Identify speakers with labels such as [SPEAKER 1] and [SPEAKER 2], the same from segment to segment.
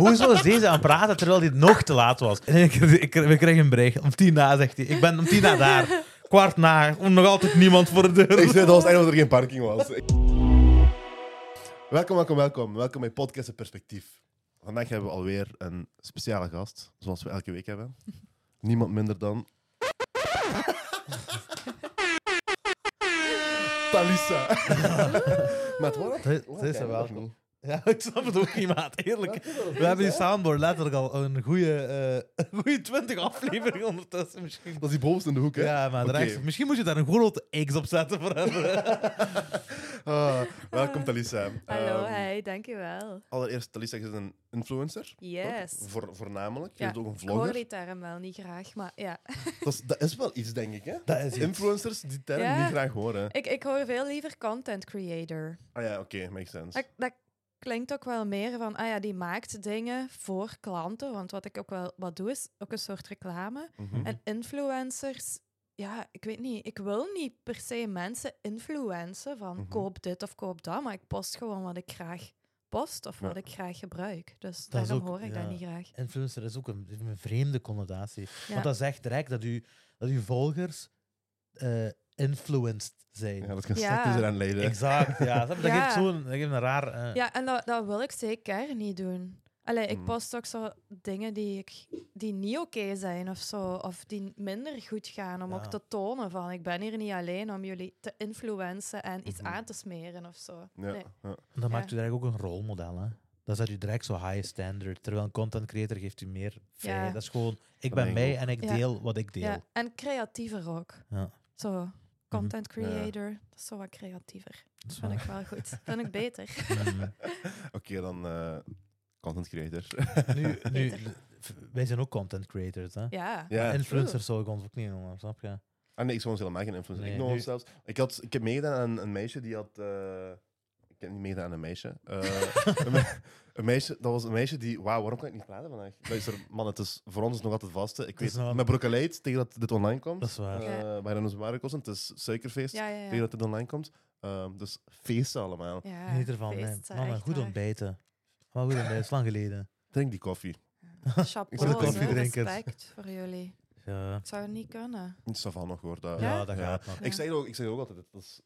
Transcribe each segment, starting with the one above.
[SPEAKER 1] hoezo is deze aan het praten terwijl dit nog te laat was? En ik, ik, we krijgen een bericht. Om tien na zegt hij. Ik ben om tien na daar. Kwart na. Om nog altijd niemand voor de deur.
[SPEAKER 2] Ik zei dat was het einde dat er geen parking was. welkom, welkom, welkom. Welkom bij Podcast in Perspectief. Vandaag hebben we alweer een speciale gast, zoals we elke week hebben. Niemand minder dan... Talissa. Met wat?
[SPEAKER 1] Dat- is er welkom. Ja, ik snap het ook niet, maat. Eerlijk. We hebben die soundboard letterlijk al een goede, eh, een goede 20 afleveringen ondertussen misschien.
[SPEAKER 2] Dat is die bovenste in de hoek, hè?
[SPEAKER 1] Ja, maar rechts- misschien moet je daar een grote X op zetten voor hem.
[SPEAKER 2] Ah, welkom, Talissa.
[SPEAKER 3] Hallo,
[SPEAKER 2] Ehm,
[SPEAKER 3] hey, dankjewel.
[SPEAKER 2] Allereerst, Talissa is een influencer.
[SPEAKER 3] Yes.
[SPEAKER 2] Voor, voornamelijk. Je
[SPEAKER 3] Ja,
[SPEAKER 2] bent ook een
[SPEAKER 3] Ik hoor
[SPEAKER 2] vlogger.
[SPEAKER 3] die term wel niet graag, maar ja.
[SPEAKER 2] Dat is, dat is wel iets, denk ik, hè?
[SPEAKER 1] Dat is.
[SPEAKER 2] Influencers die term
[SPEAKER 3] Ja.
[SPEAKER 2] niet graag horen.
[SPEAKER 3] Ik, ik hoor veel liever content creator.
[SPEAKER 2] Ah ja, oké, makes sense.
[SPEAKER 3] Dat, dat klinkt ook wel meer van, ah ja, die maakt dingen voor klanten. Want wat ik ook wel wat doe, is ook een soort reclame.
[SPEAKER 2] Mhm.
[SPEAKER 3] En influencers, ja, ik weet niet. Ik wil niet per se mensen influencen van
[SPEAKER 2] Mhm.
[SPEAKER 3] koop dit of koop dat. Maar ik post gewoon wat ik graag post of
[SPEAKER 2] Ja.
[SPEAKER 3] wat ik graag gebruik. Dus
[SPEAKER 1] Dat is
[SPEAKER 3] daarom
[SPEAKER 1] ook-
[SPEAKER 3] hoor ik
[SPEAKER 1] ja.
[SPEAKER 3] dat niet graag.
[SPEAKER 1] Influencer is ook een, een vreemde connotatie.
[SPEAKER 3] Ja.
[SPEAKER 1] Want dat zegt direct dat, u, dat uw volgers eh influenced zijn.
[SPEAKER 2] Ja, dat kan
[SPEAKER 3] Ja.
[SPEAKER 2] straks eraan leiden.
[SPEAKER 1] Exact, ja. Dat
[SPEAKER 3] Ja.
[SPEAKER 1] geeft zo'n dat geeft een raar... eh,
[SPEAKER 3] Ja, en dat, dat wil ik zeker niet doen. Allee, ik
[SPEAKER 2] Mm.
[SPEAKER 3] post ook zo dingen die, ik, die niet oké zijn of zo, of die minder goed gaan, om
[SPEAKER 1] Ja.
[SPEAKER 3] ook te tonen van ik ben hier niet alleen om jullie te influencen en iets
[SPEAKER 2] Mhm.
[SPEAKER 3] aan te smeren of zo.
[SPEAKER 2] Ja,
[SPEAKER 3] Nee.
[SPEAKER 2] ja.
[SPEAKER 1] Dan maakt u direct ook een rolmodel, hè. Dat zet u direct zo high standard. Terwijl een content creator geeft u meer vrijheid.
[SPEAKER 3] Ja.
[SPEAKER 1] Dat is gewoon, ik ben mij en ik
[SPEAKER 3] Ja.
[SPEAKER 1] deel wat ik deel.
[SPEAKER 3] Ja, en creatiever ook.
[SPEAKER 1] Ja.
[SPEAKER 3] Zo, content
[SPEAKER 2] Mhm. Ja.
[SPEAKER 3] creator, dat is zo wat creatiever.
[SPEAKER 1] Dat
[SPEAKER 3] Dat vind ik wel goed. vind ik beter.
[SPEAKER 2] Oké, dan eh, content creator.
[SPEAKER 1] nu, nu, wij zijn ook content creators, hè.
[SPEAKER 3] Ja.
[SPEAKER 2] ja.
[SPEAKER 1] Influencers zou ik ons ook niet noemen, snap je?
[SPEAKER 2] Ah nee, ik zou ons helemaal geen influencer.
[SPEAKER 1] Nee,
[SPEAKER 2] ik, noem
[SPEAKER 1] nu-
[SPEAKER 2] zelfs, ik, had, ik heb meegedaan aan een meisje die had... eh, ik heb niet meegedaan aan een meisje. Eh, een, me- een meisje. Dat was een meisje die... Wauw, waarom kan ik niet praten vandaag? Luister, man, het is voor ons nog altijd vaste. Ik
[SPEAKER 1] Het
[SPEAKER 2] weet, met Broccaleid, tegen dat dit online komt.
[SPEAKER 1] Dat is waar.
[SPEAKER 2] eh
[SPEAKER 3] Ja.
[SPEAKER 2] bij de Nozemarikossen. Het is suikerfeest,
[SPEAKER 3] Ja, ja,
[SPEAKER 2] tegen dat dit online komt. Ehm, dus feesten allemaal.
[SPEAKER 3] ja
[SPEAKER 1] Geniet ervan.
[SPEAKER 3] feest,
[SPEAKER 1] Nee.
[SPEAKER 3] eh,
[SPEAKER 1] Mannen,
[SPEAKER 3] echt
[SPEAKER 1] goed
[SPEAKER 3] waar.
[SPEAKER 1] ontbijten. Maar goed ontbijten, dat is lang geleden.
[SPEAKER 2] Drink die koffie.
[SPEAKER 3] Chapeau, zo,
[SPEAKER 1] koffiedrinkers.
[SPEAKER 3] respect voor jullie.
[SPEAKER 1] Ja,
[SPEAKER 3] Ik zou het niet kunnen.
[SPEAKER 2] Het is van nog hoor. Dat,
[SPEAKER 1] ja,
[SPEAKER 3] Ja?
[SPEAKER 1] dat gaat nog.
[SPEAKER 2] Ik zeg ook, ik zeg ook altijd, dat is,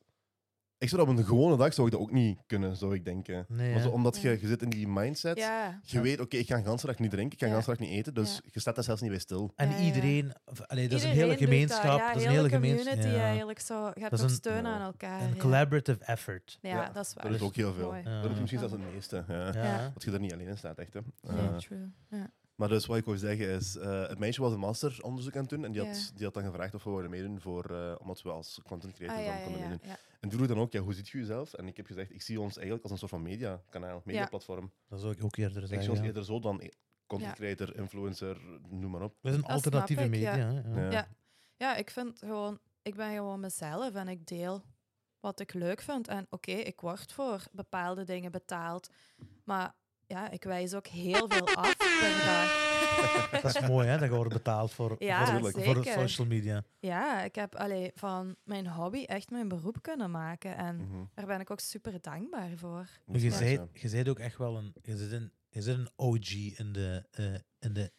[SPEAKER 2] ik zou dat op een gewone dag zou ik dat ook niet kunnen, zou ik denken.
[SPEAKER 1] Nee,
[SPEAKER 2] Maar zo, omdat je, je zit in die mindset,
[SPEAKER 3] Ja.
[SPEAKER 2] je weet, oké, ik ga een ganse dag niet drinken, ik ga een ganse dag niet eten, dus
[SPEAKER 3] Ja.
[SPEAKER 2] je staat daar zelfs niet bij stil.
[SPEAKER 1] En iedereen, allee, dat is een hele gemeenschap.
[SPEAKER 3] Ja,
[SPEAKER 1] dat is een
[SPEAKER 3] hele
[SPEAKER 1] gemeenschap. Ja.
[SPEAKER 3] eigenlijk zo. Je hebt
[SPEAKER 1] Dat is
[SPEAKER 3] ook
[SPEAKER 1] een-
[SPEAKER 3] steun
[SPEAKER 2] ja,
[SPEAKER 3] aan elkaar.
[SPEAKER 1] Een
[SPEAKER 3] ja.
[SPEAKER 1] collaborative effort.
[SPEAKER 3] Ja,
[SPEAKER 2] Ja,
[SPEAKER 3] dat is waar.
[SPEAKER 2] Dat is ook heel veel. Dat is misschien zelfs het meeste. Ja.
[SPEAKER 1] Ja.
[SPEAKER 2] Dat je er niet alleen in staat, echt. Hè.
[SPEAKER 3] Ja, true. Ja.
[SPEAKER 2] Maar dus wat ik wou zeggen is, eh, het meisje was een masteronderzoek aan het doen en die, had, die had dan gevraagd of we wilden meedoen, voor, eh, omdat we als content creator
[SPEAKER 3] Ah,
[SPEAKER 2] dan
[SPEAKER 3] ja,
[SPEAKER 2] konden
[SPEAKER 3] ja,
[SPEAKER 2] meedoen.
[SPEAKER 3] ja.
[SPEAKER 2] En die vroeg dan ook, ja, hoe ziet je jezelf? En ik heb gezegd, ik zie ons eigenlijk als een soort van mediakanaal, mediaplatform.
[SPEAKER 1] Dat zou ik ook eerder
[SPEAKER 2] Ik zie
[SPEAKER 1] zeggen.
[SPEAKER 2] ons
[SPEAKER 1] ja.
[SPEAKER 2] eerder zo dan content
[SPEAKER 3] Ja.
[SPEAKER 2] creator, influencer, noem maar op.
[SPEAKER 1] We zijn alternatieve
[SPEAKER 3] ik,
[SPEAKER 1] media.
[SPEAKER 3] ja.
[SPEAKER 1] hè, ja.
[SPEAKER 2] Ja.
[SPEAKER 3] Ja. Ja, ik vind gewoon, ik ben gewoon mezelf en ik deel wat ik leuk vind. En oké, ik word voor bepaalde dingen betaald. Maar ja, ik wijs ook heel veel af per dag.
[SPEAKER 1] Dat is mooi, hè? Dat je wordt betaald voor,
[SPEAKER 3] Ja,
[SPEAKER 1] voor, social media.
[SPEAKER 3] Ja, ik heb allee, van mijn hobby echt mijn beroep kunnen maken. En
[SPEAKER 2] Mhm.
[SPEAKER 3] daar ben ik ook super dankbaar voor.
[SPEAKER 1] Maar je zei, je zei ook echt wel een... Je zit een, je zit een OG in de, eh, in de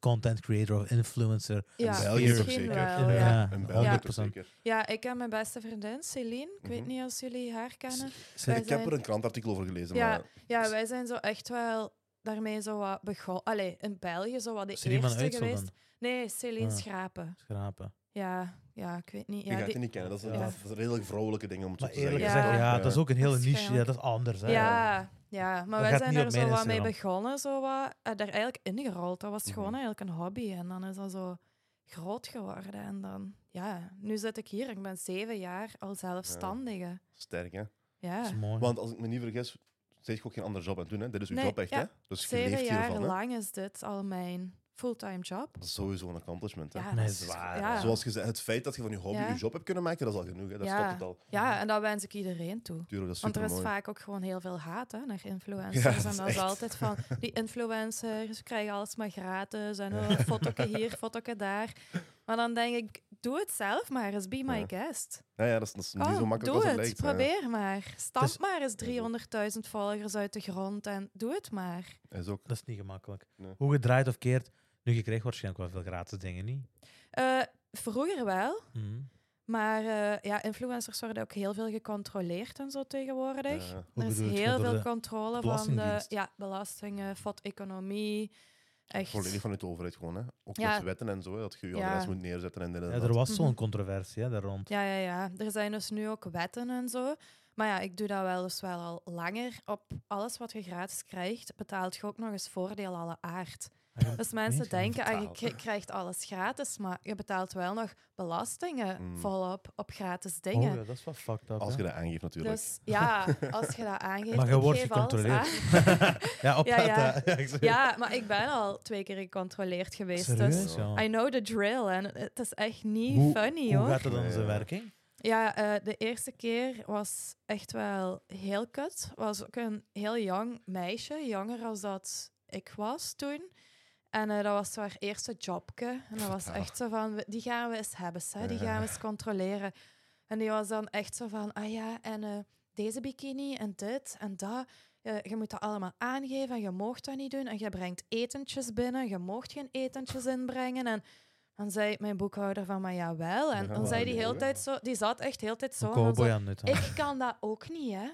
[SPEAKER 1] content creator of influencer.
[SPEAKER 3] Ja,
[SPEAKER 2] In België zeker?
[SPEAKER 3] wel.
[SPEAKER 1] Ja.
[SPEAKER 3] Ja.
[SPEAKER 2] ja. In België
[SPEAKER 3] Ja.
[SPEAKER 2] toch zeker.
[SPEAKER 3] ja, ik heb mijn beste vriendin, Celine. Ik weet
[SPEAKER 2] Mhm.
[SPEAKER 3] niet als jullie haar kennen. Wij
[SPEAKER 2] Ik heb
[SPEAKER 3] zijn-
[SPEAKER 2] er een krantartikel over gelezen,
[SPEAKER 3] Ja,
[SPEAKER 2] maar
[SPEAKER 3] Ja, wij zijn zo echt wel daarmee zo wat begonnen. Allee, in België zo wat de
[SPEAKER 1] er
[SPEAKER 3] eerste geweest. Nee, Celine
[SPEAKER 1] Ah.
[SPEAKER 3] Schrapen.
[SPEAKER 1] Schrapen.
[SPEAKER 3] Ja, ja, ik weet niet.
[SPEAKER 2] je
[SPEAKER 3] Ja,
[SPEAKER 2] gaat
[SPEAKER 3] die-
[SPEAKER 2] die niet kennen. Dat is,
[SPEAKER 1] Ja.
[SPEAKER 2] dat is een redelijk vrouwelijke ding om het te
[SPEAKER 1] eerlijk
[SPEAKER 2] zeggen.
[SPEAKER 1] gezegd,
[SPEAKER 3] Ja.
[SPEAKER 1] ja, dat is ook een hele niche. Ja, dat is anders. Hè.
[SPEAKER 3] ja, ja, maar
[SPEAKER 1] Dat
[SPEAKER 3] wij zijn er zo wat mee begonnen, zo wat, en daar eigenlijk ingerold. Dat was
[SPEAKER 2] Mhm.
[SPEAKER 3] gewoon eigenlijk een hobby. En dan is dat zo groot geworden. En dan, ja, nu zit ik hier. Ik ben zeven jaar al zelfstandige.
[SPEAKER 2] Sterk, hè?
[SPEAKER 3] Ja,
[SPEAKER 1] Dat is mooi.
[SPEAKER 2] Want als ik me niet vergis, je ook geen andere job aan het doen. Hè? Dit is uw
[SPEAKER 3] Nee,
[SPEAKER 2] job echt,
[SPEAKER 3] ja.
[SPEAKER 2] hè? Dus je
[SPEAKER 3] zeven
[SPEAKER 2] leeft
[SPEAKER 3] jaar
[SPEAKER 2] hiervan, hè?
[SPEAKER 3] lang is dit al mijn fulltime job.
[SPEAKER 2] Dat is sowieso een accomplishment, hè?
[SPEAKER 3] Ja,
[SPEAKER 1] Nee, zwaar,
[SPEAKER 3] ja.
[SPEAKER 2] Zoals gezegd, het feit dat je van je hobby
[SPEAKER 3] Ja.
[SPEAKER 2] je job hebt kunnen maken, dat is al genoeg, hè? Dat
[SPEAKER 3] Ja.
[SPEAKER 2] stopt het al.
[SPEAKER 3] Ja, en dat wens ik iedereen toe.
[SPEAKER 2] Tuurlijk, dat is
[SPEAKER 3] Want er is
[SPEAKER 2] mooi.
[SPEAKER 3] vaak ook gewoon heel veel haat hè, naar influencers.
[SPEAKER 2] Ja, dat
[SPEAKER 3] en dat is altijd van, die influencers krijgen alles maar gratis. En oh, fotoke hier, fotoke daar. Maar dan denk ik, doe het zelf maar eens. Be my
[SPEAKER 2] Ja.
[SPEAKER 3] guest.
[SPEAKER 2] Ja, ja dat, is, dat is niet
[SPEAKER 3] Kom,
[SPEAKER 2] zo makkelijk
[SPEAKER 3] doe
[SPEAKER 2] als het
[SPEAKER 3] het.
[SPEAKER 2] lijkt. ja.
[SPEAKER 3] Probeer maar. Stamp
[SPEAKER 1] Dus-
[SPEAKER 3] maar eens 300.000 volgers uit de grond en doe het maar.
[SPEAKER 2] Is ook.
[SPEAKER 1] Dat is niet gemakkelijk.
[SPEAKER 2] Nee.
[SPEAKER 1] Hoe je draait of keert, nu je krijgt waarschijnlijk wel veel gratis dingen, niet?
[SPEAKER 3] Eh, vroeger wel,
[SPEAKER 1] Mhm.
[SPEAKER 3] maar eh, ja, influencers worden ook heel veel gecontroleerd en zo tegenwoordig.
[SPEAKER 2] Ja.
[SPEAKER 3] Er is heel veel
[SPEAKER 1] de
[SPEAKER 3] controle van de ja, belastingen, FOD-economie. Echt.
[SPEAKER 2] Volledig vanuit de overheid gewoon. Hè. Ook
[SPEAKER 3] Ja.
[SPEAKER 2] met wetten en zo, dat je je
[SPEAKER 3] Ja.
[SPEAKER 2] adres moet neerzetten en dit en
[SPEAKER 1] Ja,
[SPEAKER 2] dat.
[SPEAKER 1] er was zo'n
[SPEAKER 3] Mhm.
[SPEAKER 1] controversie hè, daar rond.
[SPEAKER 3] Ja, ja, ja. Er zijn dus nu ook wetten en zo. Maar ja, ik doe dat wel dus wel al langer. Op alles wat je gratis krijgt, betaalt je ook nog eens voordeel alle aard. Dus mensen denken, ah, je krijgt alles gratis, maar je betaalt wel nog belastingen
[SPEAKER 2] Mm.
[SPEAKER 3] volop op gratis
[SPEAKER 1] Oh,
[SPEAKER 3] dingen.
[SPEAKER 1] ja, dat is wel fucked up.
[SPEAKER 2] Als je dat aangeeft natuurlijk.
[SPEAKER 3] Dus ja, als je dat aangeeft,
[SPEAKER 1] Maar je wordt gecontroleerd. ja, op
[SPEAKER 3] Ja,
[SPEAKER 1] dat,
[SPEAKER 3] ja.
[SPEAKER 1] ja,
[SPEAKER 3] maar ik ben al twee keer gecontroleerd geweest.
[SPEAKER 1] Serieus?
[SPEAKER 3] Dus
[SPEAKER 1] Ja.
[SPEAKER 3] I know the drill. En het is echt niet
[SPEAKER 1] Hoe,
[SPEAKER 3] funny,
[SPEAKER 1] hoe
[SPEAKER 3] hoor.
[SPEAKER 1] gaat het dan zijn werking?
[SPEAKER 3] Ja, eh, de eerste keer was echt wel heel kut. Was ook een heel jong meisje, jonger als dat ik was toen. En eh, dat was haar eerste jobke. En dat was echt zo van, die gaan we eens hebben, hè? die gaan we eens controleren. En die was dan echt zo van, ah ja, en eh, deze bikini en dit en dat. Eh, je moet dat allemaal aangeven en je moogt dat niet doen. En je brengt etentjes binnen, je moogt geen etentjes inbrengen. En dan zei mijn boekhouder van, maar jawel. En dan zei die heel tijd zo, die zat echt heel tijd zo. En zo,
[SPEAKER 1] cowboy aan
[SPEAKER 3] ik kan dat ook niet, hè.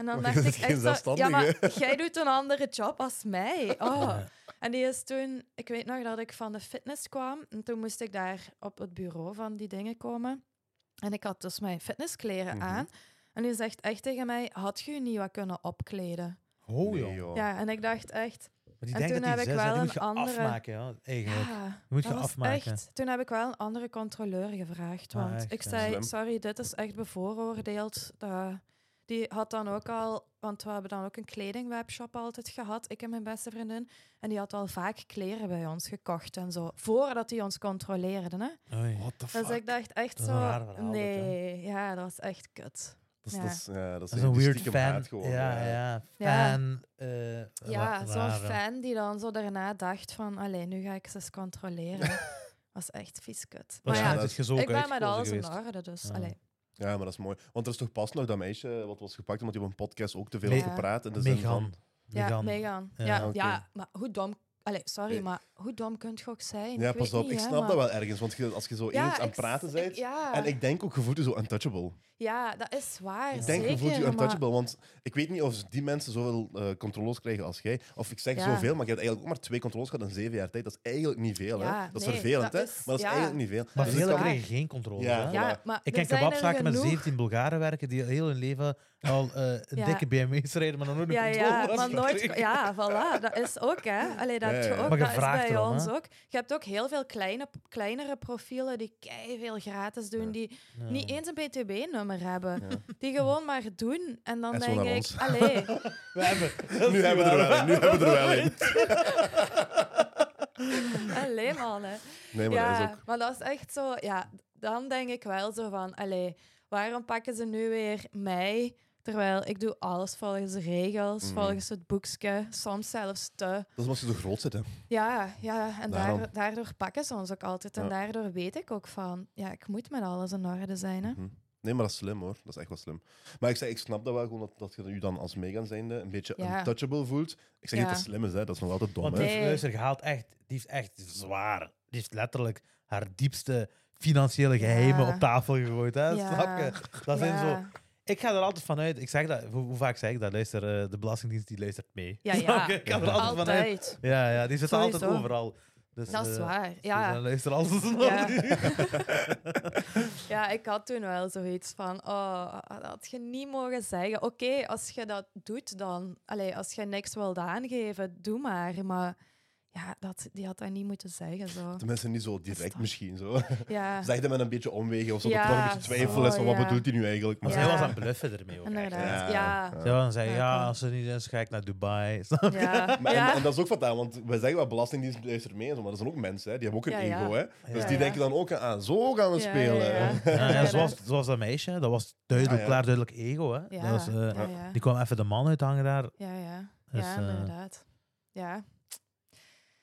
[SPEAKER 3] En dan
[SPEAKER 2] Maar
[SPEAKER 3] dacht ik echt zo, ja, maar jij doet een andere job als mij. Oh. En die is toen, ik weet nog dat ik van de fitness kwam. En toen moest ik daar op het bureau van die dingen komen. En ik had dus mijn fitnesskleren
[SPEAKER 2] Mhm.
[SPEAKER 3] aan. En die zegt echt tegen mij, had je je niet wat kunnen opkleden?
[SPEAKER 1] Oh,
[SPEAKER 2] Nee,
[SPEAKER 1] joh.
[SPEAKER 3] Ja, en ik dacht echt,
[SPEAKER 1] Maar die
[SPEAKER 3] En toen
[SPEAKER 1] dat die
[SPEAKER 3] heb ik wel
[SPEAKER 1] die
[SPEAKER 3] een
[SPEAKER 1] moet je
[SPEAKER 3] andere-
[SPEAKER 1] afmaken, ja, eigenlijk.
[SPEAKER 3] ja,
[SPEAKER 1] moet je afmaken.
[SPEAKER 3] echt. Toen heb ik wel een andere controleur gevraagd.
[SPEAKER 1] Ah,
[SPEAKER 3] Want
[SPEAKER 1] echt,
[SPEAKER 3] ik zei, sorry, dit is echt bevooroordeeld. Dat- die had dan ook al, want we hebben dan ook een kledingwebshop altijd gehad, ik en mijn beste vriendin. En die had al vaak kleren bij ons gekocht en zo, voordat hij ons controleerde. Hè?
[SPEAKER 1] Oei.
[SPEAKER 2] What the
[SPEAKER 3] Dus ik dacht echt zo,
[SPEAKER 1] verhaal,
[SPEAKER 3] nee, ja, dat was echt kut.
[SPEAKER 2] Dat is,
[SPEAKER 3] Ja.
[SPEAKER 2] dat is, ja, dat is,
[SPEAKER 1] Dat is een
[SPEAKER 2] die
[SPEAKER 1] weird fan.
[SPEAKER 2] gewoon.
[SPEAKER 1] ja, ja,
[SPEAKER 3] Ja.
[SPEAKER 1] fan. eh,
[SPEAKER 3] Ja,
[SPEAKER 1] ra-
[SPEAKER 3] zo'n fan die dan zo daarna dacht van, allee, nu ga ik ze eens controleren. was echt vies kut. Maar ja,
[SPEAKER 2] dat
[SPEAKER 1] is
[SPEAKER 3] ik ben met alles in orde, dus
[SPEAKER 1] Ja.
[SPEAKER 3] allee.
[SPEAKER 2] Ja, maar dat is mooi. Want er is toch pas nog dat meisje wat was gepakt omdat hij op een podcast ook te veel had gepraat. In de zin
[SPEAKER 1] Megan.
[SPEAKER 2] van,
[SPEAKER 3] Ja,
[SPEAKER 1] Megan. Ja,
[SPEAKER 3] Ja, ja, maar hoe dom... Allee, sorry,
[SPEAKER 2] Nee.
[SPEAKER 3] maar hoe dom kun je ook zijn?
[SPEAKER 2] ja,
[SPEAKER 3] ik
[SPEAKER 2] pas op,
[SPEAKER 3] niet,
[SPEAKER 2] ik
[SPEAKER 3] hè,
[SPEAKER 2] snap
[SPEAKER 3] maar-
[SPEAKER 2] dat wel ergens. Want je, als je zo
[SPEAKER 3] Ja,
[SPEAKER 2] eens aan het praten bent.
[SPEAKER 3] ik- ja.
[SPEAKER 2] En ik denk ook, je voelt je zo untouchable.
[SPEAKER 3] ja, dat is waar.
[SPEAKER 2] Ik denk, je voelt je
[SPEAKER 3] zeker, maar-
[SPEAKER 2] untouchable. Want ik weet niet of die mensen zoveel eh controles krijgen als jij. Of ik zeg
[SPEAKER 3] Ja.
[SPEAKER 2] zoveel, maar je hebt eigenlijk ook maar twee controles gehad in zeven jaar tijd. Dat is eigenlijk niet veel.
[SPEAKER 3] Ja,
[SPEAKER 2] hè? Dat is
[SPEAKER 3] nee,
[SPEAKER 2] vervelend,
[SPEAKER 3] dat
[SPEAKER 2] hè?
[SPEAKER 3] is-
[SPEAKER 2] maar dat is
[SPEAKER 3] ja.
[SPEAKER 2] eigenlijk niet veel.
[SPEAKER 1] Maar
[SPEAKER 2] Dus
[SPEAKER 3] waar.
[SPEAKER 1] krijgen geen controle.
[SPEAKER 2] Ja.
[SPEAKER 1] hè.
[SPEAKER 3] Ja,
[SPEAKER 2] Voilà.
[SPEAKER 3] maar
[SPEAKER 1] Ik ken kebabzaken met
[SPEAKER 3] genoeg.
[SPEAKER 1] 17 Bulgaren werken die heel hun leven al eh, een
[SPEAKER 3] Ja.
[SPEAKER 1] dikke BMW's rijden, maar nog nooit een controle
[SPEAKER 3] ja, maar nooit... Ja, voilà. Dat is ook, hè. Allee, dat Je ook.
[SPEAKER 1] Maar
[SPEAKER 3] dat is bij
[SPEAKER 1] erom,
[SPEAKER 3] ons
[SPEAKER 1] hè.
[SPEAKER 3] ook. Je hebt ook heel veel kleine, kleinere profielen die veel gratis doen,
[SPEAKER 2] Ja.
[SPEAKER 3] die
[SPEAKER 1] Ja.
[SPEAKER 3] niet eens een BTB-nummer hebben.
[SPEAKER 2] Ja.
[SPEAKER 3] Die gewoon maar doen. En dan
[SPEAKER 2] En
[SPEAKER 3] denk ik,
[SPEAKER 2] ons.
[SPEAKER 3] allee...
[SPEAKER 1] We hebben,
[SPEAKER 2] Nu hebben we er wel een. Nu hebben we er wel een.
[SPEAKER 3] Allee, man, hè.
[SPEAKER 2] Nee, maar
[SPEAKER 3] ja,
[SPEAKER 2] dat is ook...
[SPEAKER 3] maar dat is echt zo... Ja, dan denk ik wel zo van... Allee, waarom pakken ze nu weer mij... Terwijl ik doe alles volgens de regels,
[SPEAKER 2] Mhm.
[SPEAKER 3] volgens het boekje, soms zelfs te.
[SPEAKER 2] Dat is omdat je zo groot zit, hè.
[SPEAKER 3] Ja, ja en daardoor, daardoor pakken ze ons ook altijd. En
[SPEAKER 2] Ja.
[SPEAKER 3] daardoor weet ik ook van... Ja, ik moet met alles in orde zijn, hè.
[SPEAKER 2] Mhm. Nee, maar dat is slim hoor. Dat is echt wel slim. Maar ik zeg, ik snap dat wel gewoon dat, dat je je dan als Megan zijnde een beetje
[SPEAKER 3] Ja.
[SPEAKER 2] untouchable voelt. Ik zeg niet
[SPEAKER 3] Ja.
[SPEAKER 2] dat het slim is, hè. dat is nog altijd dom.
[SPEAKER 1] Want
[SPEAKER 3] Nee.
[SPEAKER 1] influencer gehaald echt, die heeft echt zwaar. Die heeft letterlijk haar diepste financiële geheimen
[SPEAKER 3] Ja.
[SPEAKER 1] op tafel gegooid. Hè?
[SPEAKER 3] Ja.
[SPEAKER 1] Snap je? Dat zijn zo. Ik ga er altijd vanuit. Ik zeg dat, hoe, hoe vaak zeg ik dat? Luister, eh, de Belastingdienst die luistert mee.
[SPEAKER 3] Ja, ja.
[SPEAKER 1] Ik ga er altijd vanuit. Ja, ja, die zitten altijd overal. Dus,
[SPEAKER 3] Dat is
[SPEAKER 1] eh,
[SPEAKER 3] waar.
[SPEAKER 1] Dus
[SPEAKER 3] Ja.
[SPEAKER 1] luister
[SPEAKER 3] Ja. ja, ik had toen wel zoiets van, oh, dat had je niet mogen zeggen. Oké, als je dat doet dan, allee, als je niks wilt aangeven, doe maar. Maar ja, dat, die had dat niet moeten zeggen. Zo.
[SPEAKER 2] Tenminste, niet zo direct misschien. Zo.
[SPEAKER 3] Ja,
[SPEAKER 2] Zeg dat met een beetje omwegen of zo. dat
[SPEAKER 3] Ja,
[SPEAKER 2] er nog een beetje twijfel is van wat bedoelt hij nu eigenlijk.
[SPEAKER 1] Maar
[SPEAKER 3] Ja.
[SPEAKER 1] zij was aan het bluffen ermee ook.
[SPEAKER 3] inderdaad.
[SPEAKER 2] Ja.
[SPEAKER 3] Ja,
[SPEAKER 1] Zij was aan het zeggen,
[SPEAKER 3] Ja,
[SPEAKER 1] als ze niet is, ga ik naar Dubai.
[SPEAKER 3] Ja.
[SPEAKER 2] Maar, en,
[SPEAKER 3] ja.
[SPEAKER 2] en dat is ook fataal, want wij zeggen wel Belastingdienst luistert mee, en zo, maar er zijn ook mensen, hè, die hebben ook een
[SPEAKER 3] Ja, ja.
[SPEAKER 2] ego. Hè? Dus
[SPEAKER 1] Ja,
[SPEAKER 2] die
[SPEAKER 3] ja.
[SPEAKER 2] denken dan ook aan, zo gaan we
[SPEAKER 3] Ja,
[SPEAKER 2] spelen.
[SPEAKER 3] ja, ja.
[SPEAKER 1] Ja, ja,
[SPEAKER 3] Ja,
[SPEAKER 1] zoals,
[SPEAKER 3] dat-
[SPEAKER 1] zoals dat meisje, dat was duidelijk,
[SPEAKER 2] Ah, ja.
[SPEAKER 1] klaar duidelijk ego. Hè?
[SPEAKER 3] Ja,
[SPEAKER 1] Dat was, eh,
[SPEAKER 3] ja, ja.
[SPEAKER 1] Die kwam even de man uithangen daar.
[SPEAKER 3] Ja, ja.
[SPEAKER 1] Dus,
[SPEAKER 3] ja,
[SPEAKER 1] eh,
[SPEAKER 3] inderdaad. Ja.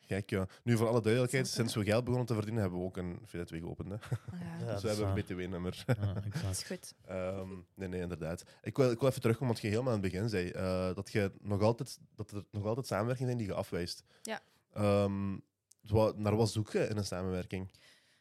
[SPEAKER 2] Gek, ja. Nu, voor alle duidelijkheid, sinds we geld begonnen te verdienen, hebben we ook een VZ2 geopend. Hè.
[SPEAKER 3] Ja,
[SPEAKER 1] Ja,
[SPEAKER 2] dus we hebben een. BTW-nummer.
[SPEAKER 1] Ja,
[SPEAKER 3] dat is
[SPEAKER 1] exact.
[SPEAKER 3] goed.
[SPEAKER 2] Ehm, nee, nee, inderdaad. Ik wil, ik wil even terugkomen, want je helemaal aan het begin zei eh, dat, je nog altijd, dat er nog altijd samenwerkingen zijn die je afwijst.
[SPEAKER 3] Ja.
[SPEAKER 2] Ehm, wa- naar wat zoek je in een samenwerking?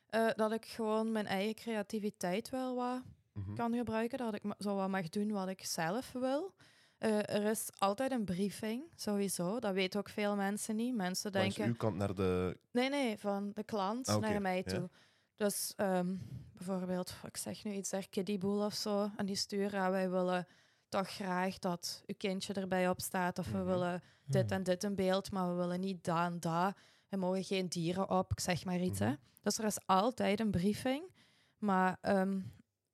[SPEAKER 3] Eh, dat ik gewoon mijn eigen creativiteit wel wat
[SPEAKER 2] Mhm.
[SPEAKER 3] kan gebruiken. Dat ik zo wat mag doen wat ik zelf wil. Eh, er is altijd een briefing, sowieso. Dat weten ook veel mensen niet. Mensen
[SPEAKER 2] Langs
[SPEAKER 3] denken...
[SPEAKER 2] uw kant naar de...
[SPEAKER 3] Nee, nee, van de klant
[SPEAKER 2] Ah,
[SPEAKER 3] naar mij
[SPEAKER 2] ja.
[SPEAKER 3] toe. Dus ehm, bijvoorbeeld, ik zeg nu iets, er Kiddyboel of zo. En die sturen, ja, wij willen toch graag dat uw kindje erbij op staat. Of we
[SPEAKER 2] Mhm.
[SPEAKER 3] willen dit en dit in beeld, maar we willen niet dat en dat. Er mogen geen dieren op, ik zeg maar iets. hè.
[SPEAKER 2] Mhm.
[SPEAKER 3] Dus er is altijd een briefing. Maar ehm,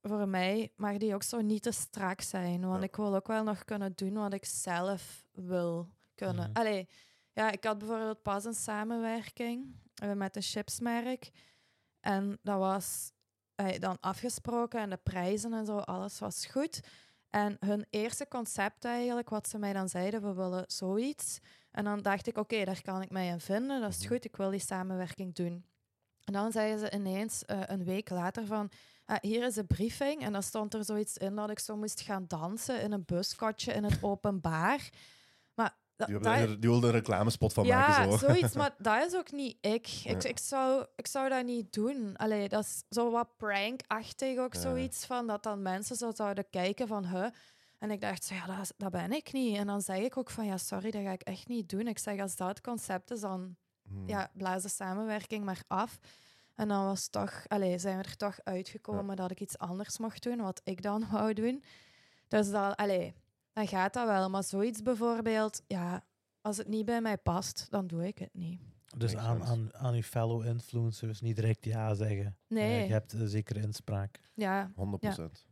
[SPEAKER 3] voor mij mag die ook zo niet te strak zijn. Want
[SPEAKER 2] Ja.
[SPEAKER 3] ik wil ook wel nog kunnen doen wat ik zelf wil kunnen.
[SPEAKER 1] Mhm.
[SPEAKER 3] Allee, ja, ik had bijvoorbeeld pas een samenwerking eh, met een chipsmerk. En dat was eh, dan afgesproken en de prijzen en zo, alles was goed. En hun eerste concept eigenlijk, wat ze mij dan zeiden, we willen zoiets. En dan dacht ik, oké, daar kan ik mij in vinden, dat is
[SPEAKER 2] Mhm.
[SPEAKER 3] goed, ik wil die samenwerking doen. En dan zeiden ze ineens eh, een week later van, ah, hier is een briefing. En dan stond er zoiets in dat ik zo moest gaan dansen in een buskotje in het openbaar. Maar dat,
[SPEAKER 2] Die,
[SPEAKER 3] dat-
[SPEAKER 2] die wilde een reclamespot van
[SPEAKER 3] ja,
[SPEAKER 2] maken. Zo.
[SPEAKER 3] zoiets, maar dat is ook niet ik. Ik,
[SPEAKER 2] Ja.
[SPEAKER 3] ik, zou, ik zou dat niet doen. Allee, dat is zo wat prank-achtig ook
[SPEAKER 2] Ja.
[SPEAKER 3] zoiets van dat dan mensen zo zouden kijken van, huh? En ik dacht, zo, ja, dat ben ik niet. En dan zeg ik ook van, ja, sorry, dat ga ik echt niet doen. Ik zeg, als dat het concept is, dan
[SPEAKER 2] Hmm.
[SPEAKER 3] ja, blaas de samenwerking maar af. En dan was toch, allee, zijn we er toch uitgekomen dat ik iets anders mocht doen, wat ik dan wou doen. Dus dan, allee, dan gaat dat wel. Maar zoiets bijvoorbeeld, ja, als het niet bij mij past, dan doe ik het niet.
[SPEAKER 1] Dus aan, aan, aan uw fellow influencers niet direct ja zeggen.
[SPEAKER 3] Nee,
[SPEAKER 1] Eh, je hebt een zekere inspraak.
[SPEAKER 3] ja,
[SPEAKER 2] 100%.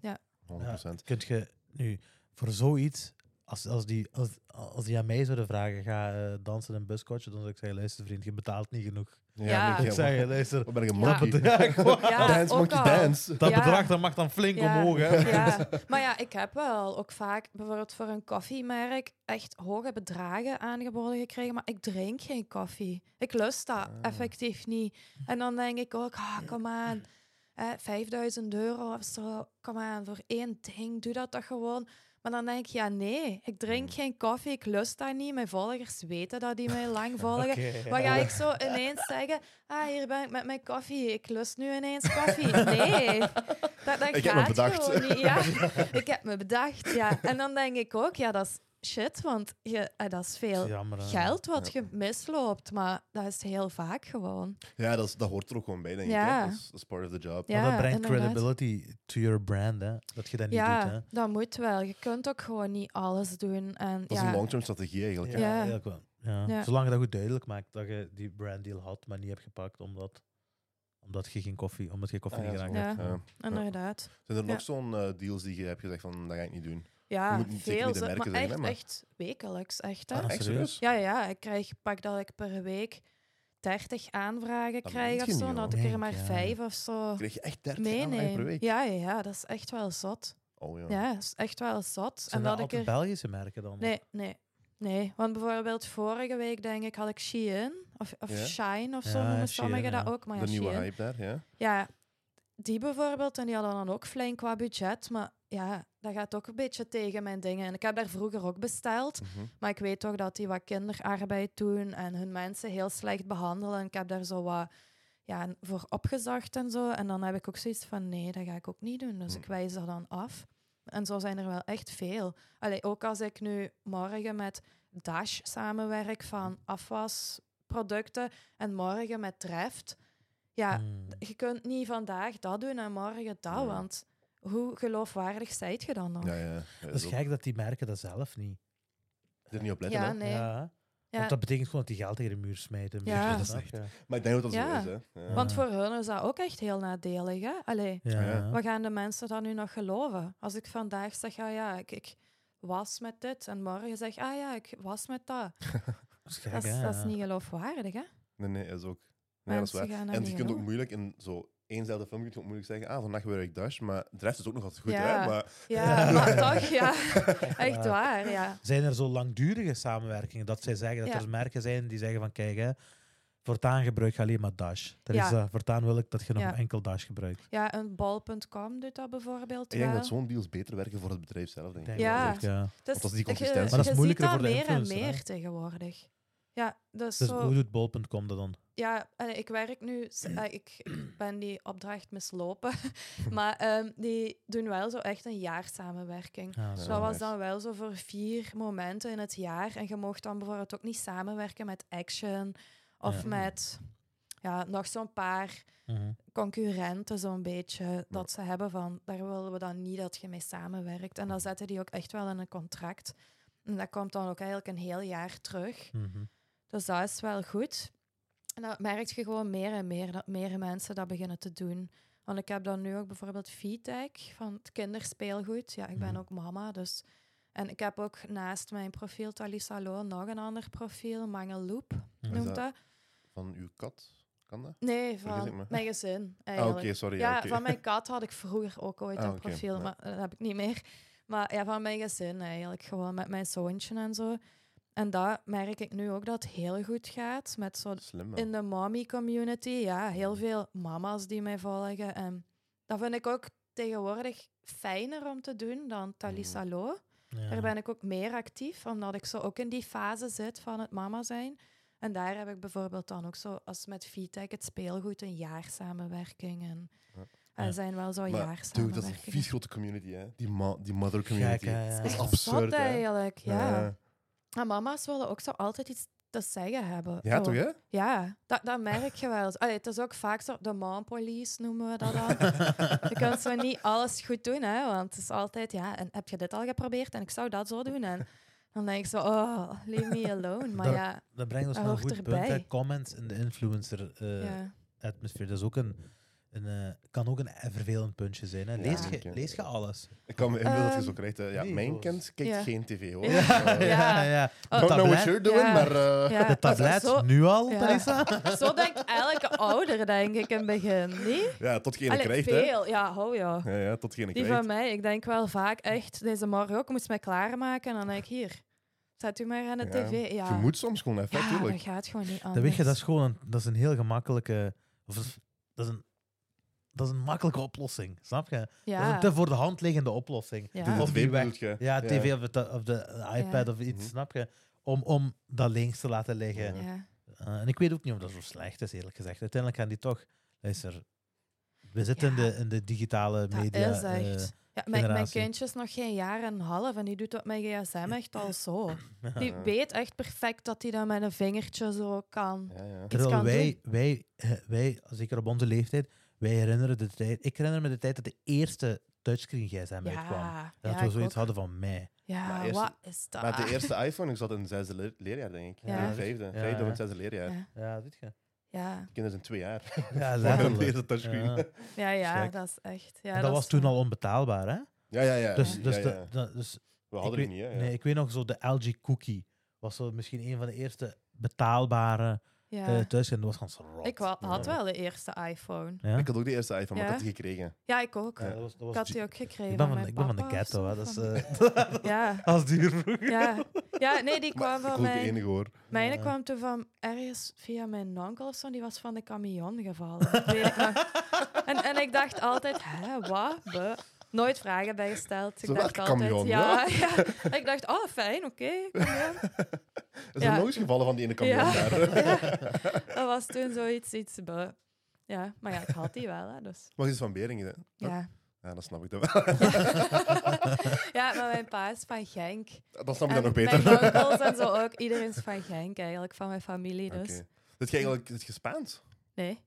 [SPEAKER 3] Ja.
[SPEAKER 2] 100%.
[SPEAKER 1] Kunt je nu voor zoiets, als, als, die, als, als die aan mij zouden vragen, ga eh, dansen in een buskotje, dan zou ik zeggen, luister vriend, je betaalt niet genoeg.
[SPEAKER 3] Ja.
[SPEAKER 2] moet
[SPEAKER 1] Ik
[SPEAKER 2] je-
[SPEAKER 1] zeg, luister,
[SPEAKER 2] Wat ben ik een
[SPEAKER 3] Ja.
[SPEAKER 2] monkey?
[SPEAKER 1] ja,
[SPEAKER 3] Ja,
[SPEAKER 2] dance, monkey, dance.
[SPEAKER 1] dat
[SPEAKER 3] Ja.
[SPEAKER 1] bedrag dat mag dan flink
[SPEAKER 3] Ja.
[SPEAKER 1] omhoog. Hè?
[SPEAKER 3] Ja, maar ja, ik heb wel ook vaak bijvoorbeeld voor een koffiemerk echt hoge bedragen aangeboden gekregen, maar ik drink geen koffie. Ik lust dat
[SPEAKER 2] Ah.
[SPEAKER 3] effectief niet. En dan denk ik ook, ah, kom aan, eh, 5000 euro of zo, kom aan, voor één ding, doe dat toch gewoon. Maar dan denk ik, ja nee, ik drink
[SPEAKER 2] Hmm.
[SPEAKER 3] geen koffie, ik lust dat niet. Mijn volgers weten dat die mij lang volgen. Wat
[SPEAKER 1] ja.
[SPEAKER 3] ga ik zo ineens zeggen? Ah, hier ben ik met mijn koffie. Ik lust nu ineens koffie. Nee, dat, dat
[SPEAKER 2] Ik heb
[SPEAKER 3] gaat
[SPEAKER 2] me bedacht.
[SPEAKER 3] gewoon niet. Ja, ik heb me bedacht, ja. En dan denk ik ook, ja, dat is shit, want je, eh, dat is veel
[SPEAKER 1] Jammer, hè.
[SPEAKER 3] geld wat
[SPEAKER 2] Ja.
[SPEAKER 3] je misloopt. Maar dat is heel vaak gewoon.
[SPEAKER 2] Ja, dat, is, dat hoort er ook gewoon bij, denk
[SPEAKER 3] Ja.
[SPEAKER 2] ik. hè. Dat, is, dat is part of the job.
[SPEAKER 3] Ja,
[SPEAKER 1] Maar dat brengt
[SPEAKER 3] inderdaad.
[SPEAKER 1] credibility to your brand, hè? dat je dat niet
[SPEAKER 3] ja,
[SPEAKER 1] doet. Hè?
[SPEAKER 3] dat moet wel. Je kunt ook gewoon niet alles doen. En,
[SPEAKER 2] Dat is
[SPEAKER 3] ja,
[SPEAKER 2] een long-term strategie eigenlijk.
[SPEAKER 1] Ja.
[SPEAKER 3] Ja.
[SPEAKER 1] eigenlijk wel. Ja.
[SPEAKER 3] Ja.
[SPEAKER 1] Zolang je dat goed duidelijk maakt dat je die branddeal had, maar niet hebt gepakt omdat, omdat je geen koffie, omdat je koffie
[SPEAKER 2] Ah,
[SPEAKER 1] niet
[SPEAKER 2] ja,
[SPEAKER 3] zo.
[SPEAKER 1] hebt.
[SPEAKER 2] Ja.
[SPEAKER 3] inderdaad.
[SPEAKER 2] Zijn er
[SPEAKER 3] Ja.
[SPEAKER 2] nog zo'n eh, deals die je hebt gezegd van, dat ga ik niet doen?
[SPEAKER 3] Ja,
[SPEAKER 2] moet niet- zeker
[SPEAKER 3] veel. maar echt,
[SPEAKER 2] hè, maar-
[SPEAKER 3] echt wekelijks. Echt, hè?
[SPEAKER 1] Ah,
[SPEAKER 2] Echt
[SPEAKER 1] serieus?
[SPEAKER 3] Ja, ja, ik krijg pak dat ik per week 30 aanvragen
[SPEAKER 2] Dat
[SPEAKER 3] krijg of zo. Dat
[SPEAKER 2] hoor.
[SPEAKER 3] ik er maar
[SPEAKER 1] ja.
[SPEAKER 3] vijf of zo
[SPEAKER 2] Krijg je echt 30 aanvragen per week?
[SPEAKER 3] Ja, ja, ja, dat is echt wel zot.
[SPEAKER 2] Oh ja.
[SPEAKER 3] Ja, dat is echt wel zot.
[SPEAKER 1] Zijn
[SPEAKER 3] en
[SPEAKER 1] dat
[SPEAKER 3] dat ik er...
[SPEAKER 1] Belgische merken dan?
[SPEAKER 3] Nee, nee. Nee, want bijvoorbeeld vorige week denk ik had ik Shein of, of
[SPEAKER 2] Ja?
[SPEAKER 3] Shine of zo
[SPEAKER 1] Ja,
[SPEAKER 3] noemen sommigen dat
[SPEAKER 1] ja.
[SPEAKER 3] ook. Maar
[SPEAKER 2] de
[SPEAKER 3] ja,
[SPEAKER 2] nieuwe
[SPEAKER 3] Shein.
[SPEAKER 2] hype daar, ja.
[SPEAKER 3] Ja, die bijvoorbeeld, en die hadden dan ook flink qua budget, maar ja, dat gaat ook een beetje tegen mijn dingen. En ik heb daar vroeger ook besteld,
[SPEAKER 2] Mhm.
[SPEAKER 3] maar ik weet toch dat die wat kinderarbeid doen en hun mensen heel slecht behandelen. En ik heb daar zo wat ja, voor opgezocht en zo. En dan heb ik ook zoiets van, nee, dat ga ik ook niet doen. Dus
[SPEAKER 2] Hm.
[SPEAKER 3] ik wijs dat dan af. En zo zijn er wel echt veel. Allee, ook als ik nu morgen met Dash samenwerk van afwasproducten en morgen met Treft. Ja,
[SPEAKER 1] Hmm.
[SPEAKER 3] je kunt niet vandaag dat doen en morgen dat, want hoe geloofwaardig zijt je dan nog?
[SPEAKER 2] Ja, ja.
[SPEAKER 1] Dat is gek dat die merken dat zelf niet.
[SPEAKER 2] er niet op letten,
[SPEAKER 3] Ja,
[SPEAKER 2] hè.
[SPEAKER 3] nee.
[SPEAKER 1] Ja,
[SPEAKER 3] Ja,
[SPEAKER 1] Want dat betekent gewoon dat die geld tegen de muur smijten.
[SPEAKER 3] Ja.
[SPEAKER 2] Dat is echt-? Maar ik denk dat dat
[SPEAKER 3] Ja.
[SPEAKER 2] zo is, hè. Ja.
[SPEAKER 3] Want voor hun is dat ook echt heel nadelig. Hè? Allee,
[SPEAKER 1] Ja.
[SPEAKER 2] Ja.
[SPEAKER 3] wat gaan de mensen dan nu nog geloven? Als ik vandaag zeg, ah ja, ik, ik was met dit. En morgen zeg, ah ja, ik was met dat.
[SPEAKER 1] Dat is gek,
[SPEAKER 3] Dat is, dat niet geloofwaardig, hè?
[SPEAKER 2] Nee, nee, dat is ook... Nee, dat is waar.
[SPEAKER 3] gaan dat
[SPEAKER 2] En je kunt ook moeilijk in zo éénzelfde film ook moeilijk zeggen, ah, vandaag werk ik Dash, maar de rest is ook nog altijd goed,
[SPEAKER 3] Ja.
[SPEAKER 2] hè? Maar
[SPEAKER 3] Ja, maar toch, ja. Echt waar, ja.
[SPEAKER 1] Zijn er zo langdurige samenwerkingen dat zij zeggen dat
[SPEAKER 3] Ja.
[SPEAKER 1] er merken zijn die zeggen van kijk, hè, voortaan gebruik je alleen maar Dash. Dat
[SPEAKER 3] Ja.
[SPEAKER 1] is, eh, voortaan wil ik dat je nog
[SPEAKER 3] Ja.
[SPEAKER 1] enkel Dash gebruikt.
[SPEAKER 3] Ja, een bol.com doet dat bijvoorbeeld
[SPEAKER 2] ik denk dat zo'n deals beter werken voor het bedrijf zelf, denk ik.
[SPEAKER 1] Ik
[SPEAKER 3] Ja.
[SPEAKER 1] dat ja.
[SPEAKER 3] Dus
[SPEAKER 2] dat is die
[SPEAKER 3] je-
[SPEAKER 2] consistentie.
[SPEAKER 1] Maar dat is moeilijker voor de
[SPEAKER 3] dat meer en meer tegenwoordig. Ja, dus,
[SPEAKER 1] Dus
[SPEAKER 3] zo,
[SPEAKER 1] hoe doet bol.com dat dan?
[SPEAKER 3] ja, ik werk nu, eh, ik, ben die opdracht mislopen, maar ehm, die doen wel zo echt een jaarsamenwerking.
[SPEAKER 1] Ja,
[SPEAKER 2] Ja.
[SPEAKER 1] zo.
[SPEAKER 3] Dat was dan wel zo voor vier momenten in het jaar. En je mocht dan bijvoorbeeld ook niet samenwerken met Action of
[SPEAKER 1] Ja.
[SPEAKER 3] met ja, nog zo'n paar
[SPEAKER 1] Mhm.
[SPEAKER 3] concurrenten, zo'n beetje. Dat ze hebben van, daar willen we dan niet dat je mee samenwerkt. En dan zetten die ook echt wel in een contract. En dat komt dan ook eigenlijk een heel jaar terug.
[SPEAKER 1] Mhm.
[SPEAKER 3] Dus dat is wel goed. En dat merk je gewoon meer en meer, dat meer mensen dat beginnen te doen. Want ik heb dan nu ook bijvoorbeeld VTech van het kinderspeelgoed. Ja, ik ben
[SPEAKER 1] Mhm.
[SPEAKER 3] ook mama, dus... En ik heb ook naast mijn profiel Talisa Lo nog een ander profiel, Mangeloop noemt
[SPEAKER 2] dat-
[SPEAKER 3] dat.
[SPEAKER 2] Van uw kat, kan dat?
[SPEAKER 3] Nee, van mijn gezin
[SPEAKER 2] Ah, oké, sorry.
[SPEAKER 3] Ja, van mijn kat had ik vroeger ook ooit
[SPEAKER 2] Ah,
[SPEAKER 3] een profiel, maar dat heb ik niet meer. Maar ja, van mijn gezin eigenlijk, gewoon met mijn zoontje en zo. En dat merk ik nu ook dat het heel goed gaat. Met zo
[SPEAKER 2] Slim
[SPEAKER 3] in de mommy community, ja, heel veel mama's die mij volgen. En dat vind ik ook tegenwoordig fijner om te doen dan Talisa Lo.
[SPEAKER 1] Ja.
[SPEAKER 3] Daar ben ik ook meer actief, omdat ik zo ook in die fase zit van het mama zijn. En daar heb ik bijvoorbeeld dan ook zo, als met VTech, het speelgoed, een jaarsamenwerking. En
[SPEAKER 2] Ja.
[SPEAKER 3] er
[SPEAKER 1] Ja.
[SPEAKER 3] zijn wel zo
[SPEAKER 2] Maar, dude, dat is een
[SPEAKER 3] jaarsamenwerkingen.
[SPEAKER 2] vies grote community, hè? Die, ma die mother community.
[SPEAKER 1] Gek.
[SPEAKER 2] Dat is
[SPEAKER 3] Echt
[SPEAKER 2] absurd, hè?
[SPEAKER 3] eigenlijk, ja. Maar mama's willen ook zo altijd iets te zeggen hebben.
[SPEAKER 2] Ja,
[SPEAKER 3] Zo.
[SPEAKER 2] toch, hè?
[SPEAKER 3] Ja, dat, dat merk je wel. Allee, het is ook vaak zo, de mom police noemen we dat dan. je kunt zo niet alles goed doen, hè, want het is altijd, ja, en heb je dit al geprobeerd en ik zou dat zo doen. En dan denk ik zo, oh, leave me alone. Maar
[SPEAKER 1] Dat-
[SPEAKER 3] ja,
[SPEAKER 1] Dat brengt ons
[SPEAKER 3] Dat
[SPEAKER 1] wel een goed punt. hè.
[SPEAKER 3] erbij.
[SPEAKER 1] Comments in de influencer eh
[SPEAKER 3] ja.
[SPEAKER 1] atmosfeer. Dat is ook een, een, eh, kan ook een vervelend puntje zijn. Hè.
[SPEAKER 2] Ja,
[SPEAKER 1] Lees, je, lees je alles?
[SPEAKER 2] Ik kan me inbeelden dat je
[SPEAKER 3] Ehm,
[SPEAKER 2] zo krijgt. hè. Ja,
[SPEAKER 1] nee,
[SPEAKER 2] mijn kind kijkt
[SPEAKER 3] Ja.
[SPEAKER 2] geen tv, hoor.
[SPEAKER 3] Ja.
[SPEAKER 2] Eh,
[SPEAKER 3] Ja.
[SPEAKER 1] ja.
[SPEAKER 3] Oh,
[SPEAKER 2] Don't know what you're doing,
[SPEAKER 3] Ja.
[SPEAKER 2] maar... eh,
[SPEAKER 3] Ja,
[SPEAKER 1] De tablet,
[SPEAKER 3] Zo,
[SPEAKER 1] nu al,
[SPEAKER 3] Ja.
[SPEAKER 1] Talisa?
[SPEAKER 3] zo denkt elke ouder, denk ik, in het begin. Niet?
[SPEAKER 2] Ja, tot geen krijgt, hè.
[SPEAKER 3] veel. Ja, hou ja.
[SPEAKER 2] Ja, ja, tot geen
[SPEAKER 3] Die
[SPEAKER 2] krijgt.
[SPEAKER 3] van mij, ik denk wel vaak echt, deze morgen ook, moest mij klaarmaken. En dan denk ik, hier, zet u maar aan de
[SPEAKER 2] Ja.
[SPEAKER 3] tv. Ja,
[SPEAKER 2] Je moet soms gewoon even,
[SPEAKER 3] ja dat
[SPEAKER 2] natuurlijk.
[SPEAKER 3] gaat gewoon niet anders.
[SPEAKER 1] Dan weet je, dat is gewoon een, dat is een heel gemakkelijke... Of dat is- dat is een, dat is een makkelijke oplossing, snap je? Dat is een te voor de hand liggende oplossing.
[SPEAKER 3] Ja.
[SPEAKER 2] De
[SPEAKER 1] Of
[SPEAKER 2] tv
[SPEAKER 1] die weg-
[SPEAKER 2] bedoelt je?
[SPEAKER 1] Ja, tv of de, of de iPad
[SPEAKER 3] Ja.
[SPEAKER 1] of iets,
[SPEAKER 2] Mhm.
[SPEAKER 1] snap je? Om, om dat links te laten liggen. Uh, en ik weet ook niet of dat zo slecht is, eerlijk gezegd. Uiteindelijk gaan die toch... Luister, we zitten in, de, in de digitale
[SPEAKER 3] Dat
[SPEAKER 1] media.
[SPEAKER 3] is
[SPEAKER 1] eh,
[SPEAKER 3] echt. ja, mijn, mijn kindje is nog geen jaar en een half en die doet op mijn gsm echt al zo. Die
[SPEAKER 2] Ja.
[SPEAKER 3] weet echt perfect dat hij dat met een vingertje zo kan.
[SPEAKER 2] Ja, ja.
[SPEAKER 3] iets
[SPEAKER 1] Terwijl
[SPEAKER 3] kan
[SPEAKER 1] wij, wij, eh, wij, zeker op onze leeftijd, wij herinneren de tijd... Ik herinner me de tijd dat de eerste touchscreen gsm uitkwam.
[SPEAKER 3] Ja,
[SPEAKER 1] Dat
[SPEAKER 3] ja,
[SPEAKER 1] we zoiets
[SPEAKER 3] ook.
[SPEAKER 1] hadden van mij.
[SPEAKER 3] Ja, wat is dat?
[SPEAKER 2] Maar de eerste iPhone, ik zat in het zesde leer- leerjaar, denk ik.
[SPEAKER 3] Ja.
[SPEAKER 2] Ja. Vijfde.
[SPEAKER 1] Ja,
[SPEAKER 2] Vijfde
[SPEAKER 1] ja.
[SPEAKER 2] of het zesde leerjaar.
[SPEAKER 3] Ja,
[SPEAKER 1] Ja, weet je.
[SPEAKER 3] ja,
[SPEAKER 2] Kinderen zijn twee jaar.
[SPEAKER 1] Ja, letterlijk.
[SPEAKER 2] touchscreen.
[SPEAKER 1] Ja.
[SPEAKER 3] ja, dat is echt. Ja,
[SPEAKER 1] dat, was toen al onbetaalbaar, hè?
[SPEAKER 2] Ja, ja, ja.
[SPEAKER 1] Dus, dus,
[SPEAKER 2] ja.
[SPEAKER 1] de- de- dus
[SPEAKER 2] We
[SPEAKER 1] ik
[SPEAKER 2] hadden
[SPEAKER 1] weet,
[SPEAKER 2] het niet, hè. Ja.
[SPEAKER 1] Nee, ik weet nog zo de LG Cookie. Was zo misschien een van de eerste betaalbare
[SPEAKER 3] Ja.
[SPEAKER 1] eh thuis. En dat was gewoon zo rot.
[SPEAKER 3] ik wa- had
[SPEAKER 2] Ja.
[SPEAKER 3] wel de eerste iPhone.
[SPEAKER 1] Ja?
[SPEAKER 2] Ik had ook de eerste iPhone, maar ik had die gekregen.
[SPEAKER 3] Ja, ik ook.
[SPEAKER 1] Ja, dat was, dat was
[SPEAKER 3] Ik had die ook gekregen.
[SPEAKER 1] ik ben
[SPEAKER 3] van
[SPEAKER 1] van,
[SPEAKER 3] mijn
[SPEAKER 1] ik ben van de ghetto, hè. Dat is, eh,
[SPEAKER 3] Ja,
[SPEAKER 1] als duur vroeger.
[SPEAKER 3] ja. ja, nee, die
[SPEAKER 2] Maar
[SPEAKER 3] kwam
[SPEAKER 2] ik
[SPEAKER 3] van
[SPEAKER 2] ook de enige hoor.
[SPEAKER 3] Mijne
[SPEAKER 1] Ja.
[SPEAKER 3] kwam toen van ergens via mijn onkel of zo. Die was van de camion gevallen. Weet ik nog. En, en ik dacht altijd, hè, wat? Nooit vragen bij gesteld. Ik
[SPEAKER 2] Zo,
[SPEAKER 3] dacht altijd,
[SPEAKER 2] camion,
[SPEAKER 3] ja, ja. Ik dacht, oh, fijn, oké. camion.
[SPEAKER 2] Is er nog eens gevallen van die ene camion.
[SPEAKER 3] Dat was toen zoiets, iets, buh. Ja, maar ja, ik had die wel, hè, dus
[SPEAKER 2] Mag eens van Beringen, hè?
[SPEAKER 3] ja.
[SPEAKER 2] Ja, dat snap ik dan wel.
[SPEAKER 3] Ja, maar mijn pa is van Genk.
[SPEAKER 2] Dat snap ik dan nog beter.
[SPEAKER 3] Mijn onkels en zo ook. Iedereen is van Genk eigenlijk, van mijn familie dus.
[SPEAKER 2] Zit je eigenlijk het je Spaans?
[SPEAKER 3] Nee,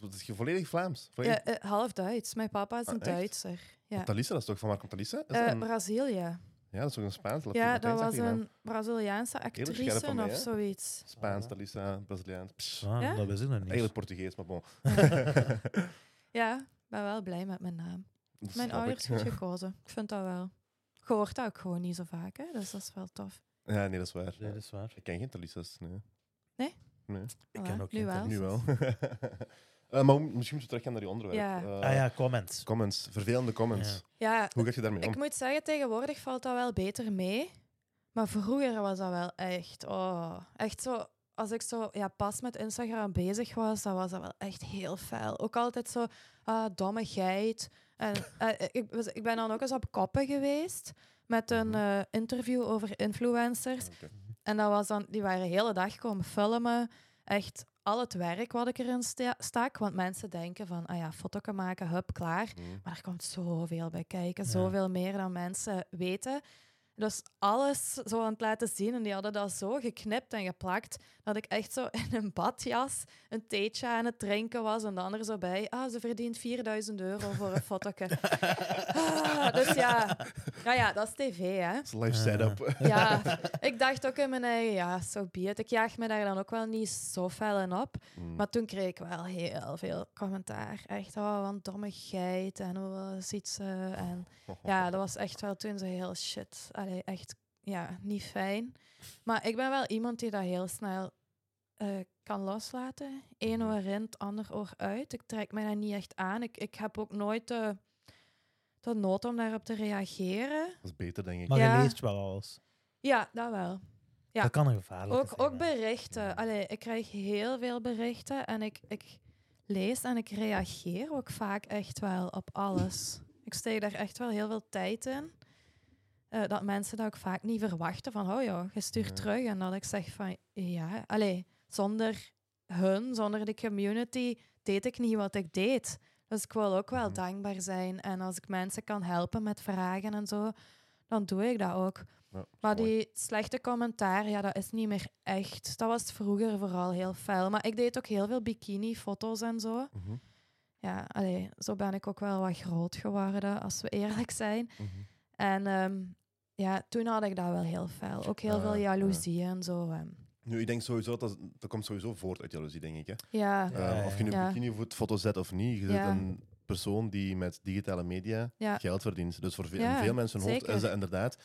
[SPEAKER 2] Het is je volledig Vlaams? Volledig...
[SPEAKER 3] ja, eh, half Duits. Mijn papa is
[SPEAKER 2] Ah,
[SPEAKER 3] een
[SPEAKER 2] echt?
[SPEAKER 3] Duitser. Ja.
[SPEAKER 2] Talissa, dat is toch van waar komt
[SPEAKER 3] Eh,
[SPEAKER 2] een-
[SPEAKER 3] Brazilië.
[SPEAKER 2] Ja, dat is ook een Spaans.
[SPEAKER 3] Ja, dat was een Braziliaanse actrice
[SPEAKER 2] mij,
[SPEAKER 3] of zoiets.
[SPEAKER 2] Spaans. Talissa, Braziliaans. Pss,
[SPEAKER 1] Ah,
[SPEAKER 3] Ja?
[SPEAKER 1] Dat wist ik nog niet.
[SPEAKER 2] Eigenlijk Portugees, maar bon.
[SPEAKER 3] Ja, ik ben wel blij met mijn naam.
[SPEAKER 2] Dat
[SPEAKER 3] Mijn ouders goed gekozen. Ik vind dat wel. Je hoort dat ook gewoon niet zo vaak, hè? dus dat is wel tof.
[SPEAKER 2] Ja, nee, dat is waar.
[SPEAKER 1] Nee, dat is waar.
[SPEAKER 2] Ik ken geen Talissa's, nee.
[SPEAKER 3] Nee?
[SPEAKER 2] Nee,
[SPEAKER 1] Ik ken ook
[SPEAKER 3] nu
[SPEAKER 1] geen
[SPEAKER 3] wel.
[SPEAKER 2] nu wel. Eh, maar misschien moeten we teruggaan naar die onderwerp.
[SPEAKER 3] Ja.
[SPEAKER 2] Eh,
[SPEAKER 1] Ah ja, comments.
[SPEAKER 2] Comments, vervelende comments.
[SPEAKER 1] Ja.
[SPEAKER 3] Ja,
[SPEAKER 2] Hoe ga je daarmee om?
[SPEAKER 3] ik moet zeggen, tegenwoordig valt dat wel beter mee. Maar vroeger was dat wel echt, oh, echt zo. Als ik zo ja, pas met Instagram bezig was, dan was dat wel echt heel fel. Ook altijd zo, ah, domme geit. En, eh, ik, was- ik ben dan ook eens op koppen geweest met een
[SPEAKER 2] Mhm.
[SPEAKER 3] eh, interview over influencers.
[SPEAKER 2] Oké.
[SPEAKER 3] En dat was dan, die waren de hele dag komen filmen. Echt al het werk wat ik erin sta- stak. Want mensen denken van, ah ja, foto maken, hup, klaar.
[SPEAKER 2] Mhm.
[SPEAKER 3] Maar er komt zoveel bij kijken.
[SPEAKER 1] Ja.
[SPEAKER 3] Zoveel meer dan mensen weten. Dus alles zo aan het laten zien. En die hadden dat zo geknipt en geplakt. Dat ik echt zo in een badjas een theetje aan het drinken was. En de ander zo bij. Ah, ze verdient 4000 euro voor een fotoke. ah, dus ja. ja, ja, dat is tv, hè.
[SPEAKER 2] Dat is live setup.
[SPEAKER 3] Ja, ik dacht ook in mijn eigen, ja, zo be it. Ik jaag me daar dan ook wel niet zo fel in op.
[SPEAKER 2] Mm.
[SPEAKER 3] Maar toen kreeg ik wel heel veel commentaar. Echt, oh, wat een domme geit. En hoe ziet ze? En ja, dat was echt wel toen zo heel shit. Allee, echt, ja, niet fijn. Maar ik ben wel iemand die dat heel snel eh, kan loslaten. Eén oor in, het ander oor uit. Ik trek mij daar niet echt aan. Ik, ik heb ook nooit de, de nood om daarop te reageren.
[SPEAKER 2] Dat is beter, denk ik.
[SPEAKER 1] Maar
[SPEAKER 3] Ja.
[SPEAKER 1] je leest wel alles.
[SPEAKER 3] Ja, dat wel. Ja.
[SPEAKER 1] Dat kan een gevaarlijk
[SPEAKER 3] Ook, ook berichten. Allee, ik krijg heel veel berichten en ik, ik lees en ik reageer ook vaak echt wel op alles. Ik steek daar echt wel heel veel tijd in. Eh, dat mensen dat ook vaak niet verwachten van, oh ja, je stuurt
[SPEAKER 2] Ja.
[SPEAKER 3] terug. En dat ik zeg van, ja, allee, zonder hun, zonder de community, deed ik niet wat ik deed. Dus ik wil ook wel
[SPEAKER 2] Mhm.
[SPEAKER 3] dankbaar zijn. En als ik mensen kan helpen met vragen en zo, dan doe ik dat ook.
[SPEAKER 2] Ja,
[SPEAKER 3] Maar
[SPEAKER 2] mooi.
[SPEAKER 3] die slechte commentaar, ja, dat is niet meer echt. Dat was vroeger vooral heel fel. Maar ik deed ook heel veel bikini-foto's en zo.
[SPEAKER 2] Mhm,
[SPEAKER 3] Ja, allee, zo ben ik ook wel wat groot geworden, als we eerlijk zijn.
[SPEAKER 2] mhm.
[SPEAKER 3] En ehm, ja, toen had ik dat wel heel fel. Ook heel veel
[SPEAKER 2] ja.
[SPEAKER 3] jaloezie en zo. ehm.
[SPEAKER 2] Nu, ik denk sowieso dat dat komt sowieso voort uit jaloezie, denk ik. Hè?
[SPEAKER 3] Ja,
[SPEAKER 1] Ja,
[SPEAKER 2] Eh, of je nu
[SPEAKER 3] ja.
[SPEAKER 2] een bikini-foto zet of niet, je
[SPEAKER 3] Ja.
[SPEAKER 2] een persoon die met digitale media
[SPEAKER 3] Ja.
[SPEAKER 2] geld verdient. Dus voor ve-
[SPEAKER 3] Ja,
[SPEAKER 2] in veel mensen hun hoofd is dat inderdaad...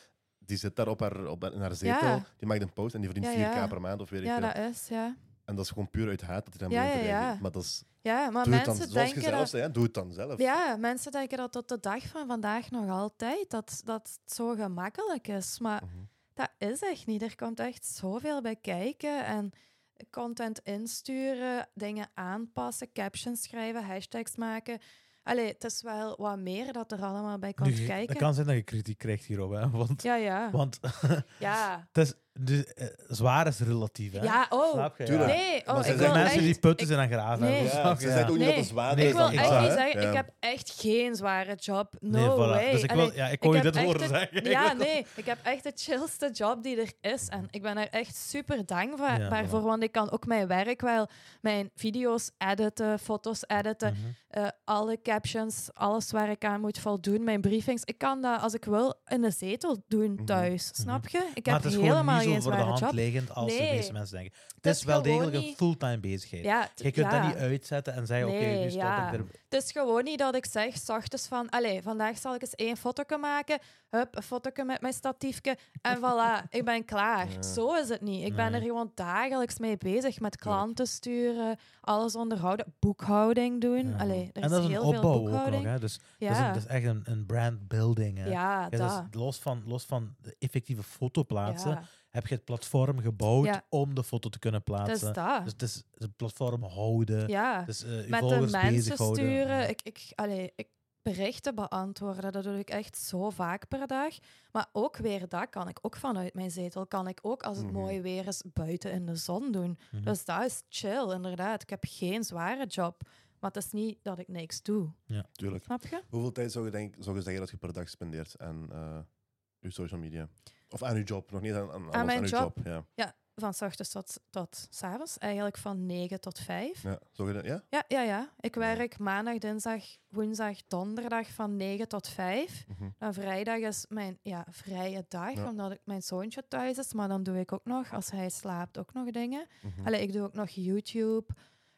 [SPEAKER 2] Die zit daar op haar, op haar, in haar zetel,
[SPEAKER 3] Ja.
[SPEAKER 2] die maakt een post en die verdient
[SPEAKER 3] Ja,
[SPEAKER 2] 4k
[SPEAKER 3] ja.
[SPEAKER 2] per maand of weet ik
[SPEAKER 3] ja,
[SPEAKER 2] veel.
[SPEAKER 3] dat is, ja.
[SPEAKER 2] En dat is gewoon puur uit haat dat hij dan
[SPEAKER 3] Ja,
[SPEAKER 2] ja,
[SPEAKER 3] ja, ja.
[SPEAKER 2] Maar dat is,
[SPEAKER 3] Ja, maar
[SPEAKER 2] doe het dan,
[SPEAKER 3] mensen
[SPEAKER 2] zoals je
[SPEAKER 3] denken
[SPEAKER 2] zelf
[SPEAKER 3] dat...
[SPEAKER 2] zei, doe het dan zelf.
[SPEAKER 3] Ja, mensen denken dat tot de dag van vandaag nog altijd dat, dat het zo gemakkelijk is. Maar
[SPEAKER 2] Mhm.
[SPEAKER 3] dat is echt niet. Er komt echt zoveel bij kijken. En content insturen, dingen aanpassen, captions schrijven, hashtags maken. Allee, het is wel wat meer dat er allemaal bij komt
[SPEAKER 1] Nu,
[SPEAKER 3] kijken.
[SPEAKER 1] Het kan zijn dat je kritiek krijgt hierop, hè? Want,
[SPEAKER 3] Ja, ja.
[SPEAKER 1] want
[SPEAKER 3] Ja.
[SPEAKER 1] het is, dus, eh, zwaar is relatief, hè?
[SPEAKER 3] Ja, oh.
[SPEAKER 1] Snap je?
[SPEAKER 2] Tuurlijk.
[SPEAKER 1] Ja.
[SPEAKER 3] Nee,
[SPEAKER 2] Maar
[SPEAKER 3] oh,
[SPEAKER 2] ze
[SPEAKER 3] ik
[SPEAKER 1] Er
[SPEAKER 2] zijn
[SPEAKER 3] wil
[SPEAKER 1] mensen
[SPEAKER 3] echt...
[SPEAKER 1] die putten zijn aan graven.
[SPEAKER 3] Nee.
[SPEAKER 2] Ja,
[SPEAKER 1] snap
[SPEAKER 2] ze zegt ook niet dat
[SPEAKER 3] Nee.
[SPEAKER 2] het zwaar
[SPEAKER 1] Nee,
[SPEAKER 3] Ik
[SPEAKER 2] is.
[SPEAKER 3] wil
[SPEAKER 1] ik
[SPEAKER 3] echt
[SPEAKER 1] zou,
[SPEAKER 3] niet
[SPEAKER 1] hè?
[SPEAKER 3] zeggen,
[SPEAKER 2] Ja.
[SPEAKER 3] ik heb echt geen zware job. No
[SPEAKER 1] Nee, voilà.
[SPEAKER 3] way.
[SPEAKER 1] Dus ik, wil,
[SPEAKER 3] Allee,
[SPEAKER 1] ja, ik hoor je
[SPEAKER 3] heb
[SPEAKER 1] dit
[SPEAKER 3] echt
[SPEAKER 1] horen
[SPEAKER 3] het-
[SPEAKER 1] zeggen.
[SPEAKER 3] Ja, nee, ik heb echt de chillste job die er is. En ik ben er echt super dankbaar
[SPEAKER 1] Ja,
[SPEAKER 3] voor,
[SPEAKER 1] voilà.
[SPEAKER 3] want ik kan ook mijn werk wel, mijn video's editen, foto's editen,
[SPEAKER 1] Mhm.
[SPEAKER 3] eh, alle captions, alles waar ik aan moet voldoen, mijn briefings. Ik kan dat als ik wil in de zetel doen
[SPEAKER 2] Mhm.
[SPEAKER 3] thuis, snap je? Ik
[SPEAKER 1] maar
[SPEAKER 3] heb
[SPEAKER 1] het is gewoon
[SPEAKER 3] helemaal
[SPEAKER 1] niet zo voor de hand
[SPEAKER 3] job.
[SPEAKER 1] liggend als de meeste mensen denken. Het is
[SPEAKER 3] is
[SPEAKER 1] wel degelijk een fulltime bezigheid.
[SPEAKER 3] Ja,
[SPEAKER 1] Je kunt
[SPEAKER 3] ja.
[SPEAKER 1] dat niet uitzetten en zeggen, oké, nu stop
[SPEAKER 3] ja.
[SPEAKER 1] ik er.
[SPEAKER 3] Het is gewoon niet dat ik zeg, s ochtends van, allee, vandaag zal ik eens één foto maken, hup, een foto met mijn statiefje en voilà, ik ben klaar. Zo is het niet. Ik ben er gewoon dagelijks mee bezig met klanten sturen, alles onderhouden, boekhouding doen.
[SPEAKER 1] Ja.
[SPEAKER 3] Allee, er
[SPEAKER 1] en dat is een
[SPEAKER 3] heel veel
[SPEAKER 1] opbouw ook nog.
[SPEAKER 3] boekhouding.
[SPEAKER 1] Hè? Dus dat, is, een- dat is echt een, een brand building. Hè?
[SPEAKER 3] ja, dat.
[SPEAKER 1] dat is los, van, los van de effectieve foto plaatsen,
[SPEAKER 3] Ja,
[SPEAKER 1] heb je het platform gebouwd
[SPEAKER 3] Ja.
[SPEAKER 1] om de foto te kunnen
[SPEAKER 3] dat is
[SPEAKER 1] plaatsen.
[SPEAKER 3] dat.
[SPEAKER 1] Dus het is het platform houden.
[SPEAKER 3] ja,
[SPEAKER 1] Dus, eh, je
[SPEAKER 3] met de mensen sturen. Ik, ik, allee, ik berichten beantwoorden, dat doe ik echt zo vaak per dag. Maar ook weer dat kan ik ook vanuit mijn zetel. Kan ik ook als het
[SPEAKER 2] Mhm.
[SPEAKER 3] mooi weer is buiten in de zon doen.
[SPEAKER 1] Mhm.
[SPEAKER 3] Dus dat is chill, inderdaad. Ik heb geen zware job. Maar het is niet dat ik niks doe.
[SPEAKER 2] Tuurlijk.
[SPEAKER 3] Snap je?
[SPEAKER 2] Hoeveel tijd zou je, denk, zou je zeggen dat je per dag spendeert aan eh je social media? Of aan je job? Nog niet aan,
[SPEAKER 3] mijn job?
[SPEAKER 2] job. Ja.
[SPEAKER 3] Van s ochtends tot, tot s avonds. Eigenlijk van 9 tot 5.
[SPEAKER 2] Ja. Zou je dat, ja?
[SPEAKER 3] Ja, ja, ja. Ik werk maandag, dinsdag, woensdag, donderdag van 9 tot 5.
[SPEAKER 2] Mhm.
[SPEAKER 3] Dan vrijdag is mijn ja, vrije dag,
[SPEAKER 2] Ja.
[SPEAKER 3] omdat ik mijn zoontje thuis is. Maar dan doe ik ook nog, als hij slaapt, ook nog dingen.
[SPEAKER 2] Mhm.
[SPEAKER 3] Allee, ik doe ook nog YouTube,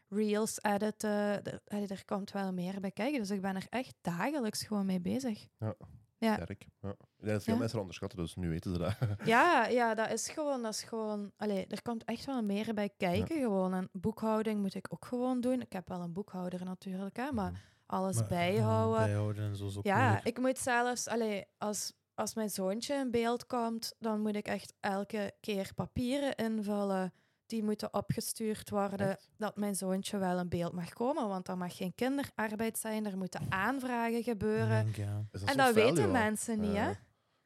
[SPEAKER 3] reels editen. Er, er komt wel meer bij kijken. Dus ik ben er echt dagelijks gewoon mee bezig.
[SPEAKER 2] Ja.
[SPEAKER 3] Ja.
[SPEAKER 2] Sterk. Ja. Ik denk dat veel
[SPEAKER 3] Ja.
[SPEAKER 2] mensen onderschatten, dus nu weten ze dat.
[SPEAKER 3] Ja, ja, dat is gewoon, dat is gewoon, allee, er komt echt wel meer bij kijken gewoon. En boekhouding moet ik ook gewoon doen. Ik heb wel een boekhouder natuurlijk, hè, maar alles
[SPEAKER 1] Maar,
[SPEAKER 3] bijhouden.
[SPEAKER 1] en zo is ook
[SPEAKER 3] Ja,
[SPEAKER 1] moeilijk.
[SPEAKER 3] ik moet zelfs, allee, als, als mijn zoontje in beeld komt, dan moet ik echt elke keer papieren invullen. Die moeten opgestuurd worden
[SPEAKER 2] Echt?
[SPEAKER 3] dat mijn zoontje wel in beeld mag komen. Want er mag geen kinderarbeid zijn, er moeten aanvragen gebeuren.
[SPEAKER 1] denk, ja.
[SPEAKER 3] En dat
[SPEAKER 2] fel,
[SPEAKER 3] weten
[SPEAKER 2] joh?
[SPEAKER 3] mensen niet, hè?
[SPEAKER 2] Ja,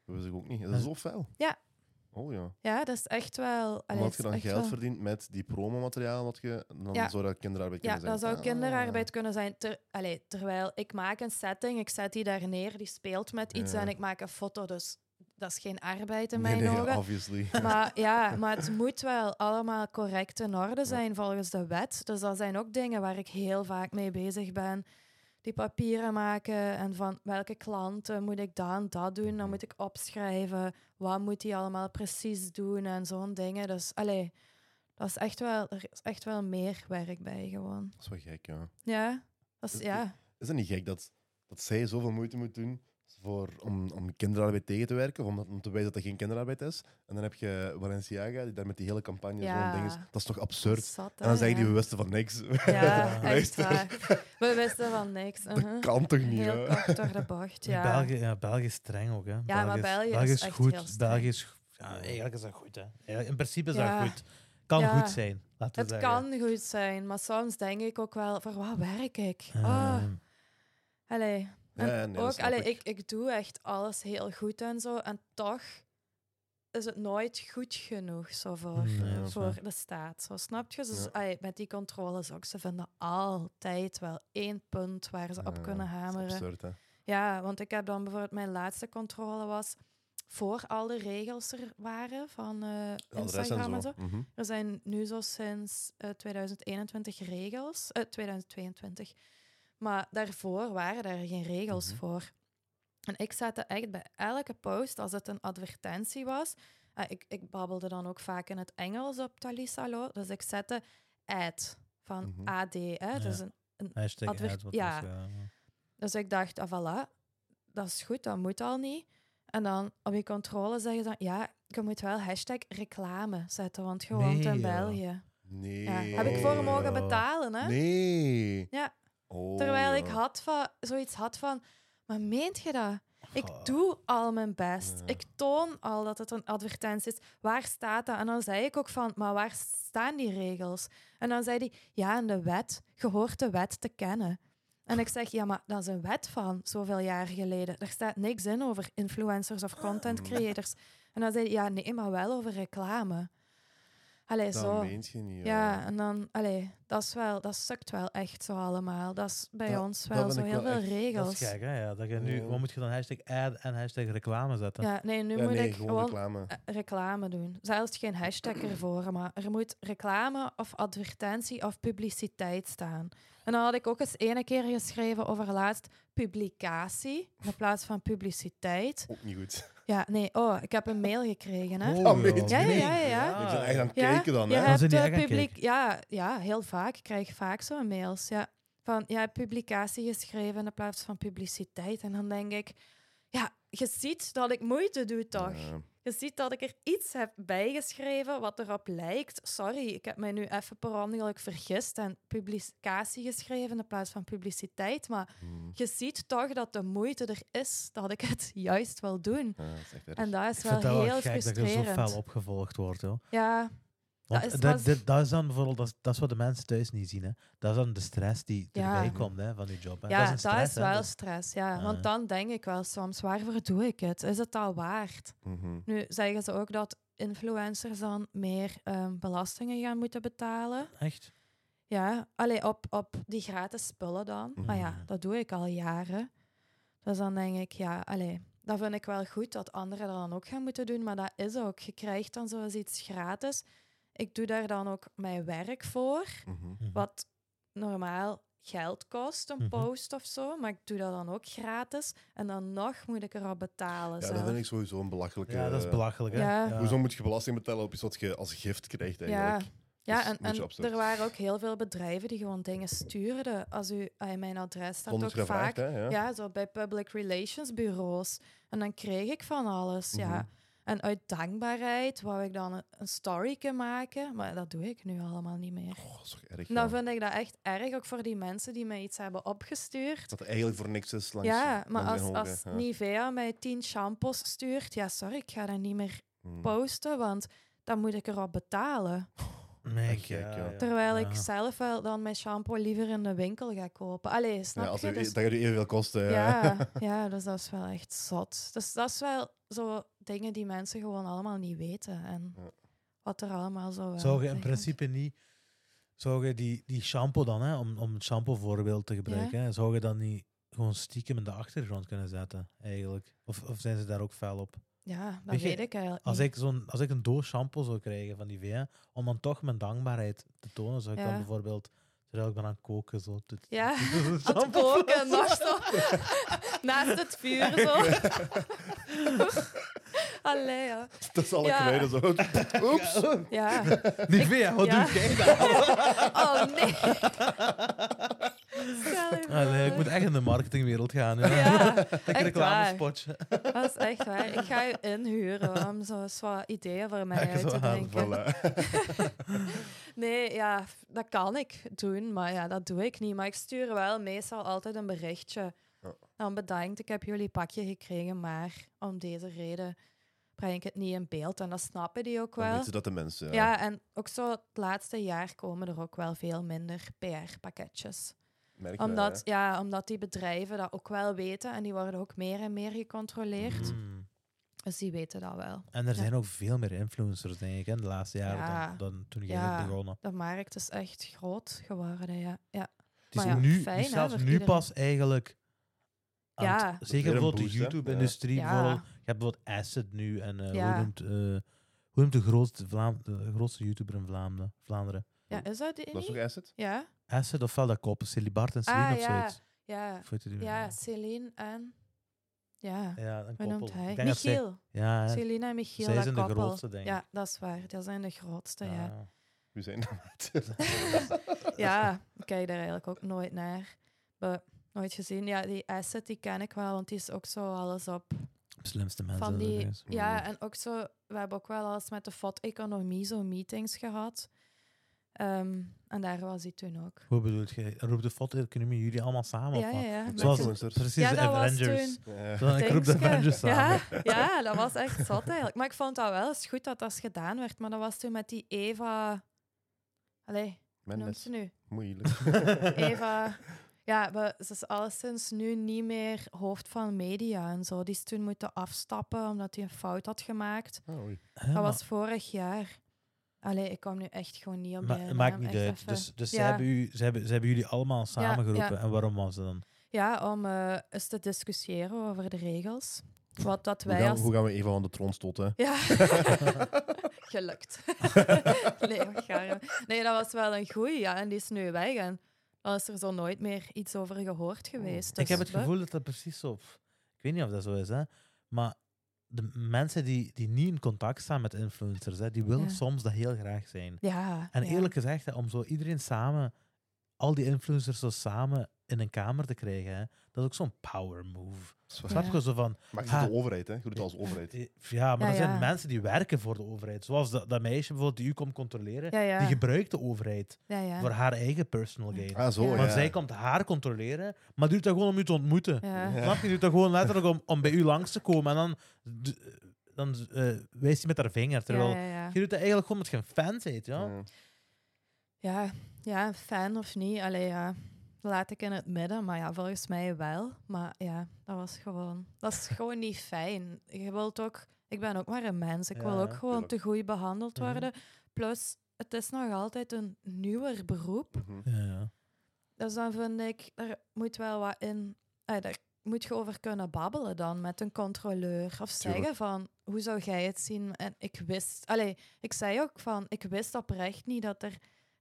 [SPEAKER 2] Dat wist ik ook niet. Dat is zo fel.
[SPEAKER 3] Ja.
[SPEAKER 2] Oh ja.
[SPEAKER 3] Ja, dat is echt wel... allee,
[SPEAKER 2] Omdat
[SPEAKER 3] het
[SPEAKER 2] je dan geld
[SPEAKER 3] wel-
[SPEAKER 2] verdient met die promomateriaal, wat je, dan
[SPEAKER 3] Ja.
[SPEAKER 2] zou dat kinderarbeid
[SPEAKER 3] Ja,
[SPEAKER 2] kunnen
[SPEAKER 3] dat
[SPEAKER 2] zijn.
[SPEAKER 3] zou kinderarbeid kunnen zijn. Ter, allee, terwijl ik maak een setting, ik zet die daar neer, die speelt met iets
[SPEAKER 2] Ja.
[SPEAKER 3] en ik maak een foto. Dus dat is geen arbeid in
[SPEAKER 2] nee,
[SPEAKER 3] mijn
[SPEAKER 2] nee,
[SPEAKER 3] ogen.
[SPEAKER 2] obviously.
[SPEAKER 3] Maar ja, maar het moet wel allemaal correct in orde zijn volgens de wet. Dus dat zijn ook dingen waar ik heel vaak mee bezig ben. Die papieren maken en van welke klanten moet ik dat en dat doen. Dan moet ik opschrijven wat moet die allemaal precies doen en zo'n dingen. Dus allee, dat is echt wel, er is echt wel meer werk bij gewoon.
[SPEAKER 2] Dat is wel gek, ja.
[SPEAKER 3] Ja, dat is,
[SPEAKER 2] Is-
[SPEAKER 3] ja.
[SPEAKER 2] Is het niet gek dat, dat zij zoveel moeite moet doen voor, om, om kinderarbeid tegen te werken, of om, te wijzen dat er geen kinderarbeid is? En dan heb je Valenciaga, die daar met die hele campagne
[SPEAKER 3] Ja.
[SPEAKER 2] zo'n ding is. Dat is toch absurd?
[SPEAKER 3] Zat,
[SPEAKER 2] En dan zeggen die,
[SPEAKER 3] ja.
[SPEAKER 2] we wisten van niks.
[SPEAKER 3] Ja, echt waar. We wisten van niks.
[SPEAKER 2] Dat
[SPEAKER 3] uh-huh.
[SPEAKER 2] kan toch niet,
[SPEAKER 3] Heel kort door de bocht, ja.
[SPEAKER 1] België, ja, België is streng ook, hè.
[SPEAKER 3] maar
[SPEAKER 1] is-
[SPEAKER 3] België is
[SPEAKER 1] is
[SPEAKER 3] echt
[SPEAKER 1] goed.
[SPEAKER 3] heel streng.
[SPEAKER 1] België is... Ja, eigenlijk is dat goed, hè. Ja, in principe is
[SPEAKER 3] Ja.
[SPEAKER 1] dat goed. Kan
[SPEAKER 3] Ja.
[SPEAKER 1] goed zijn, laten we
[SPEAKER 3] Het
[SPEAKER 1] zeggen.
[SPEAKER 3] kan goed zijn, maar soms denk ik ook wel, voor wat werk ik? Oh, allee. En
[SPEAKER 2] Ja, nee, dat
[SPEAKER 3] ook, allee,
[SPEAKER 2] ik.
[SPEAKER 3] ik. Ik, doe echt alles heel goed en zo. En toch is het nooit goed genoeg zo voor,
[SPEAKER 1] Nee, is
[SPEAKER 3] voor
[SPEAKER 1] waar.
[SPEAKER 3] de staat. Zo, snap je? Dus,
[SPEAKER 2] Ja.
[SPEAKER 3] allee, met die controles ook. Ze vinden altijd wel één punt waar ze op kunnen hameren.
[SPEAKER 2] absurd, hè?
[SPEAKER 3] Ja, want ik heb dan bijvoorbeeld mijn laatste controle was voor al de regels er waren van
[SPEAKER 2] Adres
[SPEAKER 3] Instagram en zo.
[SPEAKER 2] Mhm.
[SPEAKER 3] Er zijn nu zo sinds eh, 2021 regels, eh, 2022. Maar daarvoor waren daar geen regels
[SPEAKER 2] Mhm.
[SPEAKER 3] voor. En ik zette echt bij elke post, als het een advertentie was, eh, ik, ik babbelde dan ook vaak in het Engels op Talisalo, dus ik zette ad van
[SPEAKER 2] Mhm.
[SPEAKER 3] AD. Hè? Dus,
[SPEAKER 1] Ja.
[SPEAKER 3] een,
[SPEAKER 1] hashtag
[SPEAKER 3] adver-
[SPEAKER 1] ad, wat
[SPEAKER 3] ja.
[SPEAKER 1] is, ja.
[SPEAKER 3] dus ik dacht, ah voilà, dat is goed, dat moet al niet. En dan op je controle zeggen ze, ja, je moet wel hashtag reclame zetten, want je woont
[SPEAKER 1] Nee,
[SPEAKER 3] in. België.
[SPEAKER 2] Nee.
[SPEAKER 3] Ja, heb ik voor mogen betalen, hè?
[SPEAKER 2] Nee.
[SPEAKER 3] Ja.
[SPEAKER 2] Oh,
[SPEAKER 3] Terwijl ik
[SPEAKER 2] ja.
[SPEAKER 3] had van, zoiets had van, maar meent je dat? Ik doe al mijn best. Ik toon al dat het een advertentie is. Waar staat dat? En dan zei ik ook van, maar waar staan die regels? En dan zei hij, ja, in de wet. Je hoort de wet te kennen. En ik zeg, ja, maar dat is een wet van zoveel jaar geleden. Er staat niks in over influencers of content creators. En dan zei hij, ja, nee, maar wel over reclame. Allee,
[SPEAKER 2] Dat
[SPEAKER 3] zo.
[SPEAKER 2] meent je niet.
[SPEAKER 3] Ja, en dan, allee, dat is wel, dat sukt wel echt zo allemaal. Dat is bij
[SPEAKER 2] Dat-
[SPEAKER 3] ons wel zo heel
[SPEAKER 2] wel
[SPEAKER 3] veel
[SPEAKER 2] echt-
[SPEAKER 1] Dat
[SPEAKER 3] regels.
[SPEAKER 1] is gek, hè? Ja, dat je nu, wat moet je dan hashtag ad en hashtag reclame zetten?
[SPEAKER 3] Ja, nee, nu
[SPEAKER 2] Ja,
[SPEAKER 3] moet
[SPEAKER 2] nee,
[SPEAKER 3] ik
[SPEAKER 2] gewoon
[SPEAKER 3] gewoon
[SPEAKER 2] reclame.
[SPEAKER 3] eh, reclame doen. Zelfs geen hashtag ervoor, maar er moet reclame of advertentie of publiciteit staan. En dan had ik ook eens ene keer geschreven over laatst publicatie in plaats van publiciteit.
[SPEAKER 2] Ook niet goed.
[SPEAKER 3] Ja, nee, oh, ik heb een mail gekregen, hè.
[SPEAKER 1] Oh,
[SPEAKER 3] Ja, ja, ja, ja, ja.
[SPEAKER 2] Ik ben echt aan het
[SPEAKER 3] Ja,
[SPEAKER 2] kijken dan, hè?
[SPEAKER 3] Hebt eh, publiek... Ja, ja, heel vaak. Ik krijg vaak zo'n mails. Ja. Van, ja, publicatie geschreven in plaats van publiciteit. En dan denk ik... Ja, je ziet dat ik moeite doe, toch? Je ziet dat ik er iets heb bijgeschreven wat erop lijkt. Sorry, ik heb mij nu even per ongeluk vergist en publicatie geschreven in plaats van publiciteit. Maar
[SPEAKER 2] Hmm.
[SPEAKER 3] je ziet toch dat de moeite er is dat ik het juist wil doen.
[SPEAKER 2] Ja, dat.
[SPEAKER 3] En dat is
[SPEAKER 1] Ik
[SPEAKER 3] wel
[SPEAKER 1] vind dat wel
[SPEAKER 3] heel
[SPEAKER 1] gek dat je zo
[SPEAKER 3] frustrerend.
[SPEAKER 1] fel opgevolgd wordt, joh.
[SPEAKER 3] Ja,
[SPEAKER 1] Want
[SPEAKER 3] Dat
[SPEAKER 1] dat,
[SPEAKER 3] is-
[SPEAKER 1] dat, dat is dan bijvoorbeeld, dat is, dat is wat de mensen thuis niet zien. Hè. Dat is dan de stress die
[SPEAKER 3] Ja.
[SPEAKER 1] erbij komt hè, van je job. Hè.
[SPEAKER 3] ja
[SPEAKER 1] dat is, een stress, hè.
[SPEAKER 3] wel
[SPEAKER 1] Dat-
[SPEAKER 3] stress. Ja.
[SPEAKER 1] Ah.
[SPEAKER 3] Want dan denk ik wel soms, waarvoor doe ik het? Is het al waard?
[SPEAKER 2] Mhm.
[SPEAKER 3] Nu zeggen ze ook dat influencers dan meer ehm, belastingen gaan moeten betalen.
[SPEAKER 1] Echt?
[SPEAKER 3] Ja, alleen op, op die gratis spullen dan. Maar ja,
[SPEAKER 1] Mhm.
[SPEAKER 3] dat doe ik al jaren. Dus dan denk ik, ja, allee, dat vind ik wel goed dat anderen dat dan ook gaan moeten doen. Maar dat is ook. Je krijgt dan zoals iets gratis. Ik doe daar dan ook mijn werk voor.
[SPEAKER 2] Mhm.
[SPEAKER 1] Mhm.
[SPEAKER 3] Wat normaal geld kost, een
[SPEAKER 1] Mhm.
[SPEAKER 3] post of zo. Maar ik doe dat dan ook gratis. En dan nog moet ik erop betalen.
[SPEAKER 2] Ja,
[SPEAKER 3] zelf.
[SPEAKER 2] dat vind ik sowieso een belachelijke...
[SPEAKER 1] Ja, dat is belachelijk. Hè.
[SPEAKER 3] Ja.
[SPEAKER 2] Hoezo moet je belasting betalen op iets wat je als gift krijgt,
[SPEAKER 3] Ja,
[SPEAKER 2] eigenlijk?
[SPEAKER 3] Ja,
[SPEAKER 2] Dus
[SPEAKER 3] en, er waren ook heel veel bedrijven die gewoon dingen stuurden. Als u aan mijn adres staat ook
[SPEAKER 2] gevraagd,
[SPEAKER 3] vaak.
[SPEAKER 2] hè? Ja.
[SPEAKER 3] Ja, zo bij public relations bureaus. En dan kreeg ik van alles, ja. En uit dankbaarheid wou ik dan een, een story kunnen maken, maar dat doe ik nu allemaal niet meer.
[SPEAKER 2] Oh, dat is toch erg.
[SPEAKER 3] Dan
[SPEAKER 2] ja.
[SPEAKER 3] vind ik dat echt erg, ook voor die mensen die mij iets hebben opgestuurd.
[SPEAKER 2] Dat er eigenlijk voor niks is langs
[SPEAKER 3] ja, maar
[SPEAKER 2] langs
[SPEAKER 3] als, als
[SPEAKER 2] ja.
[SPEAKER 3] Nivea mij tien shampoos stuurt, ja, sorry, ik ga dat niet meer
[SPEAKER 2] Hmm.
[SPEAKER 3] posten, want dan moet ik erop betalen.
[SPEAKER 1] Nee,
[SPEAKER 2] ja.
[SPEAKER 3] Terwijl ik
[SPEAKER 1] Ja.
[SPEAKER 3] zelf wel dan mijn shampoo liever in de winkel ga kopen. Allee, snap
[SPEAKER 2] Ja, als
[SPEAKER 3] je?
[SPEAKER 2] er,
[SPEAKER 3] Dus-
[SPEAKER 2] dat gaat u evenveel kosten. Ja.
[SPEAKER 3] ja, ja, dus dat is wel echt zot. Dus dat is wel zo dingen die mensen gewoon allemaal niet weten. En
[SPEAKER 2] Ja.
[SPEAKER 3] wat er allemaal zo
[SPEAKER 1] Zou je in principe niet... Zou je die, die shampoo dan, hè, om, om het shampoo voorbeeld te gebruiken, hè, zou je dan niet gewoon stiekem in de achtergrond kunnen zetten, eigenlijk? Of, of zijn ze daar ook fel op?
[SPEAKER 3] Ja, dat
[SPEAKER 1] Weet
[SPEAKER 3] weet,
[SPEAKER 1] je,
[SPEAKER 3] ik eigenlijk
[SPEAKER 1] Als
[SPEAKER 3] niet.
[SPEAKER 1] ik, zo'n, als ik een doos shampoo zou krijgen van die VA, om dan toch mijn dankbaarheid te tonen, zou ik dan bijvoorbeeld, terwijl ik ben aan het koken, zo...
[SPEAKER 3] Ja, Aan het koken, nog zo. Naast het vuur, zo. Allee, ja.
[SPEAKER 2] Dat is alle
[SPEAKER 3] Ja.
[SPEAKER 2] kruiden zo. Oeps.
[SPEAKER 3] Ja.
[SPEAKER 1] Nivea, wat
[SPEAKER 3] ja.
[SPEAKER 1] doe jij daar?
[SPEAKER 3] Oh, nee.
[SPEAKER 1] Allee, ik
[SPEAKER 3] voor.
[SPEAKER 1] moet echt in de marketingwereld gaan. Ja.
[SPEAKER 3] Ja, echt
[SPEAKER 1] reclamespotje.
[SPEAKER 3] dat is echt waar. Ik ga je inhuren om zo eens wat ideeën voor mij uit te denken.
[SPEAKER 2] Voilà.
[SPEAKER 3] Nee, ja, dat kan ik doen, maar ja, dat doe ik niet. Maar ik stuur wel meestal altijd een berichtje. Dan bedankt, ik heb jullie pakje gekregen, maar om deze reden breng ik het niet in beeld. En dat snappen die ook wel.
[SPEAKER 2] weten dat de mensen.
[SPEAKER 3] Ja, en ook zo het laatste jaar komen er ook wel veel minder PR-pakketjes.
[SPEAKER 2] Merk
[SPEAKER 3] Omdat, ja, omdat die bedrijven dat ook wel weten en die worden ook meer en meer gecontroleerd.
[SPEAKER 1] Mm.
[SPEAKER 3] Dus die weten dat wel.
[SPEAKER 1] En er
[SPEAKER 3] Ja.
[SPEAKER 1] zijn ook veel meer influencers, denk ik, hè, de laatste jaren
[SPEAKER 3] Ja.
[SPEAKER 1] dan, dan toen jij
[SPEAKER 3] Ja.
[SPEAKER 1] bent begonnen.
[SPEAKER 3] De markt is echt groot geworden, ja. ja.
[SPEAKER 1] Het is
[SPEAKER 3] Maar ja,
[SPEAKER 1] nu,
[SPEAKER 3] fijn, hè,
[SPEAKER 1] zelfs nu
[SPEAKER 3] iedereen.
[SPEAKER 1] pas eigenlijk...
[SPEAKER 3] Ja.
[SPEAKER 1] het- zeker bijvoorbeeld
[SPEAKER 2] boost,
[SPEAKER 1] de? YouTube-industrie.
[SPEAKER 3] Ja.
[SPEAKER 1] bijvoorbeeld. Je hebt bijvoorbeeld Asset nu. En eh,
[SPEAKER 3] Ja.
[SPEAKER 1] hoe, noemt, eh, hoe noemt de grootste, Vlaam, de grootste YouTuber in Vlaanderen? Vlaanderen?
[SPEAKER 3] Ja, is dat die
[SPEAKER 2] Dat is
[SPEAKER 3] niet?
[SPEAKER 2] toch asset?
[SPEAKER 3] Ja,
[SPEAKER 1] Asset of wel dat koppen? Silly Bart en Celine
[SPEAKER 3] Ah,
[SPEAKER 1] of
[SPEAKER 3] ja.
[SPEAKER 1] zoiets?
[SPEAKER 3] ja, ja? Celine en... Ja,
[SPEAKER 1] ja, een koppel.
[SPEAKER 3] noemt hij?
[SPEAKER 1] Ik denk dat zij-
[SPEAKER 3] Michiel.
[SPEAKER 1] ja.
[SPEAKER 3] Celine en Michiel,
[SPEAKER 1] zij
[SPEAKER 3] dat
[SPEAKER 1] zijn de
[SPEAKER 3] koppel.
[SPEAKER 1] grootste, denk ik.
[SPEAKER 3] Ja, dat is waar. Dat zijn de grootste, ja.
[SPEAKER 1] Ja.
[SPEAKER 2] Wie zijn dat?
[SPEAKER 3] Ja, ik kijk daar eigenlijk ook nooit naar. Maar nooit gezien. Ja, die asset die ken ik wel, want die is ook zo alles op.
[SPEAKER 1] Slimste mensen.
[SPEAKER 3] Van die, ja, en ook zo, we hebben ook wel alles met de FOD-economie zo meetings gehad. Ehm, en daar was hij toen ook.
[SPEAKER 1] Hoe bedoelt je? Roep de foto-economie jullie allemaal samen?
[SPEAKER 3] Ja,
[SPEAKER 1] Zoals. Precies,
[SPEAKER 3] Ja,
[SPEAKER 1] de
[SPEAKER 3] dat was
[SPEAKER 1] Avengers.
[SPEAKER 3] toen.
[SPEAKER 2] Ja.
[SPEAKER 1] Zo, ik roep de
[SPEAKER 3] Dingske.
[SPEAKER 1] Avengers samen.
[SPEAKER 3] Ja, ja, dat was echt zot eigenlijk. Maar ik vond dat wel eens goed dat dat gedaan werd. Maar dat was toen met die Eva... Allee, hoe noemt ze nu?
[SPEAKER 2] Moeilijk.
[SPEAKER 3] Eva... Ja, we, ze is alleszins nu niet meer hoofd van media en zo. Die is toen moeten afstappen omdat hij een fout had gemaakt.
[SPEAKER 2] Oh,
[SPEAKER 3] Dat was vorig jaar. Allee, ik kom nu echt gewoon niet op
[SPEAKER 1] Ma-
[SPEAKER 3] de
[SPEAKER 1] maakt niet uit.
[SPEAKER 3] even.
[SPEAKER 1] Dus, dus ze, hebben u, ze, hebben, ze hebben jullie allemaal samengeroepen.
[SPEAKER 3] ja.
[SPEAKER 1] En waarom was het dan?
[SPEAKER 3] Ja, om eh, eens te discussiëren over de regels. Wat dat
[SPEAKER 2] Hoe
[SPEAKER 3] wij
[SPEAKER 2] gaan,
[SPEAKER 3] als...
[SPEAKER 2] hoe gaan we Eva aan de troon stoten?
[SPEAKER 3] Ja, gelukt. nee, nee, dat was wel een goeie, ja. En die is nu weg. En dan is er zo nooit meer iets over gehoord geweest.
[SPEAKER 1] ik heb
[SPEAKER 3] Dus
[SPEAKER 1] het gevoel dat dat precies zo... Ik weet niet of dat zo is, hè. Maar de mensen die, die niet in contact staan met influencers, hè, die willen
[SPEAKER 3] Ja.
[SPEAKER 1] soms dat heel graag zijn.
[SPEAKER 3] Ja.
[SPEAKER 1] En eerlijk gezegd, hè, om zo iedereen samen, al die influencers zo samen in een kamer te krijgen, hè, dat is ook zo'n power move.
[SPEAKER 2] Snap
[SPEAKER 1] Snap je zo van...
[SPEAKER 2] Maar je zit de overheid, hè? Je doet het als overheid.
[SPEAKER 1] eh, Ja, maar
[SPEAKER 3] Ja,
[SPEAKER 1] er zijn
[SPEAKER 3] ja.
[SPEAKER 1] mensen die werken voor de overheid. Zoals dat, dat meisje bijvoorbeeld die u komt controleren.
[SPEAKER 3] Ja, ja.
[SPEAKER 1] Die gebruikt de overheid
[SPEAKER 3] ja, ja.
[SPEAKER 1] voor haar eigen personal gain.
[SPEAKER 2] Ah, zo,
[SPEAKER 3] Ja.
[SPEAKER 2] ja.
[SPEAKER 1] Want zij komt haar controleren, maar doet dat gewoon om u te ontmoeten.
[SPEAKER 3] Ja.
[SPEAKER 2] Ja.
[SPEAKER 1] Snap je? Doet dat gewoon letterlijk om, om bij u langs te komen. En dan, dan eh, wijst hij met haar vinger. Terwijl
[SPEAKER 3] ja, ja, ja.
[SPEAKER 1] je doet dat eigenlijk gewoon met geen fan bent. Ja?
[SPEAKER 2] Ja.
[SPEAKER 3] Ja, ja, fan of niet. Allee, ja. Laat ik in het midden, maar ja, volgens mij wel. Maar ja, dat was gewoon... Dat is gewoon niet fijn. Je wilt ook... Ik ben ook maar een mens. Ik wil ook gewoon
[SPEAKER 2] tuurlijk.
[SPEAKER 3] te goed behandeld
[SPEAKER 1] Mhm.
[SPEAKER 3] worden. Plus, het is nog altijd een nieuwer beroep.
[SPEAKER 2] Mhm.
[SPEAKER 1] Ja, ja.
[SPEAKER 3] Dus dan vind ik, er moet wel wat in... eh, daar moet je over kunnen babbelen dan met een controleur. Of
[SPEAKER 2] Tuurlijk.
[SPEAKER 3] zeggen van, hoe zou jij het zien? En ik wist... Allee, ik zei ook van, ik wist oprecht niet dat er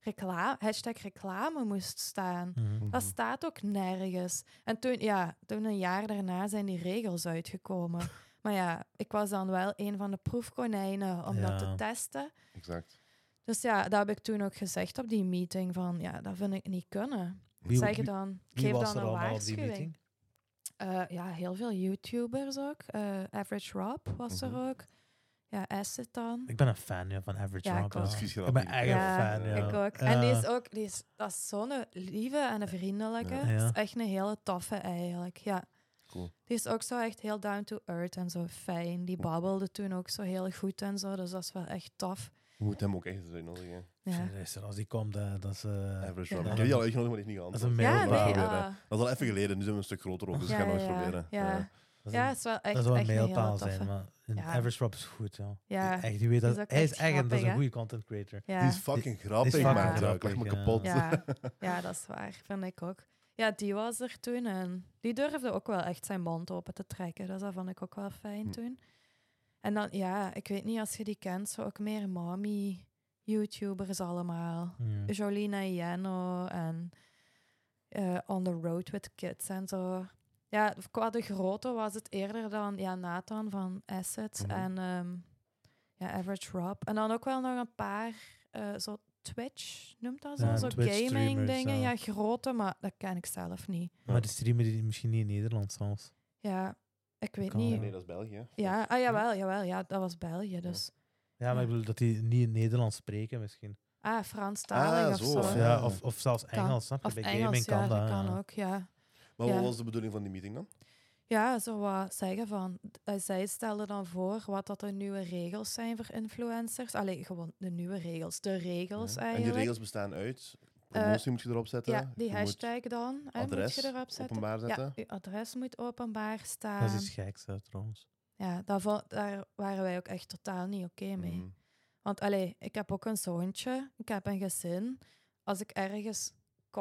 [SPEAKER 3] reclame, hashtag reclame moest staan.
[SPEAKER 1] Mhm.
[SPEAKER 3] Dat staat ook nergens. En toen, ja, toen een jaar daarna zijn die regels uitgekomen. maar ja, ik was dan wel een van de proefkonijnen om dat te testen.
[SPEAKER 2] Exact.
[SPEAKER 3] Dus ja, dat heb ik toen ook gezegd op die meeting. Van ja, dat vind ik niet kunnen.
[SPEAKER 1] Wie-
[SPEAKER 3] zeg dan, geef
[SPEAKER 1] was
[SPEAKER 3] dan
[SPEAKER 1] er
[SPEAKER 3] een waarschuwing.
[SPEAKER 1] meeting?
[SPEAKER 3] Eh, ja, heel veel YouTubers ook. Eh, Average Rob was
[SPEAKER 2] Mhm.
[SPEAKER 3] er ook. Ja, Acid dan.
[SPEAKER 1] Ik ben een fan ja, van Average
[SPEAKER 3] Ja, ik ook.
[SPEAKER 1] Ik ben echt een fan, ja.
[SPEAKER 3] Ik ook.
[SPEAKER 1] Ja.
[SPEAKER 3] En die is ook, die is, dat is zo'n lieve en een vriendelijke.
[SPEAKER 1] Ja.
[SPEAKER 3] Het
[SPEAKER 1] Ja.
[SPEAKER 3] is echt een hele toffe eigenlijk. Ja.
[SPEAKER 2] Cool.
[SPEAKER 3] Die is ook zo echt heel down to earth en zo fijn. Die babbelde toen ook zo heel goed en zo. Dus dat is wel echt tof.
[SPEAKER 2] Je moet hem ook echt eens uitnodigen.
[SPEAKER 3] Ja,
[SPEAKER 1] Als die komt, eh, dat is... eh,
[SPEAKER 2] Average
[SPEAKER 3] Ja.
[SPEAKER 2] Rob. Ik heb die al uitgenodigd, maar die is niet
[SPEAKER 1] Dat is een
[SPEAKER 2] geantwoord.
[SPEAKER 1] mail.
[SPEAKER 3] ja nee. ah,
[SPEAKER 2] Dat is al even geleden, nu zijn we een stuk groter ook, dus
[SPEAKER 3] ja,
[SPEAKER 2] ik ga nog eens
[SPEAKER 3] ja,
[SPEAKER 2] proberen.
[SPEAKER 3] Ja,
[SPEAKER 2] Ja.
[SPEAKER 1] Dat
[SPEAKER 3] ja, is wel echt,
[SPEAKER 1] dat zou een
[SPEAKER 3] echt een hele
[SPEAKER 1] mailpaal zijn, maar een
[SPEAKER 3] Ja.
[SPEAKER 1] Average Rob is goed, ja.
[SPEAKER 3] Ja,
[SPEAKER 1] Echt, die weet dat,
[SPEAKER 3] is
[SPEAKER 1] hij is
[SPEAKER 3] echt
[SPEAKER 1] dat is een goede content creator.
[SPEAKER 3] ja.
[SPEAKER 2] Die is fucking grappig,
[SPEAKER 1] die
[SPEAKER 3] is
[SPEAKER 2] man.
[SPEAKER 3] fucking
[SPEAKER 2] Ja, ik leg me kapot.
[SPEAKER 3] Ja, ja, dat is waar. Vind ik ook. Ja, die was er toen en die durfde ook wel echt zijn mond open te trekken. Dus dat vond ik ook wel fijn
[SPEAKER 2] Hm.
[SPEAKER 3] toen. En dan, ja, ik weet niet als je die kent, zo ook meer mommy-YouTubers allemaal.
[SPEAKER 1] Ja.
[SPEAKER 3] Jolina Jeno en eh, On the Road with Kids en zo. Ja, qua de grootte was het eerder dan ja, Nathan van Asset
[SPEAKER 2] Mhm.
[SPEAKER 3] en ehm, ja, Average Rob. En dan ook wel nog een paar eh, zo Twitch, noemt dat zo?
[SPEAKER 1] Ja,
[SPEAKER 3] zo gaming dingen.
[SPEAKER 1] ja.
[SPEAKER 3] Ja, grote, maar dat ken ik zelf niet.
[SPEAKER 1] Maar die streamen die misschien niet in Nederland zelfs.
[SPEAKER 3] Ja, ik weet
[SPEAKER 1] Kan
[SPEAKER 3] niet.
[SPEAKER 2] Nee, dat is België.
[SPEAKER 3] Ja, ah, jawel, jawel, ja, dat was België dus.
[SPEAKER 1] Ja, maar ik bedoel dat die niet in Nederlands spreken misschien.
[SPEAKER 3] Ah, Franstalig
[SPEAKER 2] Ah,
[SPEAKER 3] of
[SPEAKER 2] zo,
[SPEAKER 3] zo.
[SPEAKER 1] Of, ja, of, of zelfs
[SPEAKER 3] Kan.
[SPEAKER 1] Engels, snap je?
[SPEAKER 3] Of
[SPEAKER 1] Bij
[SPEAKER 3] Engels,
[SPEAKER 1] gaming
[SPEAKER 3] ja,
[SPEAKER 1] kan dat.
[SPEAKER 3] dat kan
[SPEAKER 1] ja.
[SPEAKER 3] ook, ja.
[SPEAKER 2] Maar
[SPEAKER 3] Ja.
[SPEAKER 2] wat was de bedoeling van die meeting dan?
[SPEAKER 3] Ja, zo wat zeggen van. eh, Zij stelde dan voor wat dat de nieuwe regels zijn voor influencers. Allee, gewoon de nieuwe regels. De regels
[SPEAKER 2] Ja. En
[SPEAKER 3] eigenlijk.
[SPEAKER 2] die regels bestaan uit? Promotie moet je erop zetten.
[SPEAKER 3] ja, die
[SPEAKER 2] je
[SPEAKER 3] hashtag dan
[SPEAKER 2] adres
[SPEAKER 3] moet je erop zetten.
[SPEAKER 2] openbaar zetten.
[SPEAKER 3] Ja, je adres moet openbaar
[SPEAKER 1] Dat
[SPEAKER 3] staan.
[SPEAKER 1] is iets geks, hè, trouwens.
[SPEAKER 3] Ja, daar waren wij ook echt totaal niet oké mee.
[SPEAKER 2] Mhm.
[SPEAKER 3] Want allee, ik heb ook een zoontje, ik heb een gezin. Als ik ergens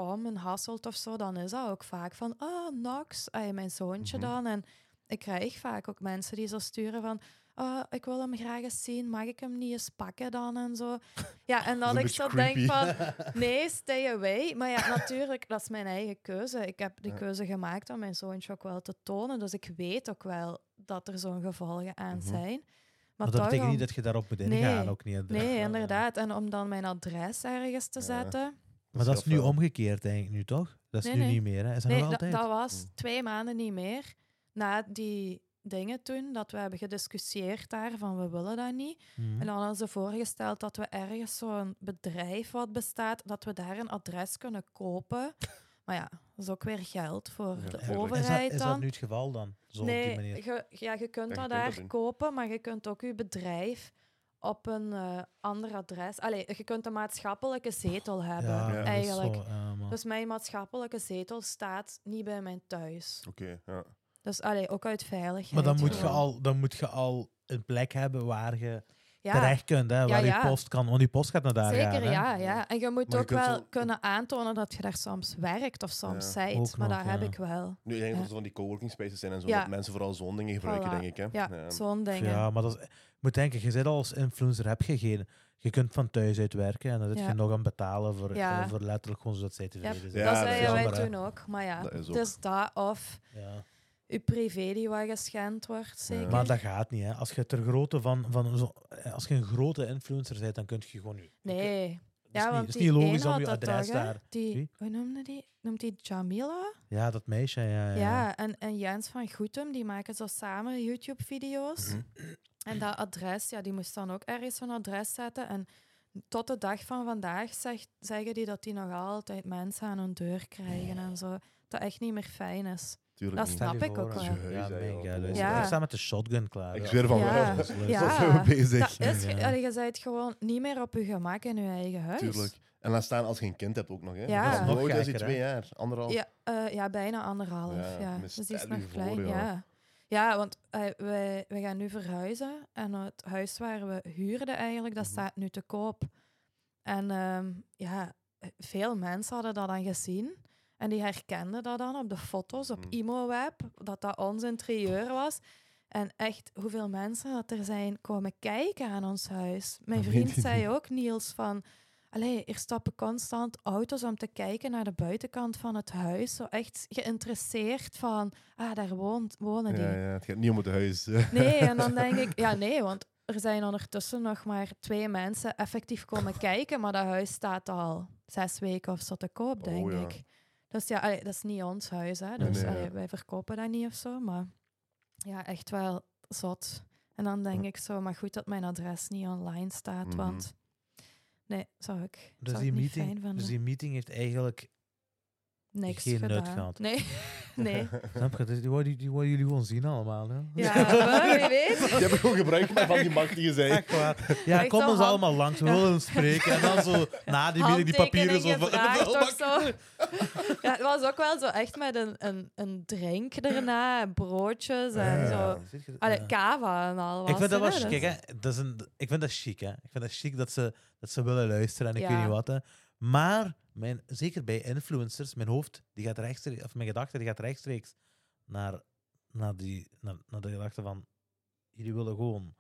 [SPEAKER 3] kom Hasselt of zo, dan is dat ook vaak van, ah, Nox, ay, mijn zoontje
[SPEAKER 2] Mhm.
[SPEAKER 3] dan. En ik krijg vaak ook mensen die zo sturen van, ah, ik wil hem graag eens zien, mag ik hem niet eens pakken dan en zo. Ja, en
[SPEAKER 2] Dat
[SPEAKER 3] ik zo denk van, nee, stay away. Maar ja, natuurlijk, dat is mijn eigen keuze. Ik heb die
[SPEAKER 2] Ja.
[SPEAKER 3] keuze gemaakt om mijn zoontje ook wel te tonen. Dus ik weet ook wel dat er zo'n gevolgen aan
[SPEAKER 2] Mhm.
[SPEAKER 3] zijn.
[SPEAKER 1] Maar,
[SPEAKER 3] Maar,
[SPEAKER 1] dat betekent
[SPEAKER 3] om-
[SPEAKER 1] niet dat je daarop moet
[SPEAKER 3] Nee.
[SPEAKER 1] ingaan. Ook niet,
[SPEAKER 3] Nee, inderdaad. En om dan mijn adres ergens te
[SPEAKER 2] Ja.
[SPEAKER 3] zetten.
[SPEAKER 1] Maar dat is nu omgekeerd eigenlijk nu, toch? Dat is
[SPEAKER 3] Nee,
[SPEAKER 1] nu
[SPEAKER 3] nee.
[SPEAKER 1] niet meer, hè? Is dat
[SPEAKER 3] Nee,
[SPEAKER 1] nog altijd?
[SPEAKER 3] dat was
[SPEAKER 2] Mm.
[SPEAKER 3] twee maanden niet meer. Na die dingen toen, dat we hebben gediscussieerd daar van we willen dat niet.
[SPEAKER 1] Mhm.
[SPEAKER 3] En dan hadden ze voorgesteld dat we ergens zo'n bedrijf wat bestaat, dat we daar een adres kunnen kopen. Maar ja, dat is ook weer geld voor
[SPEAKER 2] Ja,
[SPEAKER 3] de
[SPEAKER 2] tuurlijk.
[SPEAKER 1] is, dat,
[SPEAKER 3] overheid
[SPEAKER 1] is dat nu het geval dan? Zo op die
[SPEAKER 3] nee,
[SPEAKER 1] manier?
[SPEAKER 3] je, ja, je kunt
[SPEAKER 2] je
[SPEAKER 3] dat
[SPEAKER 2] kunt
[SPEAKER 3] daar
[SPEAKER 2] dat
[SPEAKER 3] kopen, maar je kunt ook je bedrijf op een eh, ander adres... Allee, je kunt een maatschappelijke zetel hebben,
[SPEAKER 1] ja, dat is
[SPEAKER 3] eigenlijk.
[SPEAKER 1] zo, ja, maar-
[SPEAKER 3] Dus mijn maatschappelijke zetel staat niet bij mijn thuis.
[SPEAKER 2] Oké, ja.
[SPEAKER 3] Dus allee, ook uit veiligheid.
[SPEAKER 1] Maar dan moet, je al, dan moet je al een plek hebben waar je
[SPEAKER 3] ja,
[SPEAKER 1] terecht kunt, hè, waar
[SPEAKER 3] ja.
[SPEAKER 1] je post kan. Want die post gaat naar daar
[SPEAKER 3] Zeker,
[SPEAKER 1] gaan,
[SPEAKER 3] ja, ja. En je moet
[SPEAKER 2] Maar je
[SPEAKER 3] ook wel
[SPEAKER 2] zo-
[SPEAKER 3] kunnen aantonen dat je daar soms werkt of soms zijt. Maar
[SPEAKER 1] nog,
[SPEAKER 3] dat heb ik wel.
[SPEAKER 2] Nu, ik denk
[SPEAKER 3] Ja.
[SPEAKER 2] dat er zo van die coworking spaces zijn en zo,
[SPEAKER 3] Ja.
[SPEAKER 2] dat mensen vooral zo'n dingen gebruiken,
[SPEAKER 3] Voilà.
[SPEAKER 2] denk ik. Hè?
[SPEAKER 3] Ja, zo'n dingen.
[SPEAKER 1] Ja, maar dat is, je moet denken, je zit al als influencer, heb je geen... Je kunt van thuis uit werken en dan zit
[SPEAKER 3] Ja.
[SPEAKER 1] je nog aan betalen voor,
[SPEAKER 3] Ja.
[SPEAKER 1] voor letterlijk gewoon zodat zij tevreden zijn.
[SPEAKER 2] Ja,
[SPEAKER 3] dat zeiden wij toen ook. Maar ja,
[SPEAKER 2] Dat is ook.
[SPEAKER 3] het is dat of
[SPEAKER 1] Ja.
[SPEAKER 3] Je privé die wat geschend wordt, zeker.
[SPEAKER 1] Maar dat gaat niet, hè. Als je ter grootte van... van zo, eh, als je een grote influencer bent, dan kun je gewoon... je-
[SPEAKER 3] nee.
[SPEAKER 1] Het is,
[SPEAKER 3] Ja,
[SPEAKER 1] niet,
[SPEAKER 3] want
[SPEAKER 1] het is niet logisch om je adres
[SPEAKER 3] toch,
[SPEAKER 1] daar...
[SPEAKER 3] Die, hoe noemde die? Noemt die Jamila?
[SPEAKER 1] Ja, dat meisje, ja. ja,
[SPEAKER 3] Ja,
[SPEAKER 1] ja.
[SPEAKER 3] en, en Jens van Goetem, die maken zo samen YouTube-video's.
[SPEAKER 2] Mhm.
[SPEAKER 3] En dat adres, ja, die moest dan ook ergens een adres zetten. En tot de dag van vandaag zegt, zeggen die dat die nog altijd mensen aan hun deur krijgen en zo. Dat echt niet meer fijn is.
[SPEAKER 2] Tuurlijk
[SPEAKER 3] Dat
[SPEAKER 2] niet.
[SPEAKER 3] snap ik ook wel.
[SPEAKER 1] Ja, mega. Dus
[SPEAKER 3] Ja.
[SPEAKER 1] Ik sta met de shotgun klaar.
[SPEAKER 2] Ik zweer van
[SPEAKER 3] Ja.
[SPEAKER 2] wel.
[SPEAKER 1] Dat is.
[SPEAKER 3] Ja.
[SPEAKER 2] Bezig.
[SPEAKER 3] Dat is, je bent gewoon niet meer op je gemak in je eigen huis.
[SPEAKER 2] Tuurlijk. En laat staan als je een kind hebt ook nog. Hè?
[SPEAKER 3] Ja.
[SPEAKER 2] Dat is
[SPEAKER 1] is nog gekker,
[SPEAKER 2] twee jaar, anderhalf.
[SPEAKER 3] Ja, eh, ja bijna anderhalf.
[SPEAKER 2] Ja,
[SPEAKER 3] Dus die is nog klein. ja. ja, want wij, wij gaan nu verhuizen. En het huis waar we huurden eigenlijk, dat
[SPEAKER 2] Mhm.
[SPEAKER 3] staat nu te koop. En ehm, ja, veel mensen hadden dat dan gezien. En die herkenden dat dan op de foto's op
[SPEAKER 2] Mhm.
[SPEAKER 3] ImoWeb, dat dat ons interieur was. En echt, hoeveel mensen dat er zijn komen kijken aan ons huis. Mijn vriend zei ook, Niels, van... Allee, er stappen constant auto's om te kijken naar de buitenkant van het huis. Zo echt geïnteresseerd van, ah, daar woont, wonen die.
[SPEAKER 2] Ja, ja, het gaat niet om het huis.
[SPEAKER 3] Nee, en dan denk ik, ja, nee, want er zijn ondertussen nog maar twee mensen effectief komen kijken, maar dat huis staat al zes weken of zo te koop, denk
[SPEAKER 2] Oh, ja.
[SPEAKER 3] ik. Dus ja, allee, dat is niet ons huis, hè. Dus
[SPEAKER 2] nee,
[SPEAKER 3] allee,
[SPEAKER 2] ja.
[SPEAKER 3] wij verkopen dat niet of zo, maar ja, echt wel zot. En dan denk
[SPEAKER 2] Ja.
[SPEAKER 3] ik zo, maar goed dat mijn adres niet online staat,
[SPEAKER 2] Mhm.
[SPEAKER 3] want nee, zou ik,
[SPEAKER 1] Dus
[SPEAKER 3] zou
[SPEAKER 1] die,
[SPEAKER 3] ik niet fijn
[SPEAKER 1] meeting, dus die meeting heeft eigenlijk...
[SPEAKER 3] Niks
[SPEAKER 1] geen nut
[SPEAKER 3] gedaan.
[SPEAKER 1] gehad.
[SPEAKER 3] Nee, nee.
[SPEAKER 1] Snap je? Dus Die worden die worden jullie gewoon zien allemaal. Hè?
[SPEAKER 3] Ja, maar wie weet.
[SPEAKER 2] Die hebben gewoon gebruik gemaakt van die macht die je zei.
[SPEAKER 1] Echt waar. Ja,
[SPEAKER 3] Echt
[SPEAKER 1] kom ons
[SPEAKER 3] hand-
[SPEAKER 1] allemaal langs. We
[SPEAKER 3] Ja.
[SPEAKER 1] willen spreken. En dan zo na die meeting die papieren zo... Van-
[SPEAKER 3] zo. Ja, het was ook wel zo echt met een, een, een drink erna, en broodjes en
[SPEAKER 2] Ja.
[SPEAKER 3] zo. Allee,
[SPEAKER 1] Ja.
[SPEAKER 3] kava en al.
[SPEAKER 1] Ik vind dat wel
[SPEAKER 3] hè,
[SPEAKER 1] chic,
[SPEAKER 3] dus-
[SPEAKER 1] hè. Dat is een, ik vind dat chic, hè. Ik vind dat chic dat ze, dat ze willen luisteren en ik
[SPEAKER 3] Ja.
[SPEAKER 1] weet niet wat, hè. Maar, mijn, zeker bij influencers, mijn hoofd, die gaat rechtstreeks, of mijn gedachte, die gaat rechtstreeks naar, naar, die, naar, naar de gedachte van, jullie willen gewoon,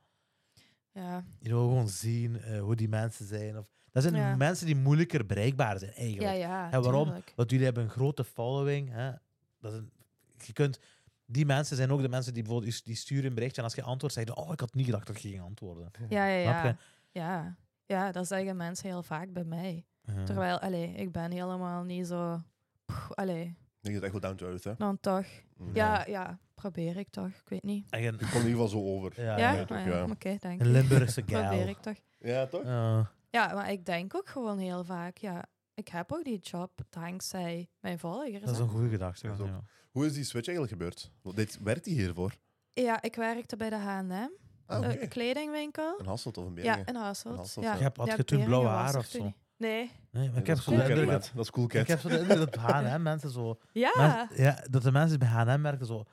[SPEAKER 3] Ja,
[SPEAKER 1] jullie willen gewoon zien eh, hoe die mensen zijn. Of, dat zijn
[SPEAKER 3] Ja.
[SPEAKER 1] mensen die moeilijker bereikbaar zijn, eigenlijk.
[SPEAKER 3] ja.
[SPEAKER 1] En waarom?
[SPEAKER 3] tuurlijk.
[SPEAKER 1] Want jullie hebben een grote following. Hè? Dat is een, je kunt, die mensen zijn ook de mensen die bijvoorbeeld die sturen een berichtje en als je antwoordt, zeggen oh, ik had niet gedacht dat je ging antwoorden.
[SPEAKER 3] Ja, ja, ja. Ja. ja, dat zeggen mensen heel vaak bij mij.
[SPEAKER 1] Ja.
[SPEAKER 3] Terwijl, allee, ik ben helemaal niet zo... Pff, allee,
[SPEAKER 2] Ik denk dat echt wel down to earth, hè.
[SPEAKER 3] dan toch.
[SPEAKER 2] Mm.
[SPEAKER 3] Ja, ja, probeer ik toch. Ik weet niet.
[SPEAKER 1] Een,
[SPEAKER 2] Ik kom in ieder geval zo over.
[SPEAKER 1] ja,
[SPEAKER 3] Ja?
[SPEAKER 1] ja,
[SPEAKER 2] toch,
[SPEAKER 3] Ah, ja.
[SPEAKER 2] ja.
[SPEAKER 3] Oké, dank
[SPEAKER 1] een. Limburgse
[SPEAKER 3] Probeer
[SPEAKER 1] gal.
[SPEAKER 3] ik toch.
[SPEAKER 2] Ja, toch?
[SPEAKER 1] Ja.
[SPEAKER 3] Ja, maar ik denk ook gewoon heel vaak, ja, ik heb ook die job dankzij mijn volgers.
[SPEAKER 1] dat is een goede gedachte. Ja.
[SPEAKER 2] Hoe is die switch eigenlijk gebeurd? Want Dit, werkt die hiervoor?
[SPEAKER 3] Ja, ik werkte bij de H&M,
[SPEAKER 2] Ah, oké.
[SPEAKER 3] een kledingwinkel.
[SPEAKER 2] Een Hasselt of een
[SPEAKER 3] Ja,
[SPEAKER 2] Beringen?
[SPEAKER 3] in Hasselt.
[SPEAKER 2] Hasselt,
[SPEAKER 3] ja.
[SPEAKER 2] ja.
[SPEAKER 1] Je hebt- had
[SPEAKER 3] Ja,
[SPEAKER 1] je toen blauwe haar of
[SPEAKER 3] toen
[SPEAKER 1] zo?
[SPEAKER 3] Nee.
[SPEAKER 1] Nee, maar ik
[SPEAKER 2] dat
[SPEAKER 1] heb
[SPEAKER 2] is
[SPEAKER 1] zo
[SPEAKER 2] cool
[SPEAKER 1] de
[SPEAKER 2] cat,
[SPEAKER 1] indruk
[SPEAKER 2] maat. Dat is cool
[SPEAKER 1] dat, ik
[SPEAKER 2] cat.
[SPEAKER 1] heb zo de indruk dat H&M mensen zo...
[SPEAKER 3] Ja.
[SPEAKER 1] mensen- ja, dat de mensen bij H&M werken zo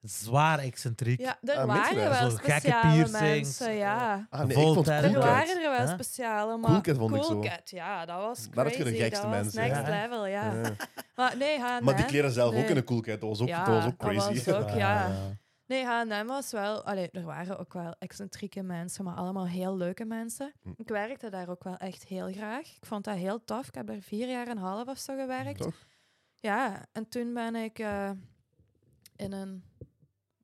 [SPEAKER 1] zwaar excentriek.
[SPEAKER 3] Ja, er
[SPEAKER 2] Ah, mensen
[SPEAKER 3] waren
[SPEAKER 2] wel.
[SPEAKER 3] wel
[SPEAKER 1] Zo gekke
[SPEAKER 3] speciale
[SPEAKER 1] piercings,
[SPEAKER 3] mensen, ja.
[SPEAKER 2] Ah, nee, ik vond
[SPEAKER 1] Voltaire.
[SPEAKER 3] Er
[SPEAKER 2] Cool
[SPEAKER 1] Cool
[SPEAKER 2] Cat.
[SPEAKER 3] waren er wel
[SPEAKER 1] Huh?
[SPEAKER 3] speciale, maar
[SPEAKER 2] Cool Cat vond ik
[SPEAKER 3] Cool
[SPEAKER 2] zo.
[SPEAKER 3] Cat, ja, dat was crazy.
[SPEAKER 2] Daar had je de gekste
[SPEAKER 3] dat was
[SPEAKER 2] mensen,
[SPEAKER 3] next
[SPEAKER 1] ja.
[SPEAKER 3] level, ja.
[SPEAKER 2] Ja.
[SPEAKER 3] Maar nee, H&M...
[SPEAKER 2] Maar die kleren zelf ook in een cool cat. Dat was ook,
[SPEAKER 3] Ja,
[SPEAKER 2] dat was ook
[SPEAKER 3] dat
[SPEAKER 2] crazy.
[SPEAKER 3] was ook- ja.
[SPEAKER 1] Eh,
[SPEAKER 3] Nee, H&M was wel... Allee, er waren ook wel excentrieke mensen, maar allemaal heel leuke mensen.
[SPEAKER 2] Hm.
[SPEAKER 3] Ik werkte daar ook wel echt heel graag. Ik vond dat heel tof. Ik heb er vier jaar en een half of zo gewerkt.
[SPEAKER 2] Toch?
[SPEAKER 3] Ja, en toen ben ik eh, in een,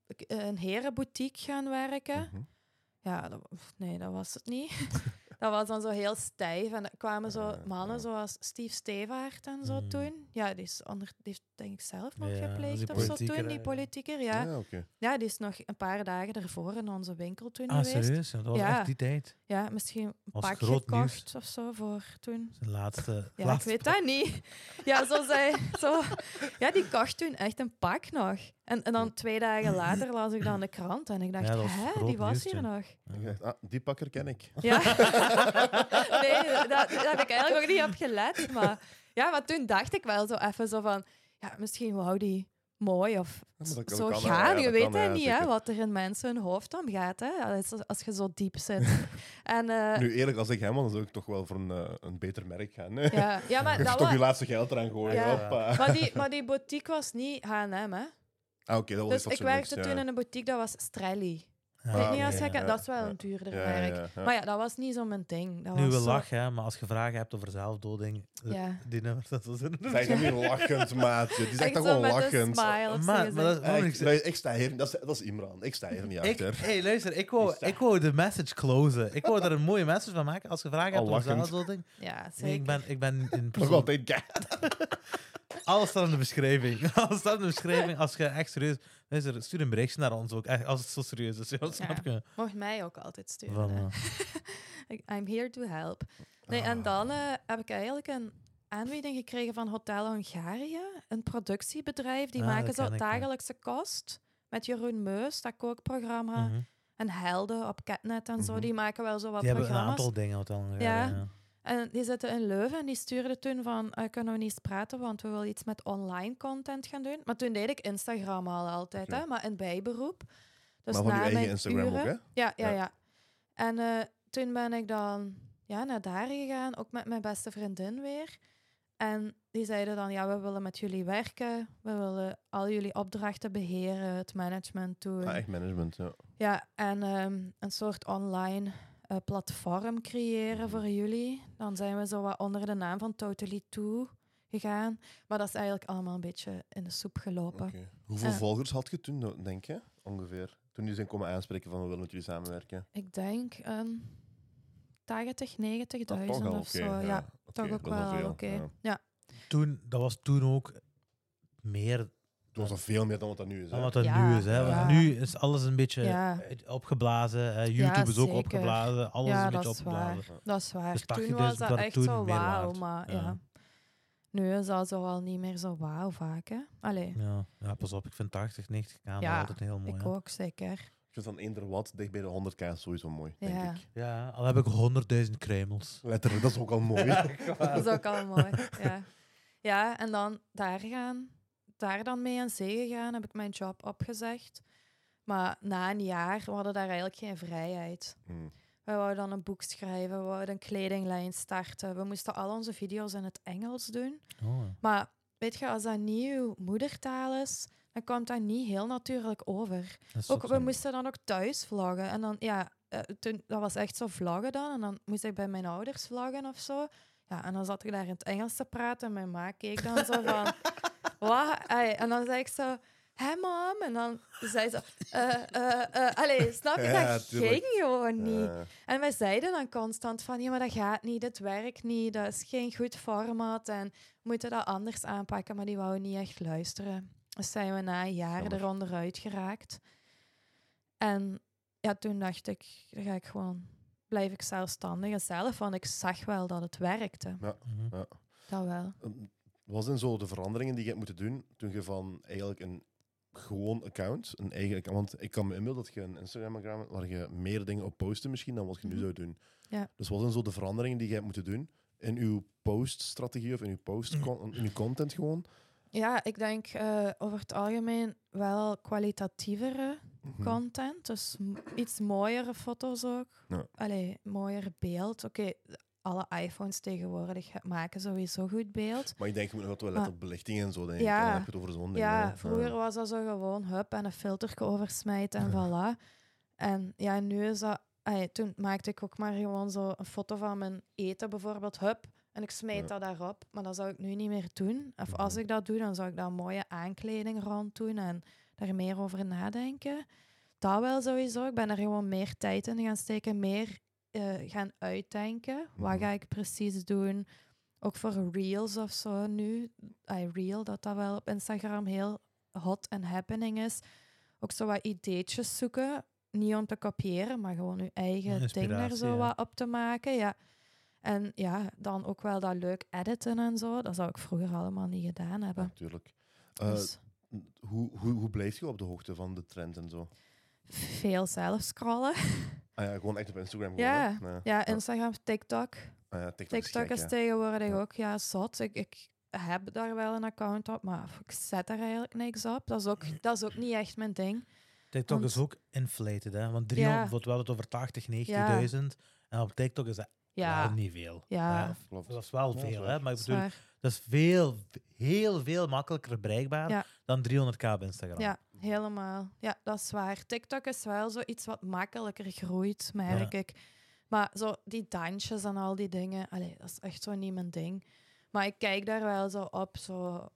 [SPEAKER 3] ik- een herenboutique gaan werken.
[SPEAKER 2] Mhm.
[SPEAKER 3] Ja, dat, nee, dat was het niet. dat was dan zo heel stijf. En er kwamen zo
[SPEAKER 2] Ah,
[SPEAKER 3] mannen zoals Steve Stevaart en zo
[SPEAKER 1] Mm.
[SPEAKER 3] toen. Ja, die, is onder, die heeft denk ik zelf nog
[SPEAKER 1] Ja, is
[SPEAKER 3] gepleegd of zo toen, die politieker. Ja.
[SPEAKER 2] Ja, oké.
[SPEAKER 3] ja, die is nog een paar dagen ervoor in onze winkel toen
[SPEAKER 1] Ah,
[SPEAKER 3] geweest.
[SPEAKER 1] serieus? Ja, dat was
[SPEAKER 3] Ja.
[SPEAKER 1] echt die tijd.
[SPEAKER 3] Ja, misschien een pak gekocht of zo voor toen.
[SPEAKER 1] Zijn laatste...
[SPEAKER 3] Ja,
[SPEAKER 1] laatste
[SPEAKER 3] ik weet dat niet. Ja, zo zei, zo, ja, die kocht toen echt een pak nog. En, en dan twee dagen later las ik dan de krant en ik dacht,
[SPEAKER 1] Ja,
[SPEAKER 3] hè, die was hier nog.
[SPEAKER 2] Ik dacht, ah, die pakker ken ik.
[SPEAKER 3] Ja. nee, dat, daar heb ik eigenlijk ook niet op gelet. Maar, ja, maar toen dacht ik wel zo even zo van, ja, misschien wou die mooi of zo gaan.
[SPEAKER 2] ja,
[SPEAKER 3] je weet
[SPEAKER 2] ja,
[SPEAKER 3] niet, hè, wat er in mensen hun hoofd omgaat. Hè, als, als je zo diep zit. en, eh,
[SPEAKER 2] Nu, eerlijk, als ik hem was, dan zou ik toch wel voor een, eh, een beter merk gaan. hè.
[SPEAKER 3] ja, ja, maar dat
[SPEAKER 2] toch je laatste geld eraan gooien.
[SPEAKER 3] Maar die, maar die boutique was niet H&M, hè.
[SPEAKER 2] Ah, oké, dat was
[SPEAKER 3] Dus ik werkte toen in een boutique, dat was Strelly. Kent, dat is wel een duurder
[SPEAKER 2] Ja,
[SPEAKER 3] merk.
[SPEAKER 2] ja, ja.
[SPEAKER 3] Maar ja, dat was niet zo mijn ding. Dat
[SPEAKER 1] Nu
[SPEAKER 3] was
[SPEAKER 1] we
[SPEAKER 3] zo-
[SPEAKER 1] lachen, hè, maar als je vragen hebt over zelfdoding, eh,
[SPEAKER 3] Ja.
[SPEAKER 1] die nummers, dat is een...
[SPEAKER 2] Zeg niet lachend, maatje. Die zegt
[SPEAKER 3] Echt
[SPEAKER 2] toch gewoon lachend.
[SPEAKER 3] smile
[SPEAKER 1] Maar- dat-. Oh,
[SPEAKER 2] ik,
[SPEAKER 1] ik
[SPEAKER 2] sta hier, dat is, dat is Imran. Ik sta hier niet
[SPEAKER 1] Ik,
[SPEAKER 2] achter.
[SPEAKER 1] hey, luister, ik wou, ik wou de message closen. Ik wou er een mooie message van maken. Als je vragen hebt over zelfdoding.
[SPEAKER 3] Ja, zeker.
[SPEAKER 1] Nee, ik ben, ik ben in
[SPEAKER 2] Nog
[SPEAKER 1] persoon...
[SPEAKER 2] altijd.
[SPEAKER 1] Alles staat in de beschrijving. Alles staat in de beschrijving. Als je echt serieus... Luister, stuur een berichtje naar ons ook. Als het zo serieus is. Ja, snap je?
[SPEAKER 3] Mocht mij ook altijd sturen. I'm here to help. Nee,
[SPEAKER 2] Ah.
[SPEAKER 3] en dan eh, heb ik eigenlijk een aanbieding gekregen van Hotel Hongaria. Een productiebedrijf. Die
[SPEAKER 1] Ah,
[SPEAKER 3] maken zo
[SPEAKER 1] ik,
[SPEAKER 3] dagelijkse kost. Met Jeroen Meus, dat kookprogramma.
[SPEAKER 1] mhm.
[SPEAKER 3] En Helden op Catnet en zo.
[SPEAKER 2] Mhm.
[SPEAKER 3] Die maken wel zo wat
[SPEAKER 1] Die hebben een
[SPEAKER 3] programma's.
[SPEAKER 1] aantal dingen. Wat dan,
[SPEAKER 3] Ja. En die zitten in Leuven en die stuurde toen van, eh, kunnen we niet eens praten, want we willen iets met online content gaan doen. Maar toen deed ik Instagram al altijd, hè, maar in bijberoep. Dus
[SPEAKER 2] maar van
[SPEAKER 3] na
[SPEAKER 2] je eigen Instagram
[SPEAKER 3] uren-
[SPEAKER 2] ook, hè?
[SPEAKER 3] Ja, ja,
[SPEAKER 2] Ja.
[SPEAKER 3] ja. En eh, toen ben ik dan ja, naar daar gegaan, ook met mijn beste vriendin weer. En die zeiden dan, ja, we willen met jullie werken. We willen al jullie opdrachten beheren, het management doen.
[SPEAKER 2] Ah, echt management, ja.
[SPEAKER 3] Ja, en ehm, een soort online eh, platform creëren voor jullie. Dan zijn we zo wat onder de naam van Totally Two gegaan. Maar dat is eigenlijk allemaal een beetje in de soep gelopen.
[SPEAKER 2] Oké. Hoeveel
[SPEAKER 3] Eh.
[SPEAKER 2] volgers had je toen, denk je? Ongeveer. Toen jullie zijn komen aanspreken van we willen met jullie samenwerken.
[SPEAKER 3] Ik denk een 80, 90.000
[SPEAKER 2] Dat toch al,
[SPEAKER 3] of zo. Ja, toch ook wel oké.
[SPEAKER 2] ja.
[SPEAKER 3] Ja.
[SPEAKER 1] Toen, dat was toen ook meer
[SPEAKER 2] was al veel meer dan wat dat nu is.
[SPEAKER 1] dan
[SPEAKER 2] hè.
[SPEAKER 1] wat dat
[SPEAKER 3] Ja,
[SPEAKER 1] nu is. Hè. Want
[SPEAKER 3] ja.
[SPEAKER 1] Nu is alles een beetje
[SPEAKER 3] Ja.
[SPEAKER 1] eh, opgeblazen. hè. YouTube is ook opgeblazen. Alles
[SPEAKER 3] Ja,
[SPEAKER 1] is een beetje
[SPEAKER 3] is waar.
[SPEAKER 1] opgeblazen.
[SPEAKER 3] Dat is waar.
[SPEAKER 1] Dus
[SPEAKER 3] toen
[SPEAKER 1] 80.000
[SPEAKER 3] was dat echt
[SPEAKER 1] toen
[SPEAKER 3] zo wauw, maar
[SPEAKER 1] Ja.
[SPEAKER 3] ja. Nu is dat zo al niet meer zo wauw vaak, hè. Allee,
[SPEAKER 1] Ja. ja, pas op. Ik vind 80, 90 k nog
[SPEAKER 3] Ja,
[SPEAKER 1] altijd heel mooi.
[SPEAKER 3] ik
[SPEAKER 1] hè.
[SPEAKER 3] ook zeker.
[SPEAKER 2] Ik vind van eender wat dicht bij de 100k is sowieso mooi, denk
[SPEAKER 3] Ja.
[SPEAKER 2] ik.
[SPEAKER 1] Ja, al heb ik 100.000 kruimels.
[SPEAKER 2] Letterlijk, dat is ook al mooi.
[SPEAKER 3] Dat is ook al mooi. Ja. ja, en dan daar gaan, daar dan mee aan zee gegaan, heb ik mijn job opgezegd. Maar na een jaar we hadden daar eigenlijk geen vrijheid.
[SPEAKER 2] Hmm.
[SPEAKER 3] We wouden dan een boek schrijven, we wouden een kledinglijn starten. We moesten al onze video's in het Engels doen.
[SPEAKER 1] Oh.
[SPEAKER 3] Maar weet je, als dat niet uw moedertaal is, dan komt dat niet heel natuurlijk over. Ook, we moesten dan ook thuis vloggen. En dan, ja, eh, toen, dat was echt zo vloggen dan. En dan moest ik bij mijn ouders vloggen of zo. Ja, en dan zat ik daar in het Engels te praten. En mijn ma keek dan zo van... Wat? Ai, En dan zei ik zo... Hé, mom. En dan zei ze... eh eh eh allee, snap je?
[SPEAKER 2] Ja,
[SPEAKER 3] dat
[SPEAKER 2] tuurlijk.
[SPEAKER 3] ging gewoon niet. En wij zeiden dan constant van... Ja, maar dat gaat niet. Dat werkt niet. Dat is geen goed format. En we moeten dat anders aanpakken. Maar die wouden niet echt luisteren. Dus zijn we na een jaar
[SPEAKER 2] Jammer.
[SPEAKER 3] er onderuit geraakt. En ja, toen dacht ik, dan ga ik gewoon, blijf ik zelfstandig en zelf, want ik zag wel dat het werkte.
[SPEAKER 1] Mhm.
[SPEAKER 3] Dat wel.
[SPEAKER 2] Wat zijn zo de veranderingen die je hebt moeten doen toen je van eigenlijk een gewoon account, een eigen account, want ik kan me inbeelden dat je een Instagram-account hebt waar je meer dingen op posten misschien dan wat je nu
[SPEAKER 3] Mhm.
[SPEAKER 2] zou doen.
[SPEAKER 3] Ja.
[SPEAKER 2] Dus wat zijn zo de veranderingen die je hebt moeten doen in uw poststrategie of in uw, post in uw content gewoon?
[SPEAKER 3] Ja, ik denk eh, over het algemeen wel kwalitatievere
[SPEAKER 2] Mhm.
[SPEAKER 3] content. Dus iets mooiere foto's ook.
[SPEAKER 2] Ja.
[SPEAKER 3] Allee, mooier beeld. Oké, alle iPhones tegenwoordig maken sowieso goed beeld.
[SPEAKER 2] Maar ik denk, je moet nog wel letten op belichting en zo, denk ik.
[SPEAKER 3] Ja.
[SPEAKER 2] En dan heb je het over zo'n ding.
[SPEAKER 3] Ja,
[SPEAKER 2] hè.
[SPEAKER 3] vroeger was dat zo gewoon hup en een filter oversmijten en voilà. En ja, nu is dat... ai, toen maakte ik ook maar gewoon zo een foto van mijn eten bijvoorbeeld, hup. En ik smijt
[SPEAKER 2] Ja.
[SPEAKER 3] dat daarop. Maar dat zou ik nu niet meer doen. Of als
[SPEAKER 2] Mhm.
[SPEAKER 3] ik dat doe, dan zou ik daar mooie aankleding rond doen en daar meer over nadenken. Dat wel sowieso. Ik ben er gewoon meer tijd in gaan steken, meer eh, gaan uitdenken. Wat
[SPEAKER 2] Mhm.
[SPEAKER 3] ga ik precies doen? Ook voor reels of zo nu. I reel, dat dat wel op Instagram heel hot en happening is. Ook zo wat ideetjes zoeken. Niet om te kopiëren, maar gewoon je eigen ding er zo
[SPEAKER 1] ja.
[SPEAKER 3] wat op te maken. Ja. En ja, dan ook wel dat leuk editen en zo. Dat zou ik vroeger allemaal niet gedaan hebben.
[SPEAKER 2] Natuurlijk. Eh,
[SPEAKER 3] Dus
[SPEAKER 2] hoe, hoe, hoe blijf je op de hoogte van de trend en zo?
[SPEAKER 3] veel zelf scrollen.
[SPEAKER 2] Ah ja, gewoon echt op Instagram. Gewoon,
[SPEAKER 3] Ja?
[SPEAKER 2] Nee.
[SPEAKER 3] Ja, Instagram, TikTok.
[SPEAKER 2] Ah ja, TikTok,
[SPEAKER 3] TikTok
[SPEAKER 2] gek,
[SPEAKER 3] is
[SPEAKER 2] ja.
[SPEAKER 3] tegenwoordig
[SPEAKER 2] Ja.
[SPEAKER 3] ook ja, zot. Ik, ik heb daar wel een account op, maar ik zet er eigenlijk niks op. Dat is ook, dat is ook niet echt mijn ding.
[SPEAKER 1] TikTok
[SPEAKER 3] Want-
[SPEAKER 1] is ook inflated, hè? Want 300
[SPEAKER 3] Ja.
[SPEAKER 1] wordt wel het over 80, 90.000. En op TikTok is dat
[SPEAKER 3] Ja,
[SPEAKER 1] niet veel.
[SPEAKER 3] Ja.
[SPEAKER 1] Dat is wel
[SPEAKER 2] Ja,
[SPEAKER 1] veel, hè? Maar ik bedoel,
[SPEAKER 3] zwaar.
[SPEAKER 1] Dat is veel, heel veel makkelijker bereikbaar
[SPEAKER 3] Ja.
[SPEAKER 1] dan 300k op Instagram.
[SPEAKER 3] Ja, helemaal. Ja, dat is waar. TikTok is wel zo iets wat makkelijker groeit, merk ik. Maar zo die dansjes en al die dingen, allee, dat is echt zo niet mijn ding. Maar ik kijk daar wel zo op, zo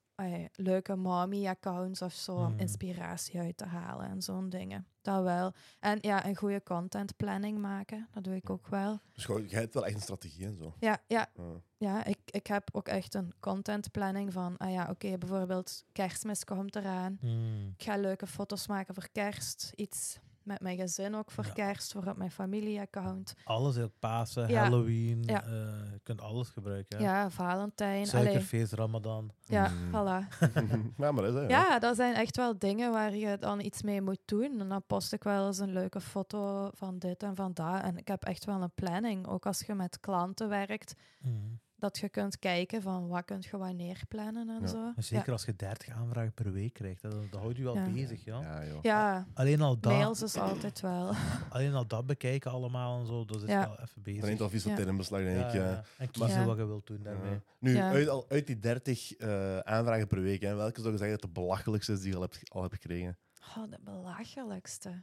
[SPEAKER 3] leuke mommy-accounts of zo, om
[SPEAKER 1] Mhm.
[SPEAKER 3] inspiratie uit te halen en zo'n dingen. Dat wel. En ja, een goede content planning maken, dat doe ik ook wel.
[SPEAKER 2] Dus gewoon, jij hebt wel echt een strategie en zo.
[SPEAKER 3] Ja, ja,
[SPEAKER 2] Ja.
[SPEAKER 3] ja ik, ik heb ook echt een content planning van, ah ja, oké, bijvoorbeeld kerstmis komt eraan.
[SPEAKER 1] Hmm.
[SPEAKER 3] Ik ga leuke foto's maken voor kerst. Iets met mijn gezin ook voor
[SPEAKER 1] Ja.
[SPEAKER 3] kerst, voor op mijn familieaccount.
[SPEAKER 1] Alles, heel Pasen,
[SPEAKER 3] Ja.
[SPEAKER 1] Halloween.
[SPEAKER 3] Ja.
[SPEAKER 1] eh, je kunt alles gebruiken.
[SPEAKER 3] Ja. Valentijn. Allee,
[SPEAKER 1] Suikerfeest, Ramadan.
[SPEAKER 3] ja,
[SPEAKER 2] Mm.
[SPEAKER 3] voilà.
[SPEAKER 2] ja, maar dat is hè.
[SPEAKER 3] Ja, dat zijn echt wel dingen waar je dan iets mee moet doen. En dan post ik wel eens een leuke foto van dit en van dat. En ik heb echt wel een planning. Ook als je met klanten werkt,
[SPEAKER 1] Hmm.
[SPEAKER 3] Dat je kunt kijken van wat kun je wanneer plannen en
[SPEAKER 2] Ja.
[SPEAKER 3] zo.
[SPEAKER 1] Zeker als je 30 aanvragen per week krijgt, dat, dat houdt je wel
[SPEAKER 3] Ja.
[SPEAKER 1] bezig. Ja.
[SPEAKER 2] Ja, joh.
[SPEAKER 3] Ja, ja
[SPEAKER 1] Alleen, al dat,
[SPEAKER 3] mails is altijd wel.
[SPEAKER 1] alleen al dat bekijken allemaal en zo, dat is
[SPEAKER 3] Ja.
[SPEAKER 1] wel even bezig.
[SPEAKER 2] Neemt al vies wat
[SPEAKER 3] Ja.
[SPEAKER 2] tijd in beslag, denk
[SPEAKER 1] Ja,
[SPEAKER 2] ik. Ja.
[SPEAKER 1] ja. En kiezen
[SPEAKER 3] Ja.
[SPEAKER 1] wat je wilt doen daarmee.
[SPEAKER 2] Ja. Nu,
[SPEAKER 3] Ja.
[SPEAKER 2] uit, al, uit die 30 eh, aanvragen per week, hè, welke zou je zeggen dat de belachelijkste is die je al hebt, al hebt gekregen?
[SPEAKER 3] Oh, de belachelijkste.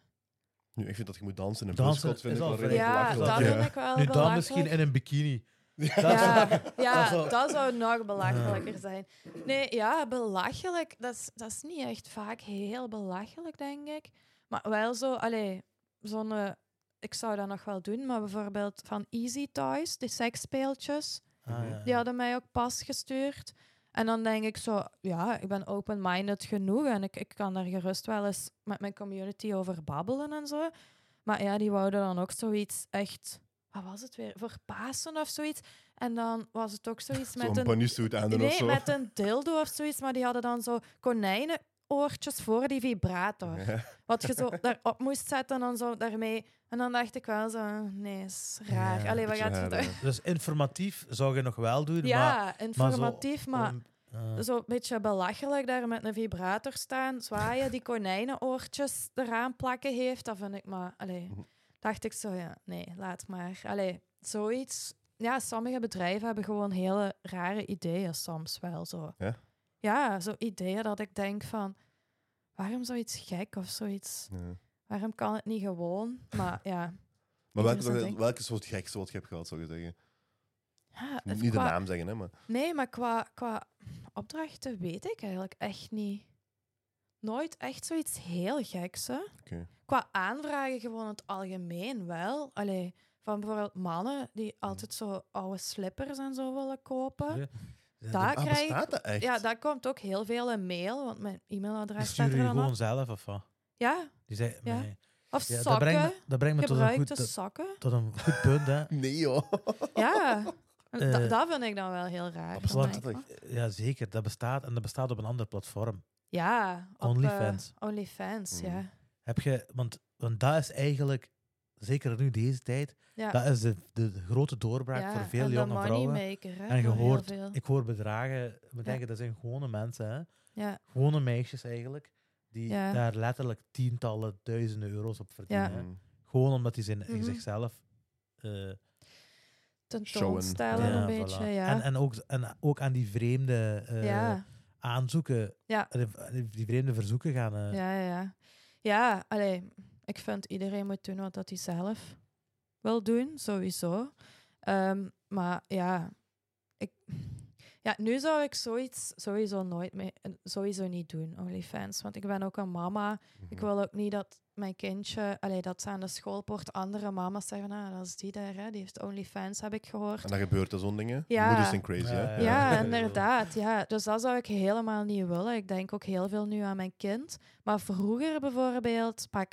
[SPEAKER 2] Nu, ik vind dat je moet dansen in een
[SPEAKER 1] Dansen
[SPEAKER 2] vind ik wel
[SPEAKER 3] Ja, dat vind ik wel
[SPEAKER 1] Nu dan
[SPEAKER 3] belachelijk.
[SPEAKER 1] misschien in een bikini.
[SPEAKER 3] Ja, ja dat zou nog belachelijker zijn. Nee, ja, belachelijk. Dat is, dat is niet echt vaak heel belachelijk, denk ik. Maar wel zo, allee, zo'n... eh, ik zou dat nog wel doen, maar bijvoorbeeld van Easy Toys, die seksspeeltjes,
[SPEAKER 1] Ah, ja,
[SPEAKER 3] die hadden mij ook pas gestuurd. En dan denk ik zo, ja, ik ben open-minded genoeg en ik, ik kan daar gerust wel eens met mijn community over babbelen en zo. Maar ja, die wouden dan ook zoiets echt, wat was het weer, voor Pasen of zoiets. En dan was het ook zoiets met
[SPEAKER 2] Zo'n
[SPEAKER 3] een
[SPEAKER 2] aan doen of
[SPEAKER 3] Nee,
[SPEAKER 2] zo.
[SPEAKER 3] met een dildo of zoiets, maar die hadden dan zo konijnenoortjes voor die vibrator.
[SPEAKER 2] Ja.
[SPEAKER 3] Wat je zo daarop moest zetten en dan zo daarmee. En dan dacht ik wel zo, nee, is raar.
[SPEAKER 1] Ja,
[SPEAKER 3] Allee, wat gaat je
[SPEAKER 2] hè.
[SPEAKER 1] Dus informatief zou je nog wel doen, maar...
[SPEAKER 3] Ja, informatief, maar,
[SPEAKER 1] eh,
[SPEAKER 3] zo een beetje belachelijk daar met een vibrator staan, zwaaien, die konijnenoortjes eraan plakken heeft. Dat vind ik maar, allee,
[SPEAKER 2] Mhm.
[SPEAKER 3] Dacht ik zo, ja, nee, laat maar. Allee, zoiets. Ja, sommige bedrijven hebben gewoon hele rare ideeën soms wel zo.
[SPEAKER 2] Ja?
[SPEAKER 3] Ja, zo ideeën dat ik denk van, waarom zoiets gek of zoiets?
[SPEAKER 2] Ja.
[SPEAKER 3] Waarom kan het niet gewoon? Maar ja,
[SPEAKER 2] Maar welke, welke soort gekste wat je hebt gehad, zou je zeggen?
[SPEAKER 3] ja
[SPEAKER 2] Niet de naam zeggen, hè, maar...
[SPEAKER 3] Nee, maar qua, qua opdrachten weet ik eigenlijk echt niet. Nooit echt zoiets heel geks, hè?
[SPEAKER 2] Oké.
[SPEAKER 3] Qua aanvragen gewoon in het algemeen wel. Allee, van bijvoorbeeld mannen die altijd zo oude slippers en zo willen kopen.
[SPEAKER 1] ja. Ja,
[SPEAKER 3] Daar
[SPEAKER 2] Ah,
[SPEAKER 3] krijg ik...
[SPEAKER 2] bestaat dat echt?
[SPEAKER 3] Ja, daar komt ook heel veel in mail, want mijn e-mailadres staat er dan
[SPEAKER 1] gewoon
[SPEAKER 3] op.
[SPEAKER 1] zelf of wat?
[SPEAKER 3] Ja,
[SPEAKER 1] Die zei,
[SPEAKER 3] Ja.
[SPEAKER 1] nee.
[SPEAKER 3] of
[SPEAKER 1] Ja, dat
[SPEAKER 3] sokken,
[SPEAKER 1] brengt me, dat brengt me tot een, goed, tot,
[SPEAKER 3] sokken.
[SPEAKER 1] tot een goed punt, hè.
[SPEAKER 2] Nee, joh.
[SPEAKER 3] Ja,
[SPEAKER 1] Eh,
[SPEAKER 3] dat vind ik dan wel heel raar.
[SPEAKER 2] dat bestaat
[SPEAKER 1] Ja, zeker. Dat bestaat en dat bestaat op een ander platform.
[SPEAKER 3] Ja, op, eh,
[SPEAKER 1] OnlyFans.
[SPEAKER 3] OnlyFans,
[SPEAKER 2] Mm.
[SPEAKER 3] ja.
[SPEAKER 1] Heb je, want, want dat is eigenlijk, zeker nu deze tijd,
[SPEAKER 3] ja.
[SPEAKER 1] dat is de, de, grote doorbraak
[SPEAKER 3] ja,
[SPEAKER 1] voor veel jonge vrouwen.
[SPEAKER 3] hè,
[SPEAKER 1] En je hoort, ik hoor bedragen, moet denken, dat zijn gewone mensen, hè?
[SPEAKER 3] Ja,
[SPEAKER 1] gewone meisjes eigenlijk, die
[SPEAKER 3] Ja.
[SPEAKER 1] daar letterlijk tientallen duizenden euro's op verdienen. Gewoon omdat die zijn,
[SPEAKER 3] Mhm.
[SPEAKER 1] zichzelf eh,
[SPEAKER 3] tentoonstellen
[SPEAKER 1] ja,
[SPEAKER 3] een beetje,
[SPEAKER 1] voilà.
[SPEAKER 3] ja.
[SPEAKER 1] En, en, ook, en ook aan die vreemde eh,
[SPEAKER 3] ja,
[SPEAKER 1] aanzoeken,
[SPEAKER 3] Ja.
[SPEAKER 1] eh, die, die vreemde verzoeken gaan. eh,
[SPEAKER 3] ja, ja, ja. Ja, allee, ik vind iedereen moet doen wat dat hij zelf wil doen, sowieso. Ehm, maar ja, ik, ja, nu zou ik zoiets sowieso nooit meer, eh, sowieso niet doen, OnlyFans. Want ik ben ook een mama. Ik
[SPEAKER 2] Mhm.
[SPEAKER 3] wil ook niet dat mijn kindje, allee, dat ze aan de schoolpoort andere mama's zeggen, ah, dat is die daar, hè, die heeft OnlyFans, heb ik gehoord.
[SPEAKER 2] En dan gebeurt er zo'n dingen.
[SPEAKER 3] Ja.
[SPEAKER 2] Moeders zijn crazy, hè?
[SPEAKER 1] Ja,
[SPEAKER 3] Ja,
[SPEAKER 1] Ja.
[SPEAKER 3] inderdaad. Ja. Dus dat zou ik helemaal niet willen. Ik denk ook heel veel nu aan mijn kind. Maar vroeger bijvoorbeeld, pak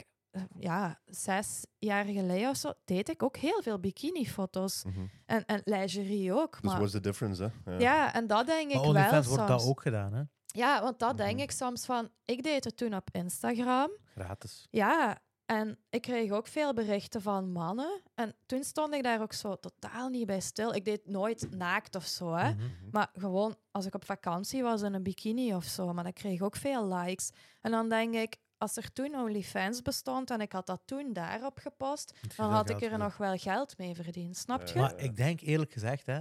[SPEAKER 3] ja, zes jaar geleden of zo, deed ik ook heel veel bikini-foto's.
[SPEAKER 2] Mhm.
[SPEAKER 3] En, en lingerie ook.
[SPEAKER 2] Dus
[SPEAKER 3] Maar,
[SPEAKER 2] what's the difference, hè? Ja.
[SPEAKER 3] ja, en dat denk ik wel soms.
[SPEAKER 1] wordt dat ook gedaan, hè?
[SPEAKER 3] Ja, want dat denk
[SPEAKER 2] Mhm.
[SPEAKER 3] ik soms van... Ik deed het toen op Instagram.
[SPEAKER 1] Gratis.
[SPEAKER 3] Ja, en ik kreeg ook veel berichten van mannen. En toen stond ik daar ook zo totaal niet bij stil. Ik deed nooit naakt of zo, hè.
[SPEAKER 1] Mhm.
[SPEAKER 3] Maar gewoon als ik op vakantie was in een bikini of zo, maar dat kreeg ook veel likes. En dan denk ik, als er toen OnlyFans bestond en ik had dat toen daarop gepost, dan had ik er nog wel geld mee verdiend. Snap je?
[SPEAKER 2] Ja.
[SPEAKER 1] Maar ik denk eerlijk gezegd, hè,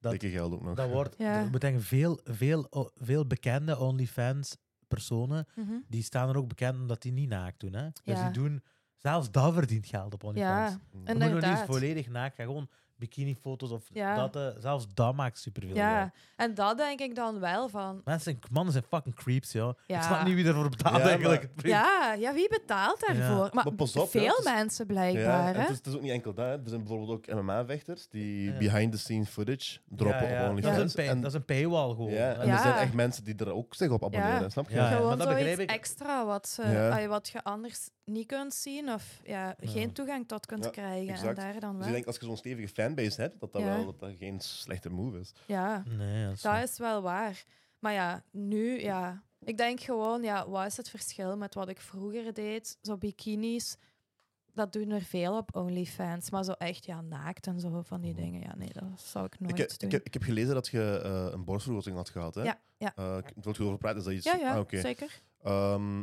[SPEAKER 1] dat-
[SPEAKER 2] Dikke geld ook nog.
[SPEAKER 1] dat wordt,
[SPEAKER 3] Ja.
[SPEAKER 1] ik moet denken, veel, veel, veel bekende OnlyFans personen,
[SPEAKER 3] Mhm.
[SPEAKER 1] die staan er ook bekend omdat die niet naakt doen. Hè? Dus
[SPEAKER 3] Ja.
[SPEAKER 1] die doen, zelfs dat verdient geld op OnlyFans.
[SPEAKER 3] Ja,
[SPEAKER 2] Mhm.
[SPEAKER 1] Je moet nog niet
[SPEAKER 3] inderdaad.
[SPEAKER 1] volledig naakt gaan, gewoon bikinifoto's of
[SPEAKER 3] Ja.
[SPEAKER 1] dat. eh, zelfs dat maakt superveel
[SPEAKER 3] Ja,
[SPEAKER 1] geld.
[SPEAKER 3] en dat denk ik dan wel van.
[SPEAKER 1] Mensen mannen zijn fucking creeps, joh.
[SPEAKER 3] Ja.
[SPEAKER 1] Ik snap niet wie ervoor betaalt
[SPEAKER 2] Ja,
[SPEAKER 1] eigenlijk.
[SPEAKER 3] Ja, ja, wie betaalt daarvoor? Maar,
[SPEAKER 2] Maar pas op,
[SPEAKER 3] veel
[SPEAKER 2] ja,
[SPEAKER 3] mensen
[SPEAKER 2] Ja,
[SPEAKER 3] blijkbaar. hè?
[SPEAKER 2] het, is, het is ook niet enkel dat. hè. Er zijn bijvoorbeeld ook MMA-vechters die
[SPEAKER 1] Ja.
[SPEAKER 2] behind-the-scenes footage droppen
[SPEAKER 1] Ja, ja.
[SPEAKER 2] op
[SPEAKER 1] Dat, is
[SPEAKER 2] OnlyFans.
[SPEAKER 1] een pay-
[SPEAKER 2] en,
[SPEAKER 1] dat is een paywall gewoon.
[SPEAKER 2] ja, en er zijn
[SPEAKER 3] Ja.
[SPEAKER 2] echt mensen die er ook zich op abonneren,
[SPEAKER 3] Ja.
[SPEAKER 2] snap je?
[SPEAKER 1] Ja, ja.
[SPEAKER 3] Gewoon
[SPEAKER 1] maar dat
[SPEAKER 3] zoiets
[SPEAKER 1] begrijp ik.
[SPEAKER 3] extra wat, ze,
[SPEAKER 2] Ja.
[SPEAKER 3] wat je anders niet kunt zien of ja, geen toegang tot kunt
[SPEAKER 2] Ja,
[SPEAKER 3] krijgen.
[SPEAKER 2] exact.
[SPEAKER 3] En daar dan
[SPEAKER 2] Dus
[SPEAKER 3] wel.
[SPEAKER 2] ik denk, als je zo'n stevige fanbase hebt, dat dat,
[SPEAKER 3] Ja.
[SPEAKER 2] wel, dat dat geen slechte move is.
[SPEAKER 3] Ja,
[SPEAKER 1] Nee, dat is
[SPEAKER 3] dat
[SPEAKER 1] waar.
[SPEAKER 3] is wel waar. Maar ja, nu, ja. Ik denk gewoon, ja, wat is het verschil met wat ik vroeger deed? Zo bikinis, dat doen er veel op OnlyFans. Maar zo echt, ja, naakt en zo van die
[SPEAKER 2] Mhm.
[SPEAKER 3] dingen. Ja, nee, dat zou ik nooit
[SPEAKER 2] Ik, heb-
[SPEAKER 3] doen.
[SPEAKER 2] ik, heb, ik heb gelezen dat je eh, een borstvergroting had gehad, hè?
[SPEAKER 3] Ja, ja.
[SPEAKER 2] Uh, wil je erover praten? Is dat iets?
[SPEAKER 3] ja, ja,
[SPEAKER 2] Ah,
[SPEAKER 3] zeker.
[SPEAKER 2] Ehm,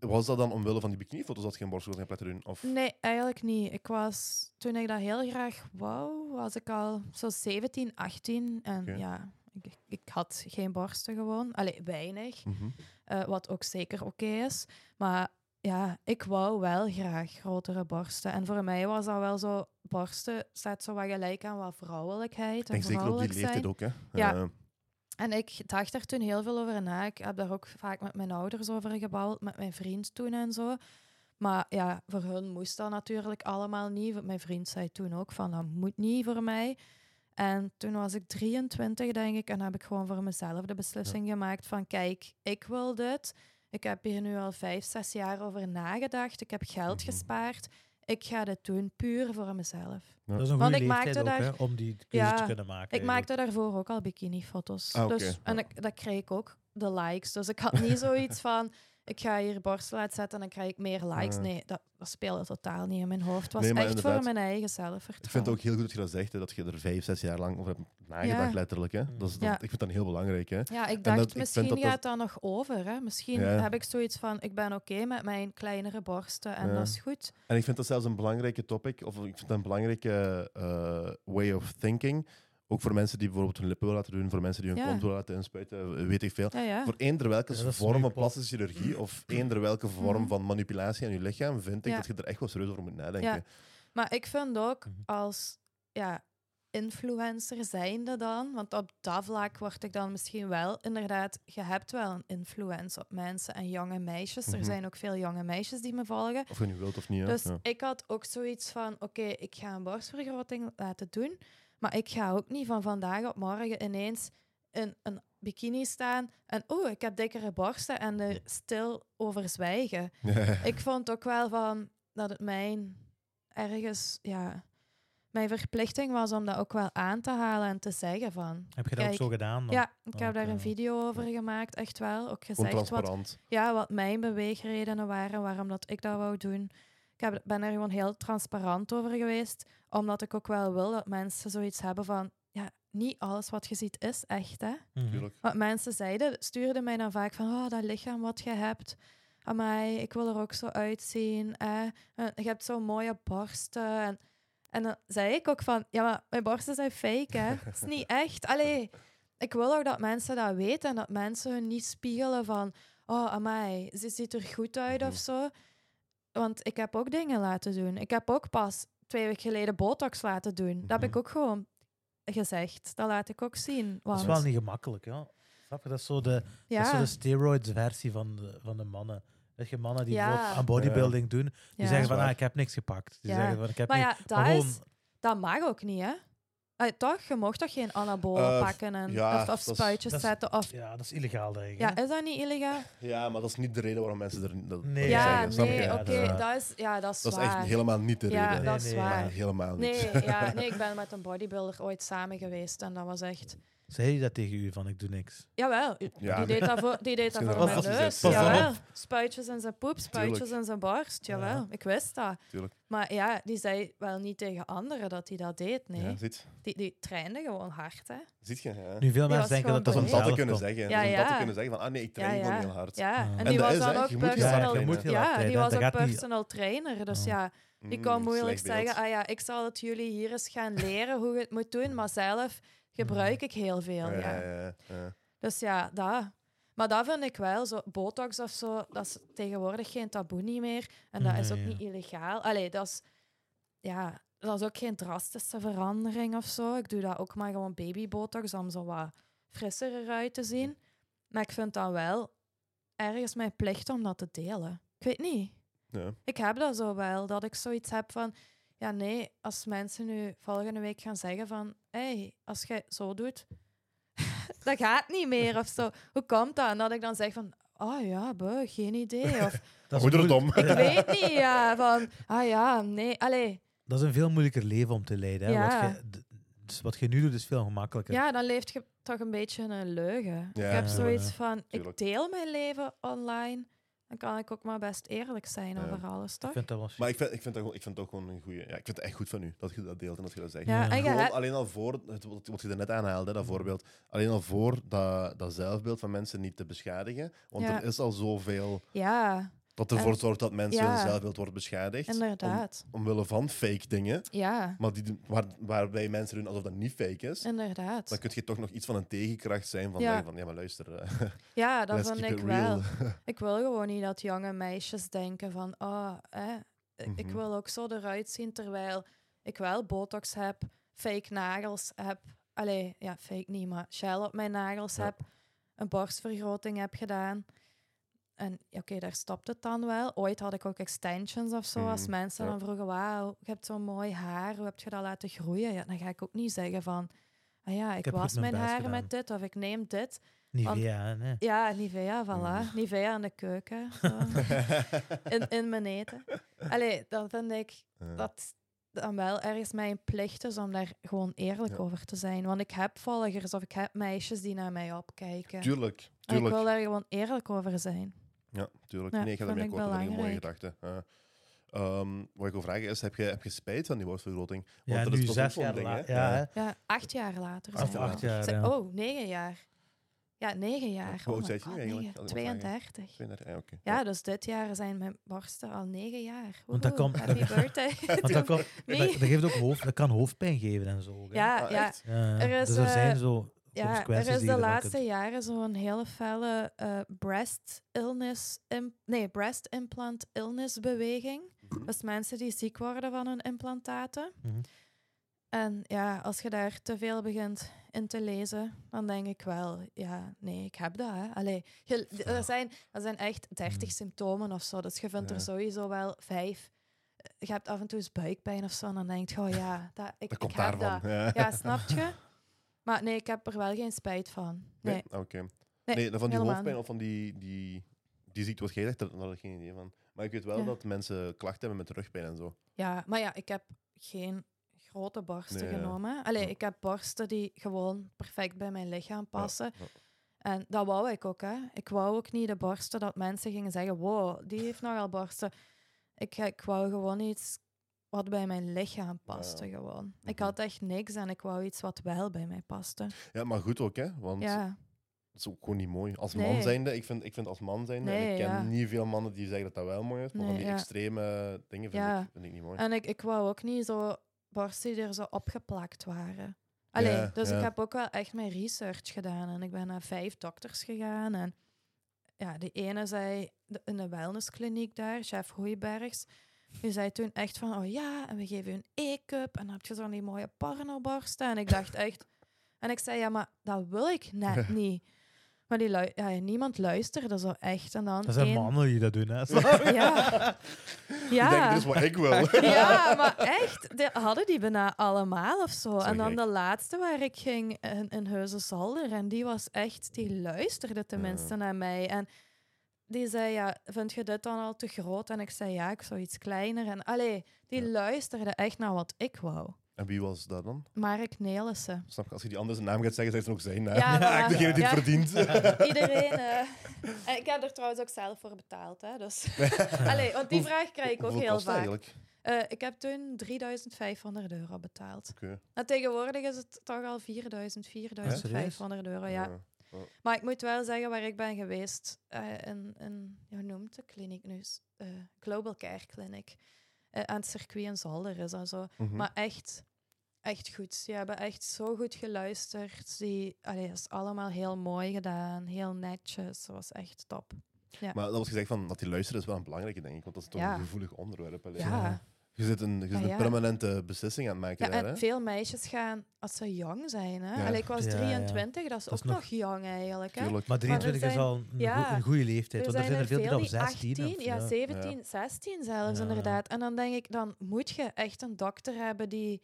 [SPEAKER 2] was dat dan omwille van die bikinifoto's dat je een borstvergroting hebt laten doen? Of?
[SPEAKER 3] Nee, eigenlijk niet. Ik was, toen ik dat heel graag wou, was ik al zo 17, 18. En ja, ik, ik had geen borsten gewoon. Allee, weinig.
[SPEAKER 2] Mhm.
[SPEAKER 3] eh, wat ook zeker oké is. Maar ja, ik wou wel graag grotere borsten. En voor mij was dat wel zo, borsten staat zo wat gelijk aan wat vrouwelijkheid
[SPEAKER 2] Ik
[SPEAKER 3] en
[SPEAKER 2] denk zeker op die leeftijd
[SPEAKER 3] zijn.
[SPEAKER 2] ook, hè?
[SPEAKER 3] Ja.
[SPEAKER 2] Eh,
[SPEAKER 3] En ik dacht er toen heel veel over na. Ik heb daar ook vaak met mijn ouders over gebabbeld, met mijn vriend toen en zo. Maar ja, voor hun moest dat natuurlijk allemaal niet. Want Mijn vriend zei toen ook van, dat moet niet voor mij. En toen was ik 23, denk ik, en heb ik gewoon voor mezelf de beslissing gemaakt van, kijk, ik wil dit. Ik heb hier nu al vijf, zes jaar over nagedacht. Ik heb geld
[SPEAKER 2] Mhm.
[SPEAKER 3] gespaard. Ik ga dit doen puur voor mezelf.
[SPEAKER 2] Ja.
[SPEAKER 1] Dat is een
[SPEAKER 3] Want
[SPEAKER 1] goede
[SPEAKER 3] ik maakte
[SPEAKER 1] ook,
[SPEAKER 3] daar-
[SPEAKER 1] hè, om die keuze
[SPEAKER 3] Ja,
[SPEAKER 1] te kunnen maken.
[SPEAKER 3] Ik
[SPEAKER 1] eigenlijk.
[SPEAKER 3] maakte daarvoor ook al bikinifoto's.
[SPEAKER 2] Ah,
[SPEAKER 3] dus, en ik, dat kreeg ik ook de likes. Dus ik had niet zoiets van, ik ga hier borsten laten zetten en dan krijg ik meer likes.
[SPEAKER 2] Ja.
[SPEAKER 3] Nee, dat, dat speelde totaal niet in mijn hoofd. Het was
[SPEAKER 2] Nee,
[SPEAKER 3] echt voor mijn eigen zelfvertrouwen.
[SPEAKER 2] Ik vind het ook heel goed dat je dat zegt, hè, dat je er vijf, zes jaar lang over hebt nagedacht,
[SPEAKER 3] Ja.
[SPEAKER 2] letterlijk. Hè. Dat is, dat,
[SPEAKER 3] Ja.
[SPEAKER 2] Ik vind dat heel belangrijk. Hè.
[SPEAKER 3] Ja, ik
[SPEAKER 2] dat-
[SPEAKER 3] dacht,
[SPEAKER 2] ik vind
[SPEAKER 3] misschien
[SPEAKER 2] dat dat-
[SPEAKER 3] gaat dat nog over. Hè? Misschien heb ik zoiets van, ik ben oké met mijn kleinere borsten en dat is goed.
[SPEAKER 2] En ik vind dat zelfs een belangrijke topic, of ik vind dat een belangrijke eh, way of thinking. Ook voor mensen die bijvoorbeeld hun lippen willen laten doen, voor mensen die hun
[SPEAKER 3] Ja.
[SPEAKER 2] kont willen laten inspuiten, weet ik veel.
[SPEAKER 3] Ja, ja.
[SPEAKER 2] Voor eender welke vorm van plastische chirurgie of eender welke vorm
[SPEAKER 3] Mhm.
[SPEAKER 2] van manipulatie aan je lichaam, vind ik
[SPEAKER 3] Ja.
[SPEAKER 2] dat je er echt wel serieus over moet nadenken.
[SPEAKER 3] Ja. Maar ik vind ook
[SPEAKER 1] Mhm.
[SPEAKER 3] als ja, influencer zijnde dan, want op dat vlak word ik dan misschien wel inderdaad, je hebt wel een influence op mensen en jonge meisjes.
[SPEAKER 2] Mhm.
[SPEAKER 3] Er zijn ook veel jonge meisjes die me volgen.
[SPEAKER 2] Of je nu wilt of niet.
[SPEAKER 3] Dus
[SPEAKER 2] Ja.
[SPEAKER 3] ik had ook zoiets van, oké, ik ga een borstvergroting laten doen, maar ik ga ook niet van vandaag op morgen ineens in een bikini staan en oeh, ik heb dikkere borsten en er stil over zwijgen. Ik vond ook wel van dat het mijn ergens, ja, mijn verplichting was om dat ook wel aan te halen en te zeggen van.
[SPEAKER 1] Heb je dat ook zo gedaan? Dan?
[SPEAKER 3] Ja, ik heb daar een video over gemaakt, echt wel. Ook gezegd wat, ja, wat mijn beweegredenen waren, waarom dat ik dat wou doen. Ik heb, ben er gewoon heel transparant over geweest, omdat ik ook wel wil dat mensen zoiets hebben van, ja, niet alles wat je ziet is echt, hè.
[SPEAKER 1] Mhm.
[SPEAKER 2] Tuurlijk.
[SPEAKER 3] Wat mensen zeiden, stuurden mij dan vaak van, oh, dat lichaam wat je hebt, amai, ik wil er ook zo uitzien. Eh. Je hebt zo'n mooie borsten. En, en dan zei ik ook van, ja, maar mijn borsten zijn fake, hè. Het is niet echt. Allee, ik wil ook dat mensen dat weten en dat mensen hun niet spiegelen van, oh, amai, ze ziet er goed uit of
[SPEAKER 2] Mhm.
[SPEAKER 3] zo. Want ik heb ook dingen laten doen. Ik heb ook pas twee weken geleden botox laten doen. Dat heb ik
[SPEAKER 2] Mhm.
[SPEAKER 3] ook gewoon gezegd. Dat laat ik ook zien.
[SPEAKER 1] Dat
[SPEAKER 3] Want,
[SPEAKER 1] is wel niet gemakkelijk, ja. Snap je? Dat is zo de, dat is zo
[SPEAKER 3] ja,
[SPEAKER 1] de steroids-versie van de, van de mannen. Dat je mannen die
[SPEAKER 3] Ja.
[SPEAKER 1] aan bodybuilding doen, die
[SPEAKER 3] ja.
[SPEAKER 1] zeggen van, ah, ik heb niks gepakt. Die
[SPEAKER 3] Ja.
[SPEAKER 1] zeggen van, ik heb
[SPEAKER 3] Maar
[SPEAKER 1] niet...
[SPEAKER 3] ja, dat,
[SPEAKER 1] gewoon,
[SPEAKER 3] is, dat mag ook niet, hè? Toch? Je mocht toch geen anabolen
[SPEAKER 2] Eh,
[SPEAKER 3] pakken en,
[SPEAKER 2] ja,
[SPEAKER 3] of, of
[SPEAKER 2] dat is-
[SPEAKER 3] spuitjes
[SPEAKER 1] dat is-
[SPEAKER 3] zetten? Of,
[SPEAKER 1] ja, dat is illegaal, denk ik.
[SPEAKER 3] ja,
[SPEAKER 1] hè.
[SPEAKER 3] is dat niet illegaal?
[SPEAKER 2] Ja, maar dat is niet de reden waarom mensen er dat
[SPEAKER 1] Nee.
[SPEAKER 2] dat
[SPEAKER 3] Ja,
[SPEAKER 2] zeggen. snap je?
[SPEAKER 3] nee,
[SPEAKER 1] Ja,
[SPEAKER 3] oké,
[SPEAKER 1] dat is-
[SPEAKER 3] dat is, ja, dat is
[SPEAKER 2] Dat is
[SPEAKER 3] waar.
[SPEAKER 2] echt helemaal niet de
[SPEAKER 3] Ja,
[SPEAKER 2] reden.
[SPEAKER 3] dat is
[SPEAKER 1] Nee, nee,
[SPEAKER 3] waar.
[SPEAKER 2] Helemaal niet.
[SPEAKER 3] Nee, ja, nee, ik ben met een bodybuilder ooit samen geweest en dat was echt...
[SPEAKER 1] Zei je dat tegen u, van ik doe niks?
[SPEAKER 3] Jawel,
[SPEAKER 2] Ja,
[SPEAKER 3] die,
[SPEAKER 2] nee.
[SPEAKER 3] deed dat voor, die deed dat voor mijn neus. Jawel. Spuitjes in zijn poep, spuitjes in zijn borst. Jawel,
[SPEAKER 1] Ja.
[SPEAKER 3] ik wist dat.
[SPEAKER 2] Tuurlijk.
[SPEAKER 3] Maar ja, die zei wel niet tegen anderen dat hij dat deed, nee.
[SPEAKER 2] Ja, ziet,
[SPEAKER 3] Die, die trainde gewoon hard, hè.
[SPEAKER 2] ziet je? Ja.
[SPEAKER 1] Nu, veel mensen denken dat dat
[SPEAKER 2] om dat te kunnen zeggen.
[SPEAKER 3] Ja,
[SPEAKER 2] om dat te kunnen zeggen van, ah nee, ik train
[SPEAKER 3] Ja,
[SPEAKER 2] gewoon heel hard.
[SPEAKER 3] Ja, en
[SPEAKER 2] En
[SPEAKER 3] die was dan ook personal, ja, die was ook personal trainer. Dus
[SPEAKER 1] Ja.
[SPEAKER 3] die
[SPEAKER 2] Mm,
[SPEAKER 3] kon moeilijk zeggen, ah ja, ik zal het jullie hier eens gaan leren hoe je het moet doen, maar zelf gebruik ik heel veel.
[SPEAKER 2] Ja,
[SPEAKER 3] Ja.
[SPEAKER 2] ja.
[SPEAKER 3] Dus ja, dat. Maar dat vind ik wel, zo botox of zo, dat is tegenwoordig geen taboe niet meer. En dat is ook niet illegaal. Allee, dat is, ja, dat is ook geen drastische verandering of zo. Ik doe dat ook maar gewoon babybotox om zo wat frisser eruit te zien. Maar ik vind dat wel ergens mijn plicht om dat te delen. Ik weet niet.
[SPEAKER 2] Ja.
[SPEAKER 3] Ik heb dat zo wel, dat ik zoiets heb van... Ja, nee, als mensen nu volgende week gaan zeggen van... Hé, hey, als jij zo doet, dat gaat niet meer of zo. Hoe komt dat? En dat ik dan zeg van... Oh ja, buh, geen idee. Of
[SPEAKER 1] Dat is,
[SPEAKER 3] ik weet niet, ja. Van, ah ja, nee, allee.
[SPEAKER 1] dat is een veel moeilijker leven om te leiden. Hè?
[SPEAKER 3] Ja.
[SPEAKER 1] Wat, je, dus wat je nu doet, is veel gemakkelijker.
[SPEAKER 3] Ja, dan leeft je toch een beetje een leugen.
[SPEAKER 2] Ja,
[SPEAKER 3] ik heb zoiets van, ik deel mijn leven online. Dan kan ik ook maar best eerlijk zijn
[SPEAKER 2] Ja.
[SPEAKER 3] over alles, toch?
[SPEAKER 1] Ik vind dat wel
[SPEAKER 2] Maar ik vind, ik, vind dat, gewoon- ik vind het ook gewoon een goede. Ja, ik vind het echt goed van u dat je dat deelt en dat je dat zegt.
[SPEAKER 3] Ja,
[SPEAKER 2] Gewoon
[SPEAKER 3] hebt...
[SPEAKER 2] alleen al voor, het, wat wat je er net aanhaalde, dat voorbeeld, alleen al voor dat, dat zelfbeeld van mensen niet te beschadigen. Want
[SPEAKER 3] Ja.
[SPEAKER 2] er is al zoveel
[SPEAKER 3] Ja,
[SPEAKER 2] dat ervoor
[SPEAKER 3] En-
[SPEAKER 2] zorgt dat mensen
[SPEAKER 3] ja.
[SPEAKER 2] hun zelfbeeld wordt beschadigd.
[SPEAKER 3] inderdaad.
[SPEAKER 2] Om, omwille van fake dingen,
[SPEAKER 3] Ja,
[SPEAKER 2] maar die, waar, waarbij mensen doen alsof dat niet fake is.
[SPEAKER 3] inderdaad.
[SPEAKER 2] Dan kun je toch nog iets van een tegenkracht zijn van,
[SPEAKER 3] Ja.
[SPEAKER 2] van ja, maar luister, eh,
[SPEAKER 3] Ja, dat vind ik wel. Ik wil gewoon niet dat jonge meisjes denken van, oh, eh, ik
[SPEAKER 2] Mhm.
[SPEAKER 3] wil ook zo eruit zien terwijl ik wel botox heb, fake nagels heb. Allee, ja, fake niet, maar gel op mijn nagels
[SPEAKER 2] Ja.
[SPEAKER 3] heb, een borstvergroting heb gedaan. En oké, daar stopt het dan wel. Ooit had ik ook extensions of zo. Als
[SPEAKER 2] Mhm,
[SPEAKER 3] mensen
[SPEAKER 2] ja.
[SPEAKER 3] dan vroegen, wauw, je hebt zo'n mooi haar, hoe heb je dat laten groeien? Ja, dan ga ik ook niet zeggen van, ah ja, ik, was
[SPEAKER 1] mijn gedaan.
[SPEAKER 3] met dit of ik neem dit.
[SPEAKER 1] Nivea, nee.
[SPEAKER 3] Ja, Nivea, voilà.
[SPEAKER 2] Mm.
[SPEAKER 3] Nivea in de keuken. Zo. in, in mijn eten. Allee, dat vind ik dat dan wel ergens mijn plicht is om daar gewoon eerlijk
[SPEAKER 2] Ja.
[SPEAKER 3] over te zijn. Want ik heb volgers of ik heb meisjes die naar mij opkijken.
[SPEAKER 2] Tuurlijk,
[SPEAKER 3] En ik
[SPEAKER 2] tuurlijk.
[SPEAKER 3] wil daar gewoon eerlijk over zijn.
[SPEAKER 2] Ja, tuurlijk.
[SPEAKER 3] Ja,
[SPEAKER 2] nee, ik ga ermee
[SPEAKER 3] ik
[SPEAKER 2] akkoord. Dat ik een mooie gedachte. Ja. Ehm, wat ik wil vragen is, heb je, heb je spijt van die borstvergroting? Want
[SPEAKER 1] Ja,
[SPEAKER 2] dat
[SPEAKER 1] nu
[SPEAKER 2] is
[SPEAKER 1] zes jaar
[SPEAKER 2] ding, hè?
[SPEAKER 1] later. Ja.
[SPEAKER 3] Ja, acht jaar later.
[SPEAKER 2] Acht
[SPEAKER 3] zijn
[SPEAKER 1] acht jaar, ja.
[SPEAKER 3] Oh, negen jaar. Ja, negen jaar.
[SPEAKER 2] Hoe oud
[SPEAKER 3] oh my
[SPEAKER 2] zijt je nu eigenlijk,
[SPEAKER 3] negen.
[SPEAKER 2] als ik mag vragen?
[SPEAKER 3] 32.
[SPEAKER 2] 32, ja, oké.
[SPEAKER 3] Ja, dus dit jaar zijn mijn borsten al negen jaar.
[SPEAKER 1] Want dat
[SPEAKER 3] Woehoe,
[SPEAKER 1] komt-
[SPEAKER 3] Happy birthday.
[SPEAKER 1] Want dat, kan,
[SPEAKER 3] Nee.
[SPEAKER 1] dat, dat geeft ook hoofd, dat kan hoofdpijn geven en zo.
[SPEAKER 3] ja,
[SPEAKER 2] Ah,
[SPEAKER 3] ja,
[SPEAKER 2] echt?
[SPEAKER 1] Ja,
[SPEAKER 3] Er is,
[SPEAKER 1] dus er zijn
[SPEAKER 3] eh,
[SPEAKER 1] zo
[SPEAKER 3] Ja, er is de laatste
[SPEAKER 1] kunt-
[SPEAKER 3] jaren zo'n hele felle eh, breast illness, nee, breast implant illness beweging.
[SPEAKER 2] Mhm.
[SPEAKER 3] Dus mensen die ziek worden van hun implantaten.
[SPEAKER 1] Mhm.
[SPEAKER 3] En ja, als je daar te veel begint in te lezen, dan denk ik wel, ja, nee, ik heb dat. Hè. Allee, je- er, zijn, er zijn echt dertig
[SPEAKER 1] Mhm.
[SPEAKER 3] symptomen of zo, dus je vindt
[SPEAKER 2] Ja.
[SPEAKER 3] er sowieso wel vijf. Je hebt af en toe eens buikpijn of zo, en dan denk je, oh ja, dat, ik,
[SPEAKER 2] Dat
[SPEAKER 3] ik heb
[SPEAKER 2] daarvan.
[SPEAKER 3] dat.
[SPEAKER 2] Ja,
[SPEAKER 3] Ja, snap je? Maar nee, ik heb er wel geen spijt van. Nee.
[SPEAKER 2] Nee? Oké.
[SPEAKER 3] Nee,
[SPEAKER 2] Nee, van die
[SPEAKER 3] helemaal
[SPEAKER 2] hoofdpijn of van die, die, die ziekte wat jij zegt, daar had ik geen idee van. Maar ik weet wel
[SPEAKER 3] Ja.
[SPEAKER 2] dat mensen klachten hebben met rugpijn en zo.
[SPEAKER 3] Ja, maar ja, ik heb geen grote borsten
[SPEAKER 2] Nee,
[SPEAKER 3] genomen. Allee,
[SPEAKER 2] Ja.
[SPEAKER 3] ik heb borsten die gewoon perfect bij mijn lichaam passen.
[SPEAKER 2] ja.
[SPEAKER 3] En dat wou ik ook, hè. Ik wou ook niet de borsten dat mensen gingen zeggen, wow, die heeft nogal borsten. Ik, ik wou gewoon iets wat bij mijn lichaam paste, gewoon. Ik
[SPEAKER 2] Mhm.
[SPEAKER 3] had echt niks en ik wou iets wat wel bij mij paste.
[SPEAKER 2] Ja, maar goed ook, hè? Want
[SPEAKER 3] Ja,
[SPEAKER 2] dat is ook gewoon niet mooi. Als
[SPEAKER 3] Nee.
[SPEAKER 2] man zijnde, ik vind, ik vind als man zijnde,
[SPEAKER 3] Nee,
[SPEAKER 2] ik ken
[SPEAKER 3] ja.
[SPEAKER 2] niet veel mannen die zeggen dat dat wel mooi is, maar van
[SPEAKER 3] Nee,
[SPEAKER 2] die extreme dingen vind, ik, vind ik niet mooi.
[SPEAKER 3] en ik, ik wou ook niet zo borsten die er zo opgeplakt waren. Allee, dus ik heb ook wel echt mijn research gedaan. En ik ben naar vijf dokters gegaan. En ja, de ene zei in de wellnesskliniek daar, chef Hoeibergs, die zei toen echt van, oh ja, en we geven je een E-cup. En dan heb je zo'n die mooie pornoborsten. En ik dacht echt... En ik zei, ja, maar dat wil ik net niet. Maar die lui- ja, niemand luisterde zo echt. En dan
[SPEAKER 1] Dat zijn
[SPEAKER 3] één-
[SPEAKER 1] mannen die dat doen, hè.
[SPEAKER 3] Ja.
[SPEAKER 2] Ik
[SPEAKER 3] Ja.
[SPEAKER 2] denk, dit is wat ik wil.
[SPEAKER 3] Ja, maar echt, die hadden die bijna allemaal of zo. En dan
[SPEAKER 2] gek.
[SPEAKER 3] de laatste waar ik ging in, in Zolder. En die was echt, die luisterde tenminste naar mij. En die zei, ja, vind je dit dan al te groot? En ik zei, ja, ik zou iets kleiner. En allee, die
[SPEAKER 2] Ja.
[SPEAKER 3] luisterde echt naar wat ik wou.
[SPEAKER 2] En wie was dat dan?
[SPEAKER 3] Mark Nelissen.
[SPEAKER 2] Snap je, als je die andere zijn naam gaat zeggen, zeg ze ook zijn naam.
[SPEAKER 3] Ja.
[SPEAKER 2] Degene die het verdient.
[SPEAKER 3] Iedereen. eh, en ik heb er trouwens ook zelf voor betaald. Hè, dus. allee, want die vraag krijg ik ook
[SPEAKER 2] Hoeveel
[SPEAKER 3] heel vaak. Eh, ik heb toen 3500 euro betaald.
[SPEAKER 2] Oké.
[SPEAKER 3] En tegenwoordig is het toch al 4000, 4500 euro. Ja.
[SPEAKER 2] Ja.
[SPEAKER 3] Maar ik moet wel zeggen waar ik ben geweest. eh in, in, ja, hoe noemt de kliniek nu? Eh, Global Care Clinic. Eh, aan het circuit in Zolder is en zo.
[SPEAKER 2] Mhm.
[SPEAKER 3] Maar echt, echt goed. Ze hebben echt zo goed geluisterd. Die, allee, dat is allemaal heel mooi gedaan. Heel netjes. Dat was echt top.
[SPEAKER 2] Maar dat was gezegd van dat die luisteren is wel een belangrijke, denk ik. Want dat is toch
[SPEAKER 3] Ja.
[SPEAKER 2] een gevoelig onderwerp. allee.
[SPEAKER 3] Ja.
[SPEAKER 2] Je zit een, je zit
[SPEAKER 3] Ah,
[SPEAKER 2] een
[SPEAKER 3] ja.
[SPEAKER 2] permanente beslissing aan het maken
[SPEAKER 3] Ja,
[SPEAKER 2] daar,
[SPEAKER 3] en
[SPEAKER 2] hè?
[SPEAKER 3] veel meisjes gaan als ze jong zijn. Hè?
[SPEAKER 2] Ja.
[SPEAKER 3] Allee, ik was
[SPEAKER 1] Ja, ja.
[SPEAKER 3] 23, dat is
[SPEAKER 1] Dat
[SPEAKER 3] ook
[SPEAKER 1] nog-
[SPEAKER 3] nog jong eigenlijk. Hè?
[SPEAKER 2] Tuurlijk.
[SPEAKER 1] Maar
[SPEAKER 3] er
[SPEAKER 1] 23 is
[SPEAKER 3] zijn-
[SPEAKER 1] al een,
[SPEAKER 3] ja,
[SPEAKER 1] goe- een goede leeftijd.
[SPEAKER 3] Er
[SPEAKER 1] Want er
[SPEAKER 3] zijn
[SPEAKER 1] er veel die op
[SPEAKER 3] die
[SPEAKER 1] 16
[SPEAKER 3] 18,
[SPEAKER 1] of-
[SPEAKER 3] ja,
[SPEAKER 1] ja.
[SPEAKER 3] 17, 16 zelfs
[SPEAKER 1] Ja.
[SPEAKER 3] inderdaad. En dan denk ik, dan moet je echt een dokter hebben die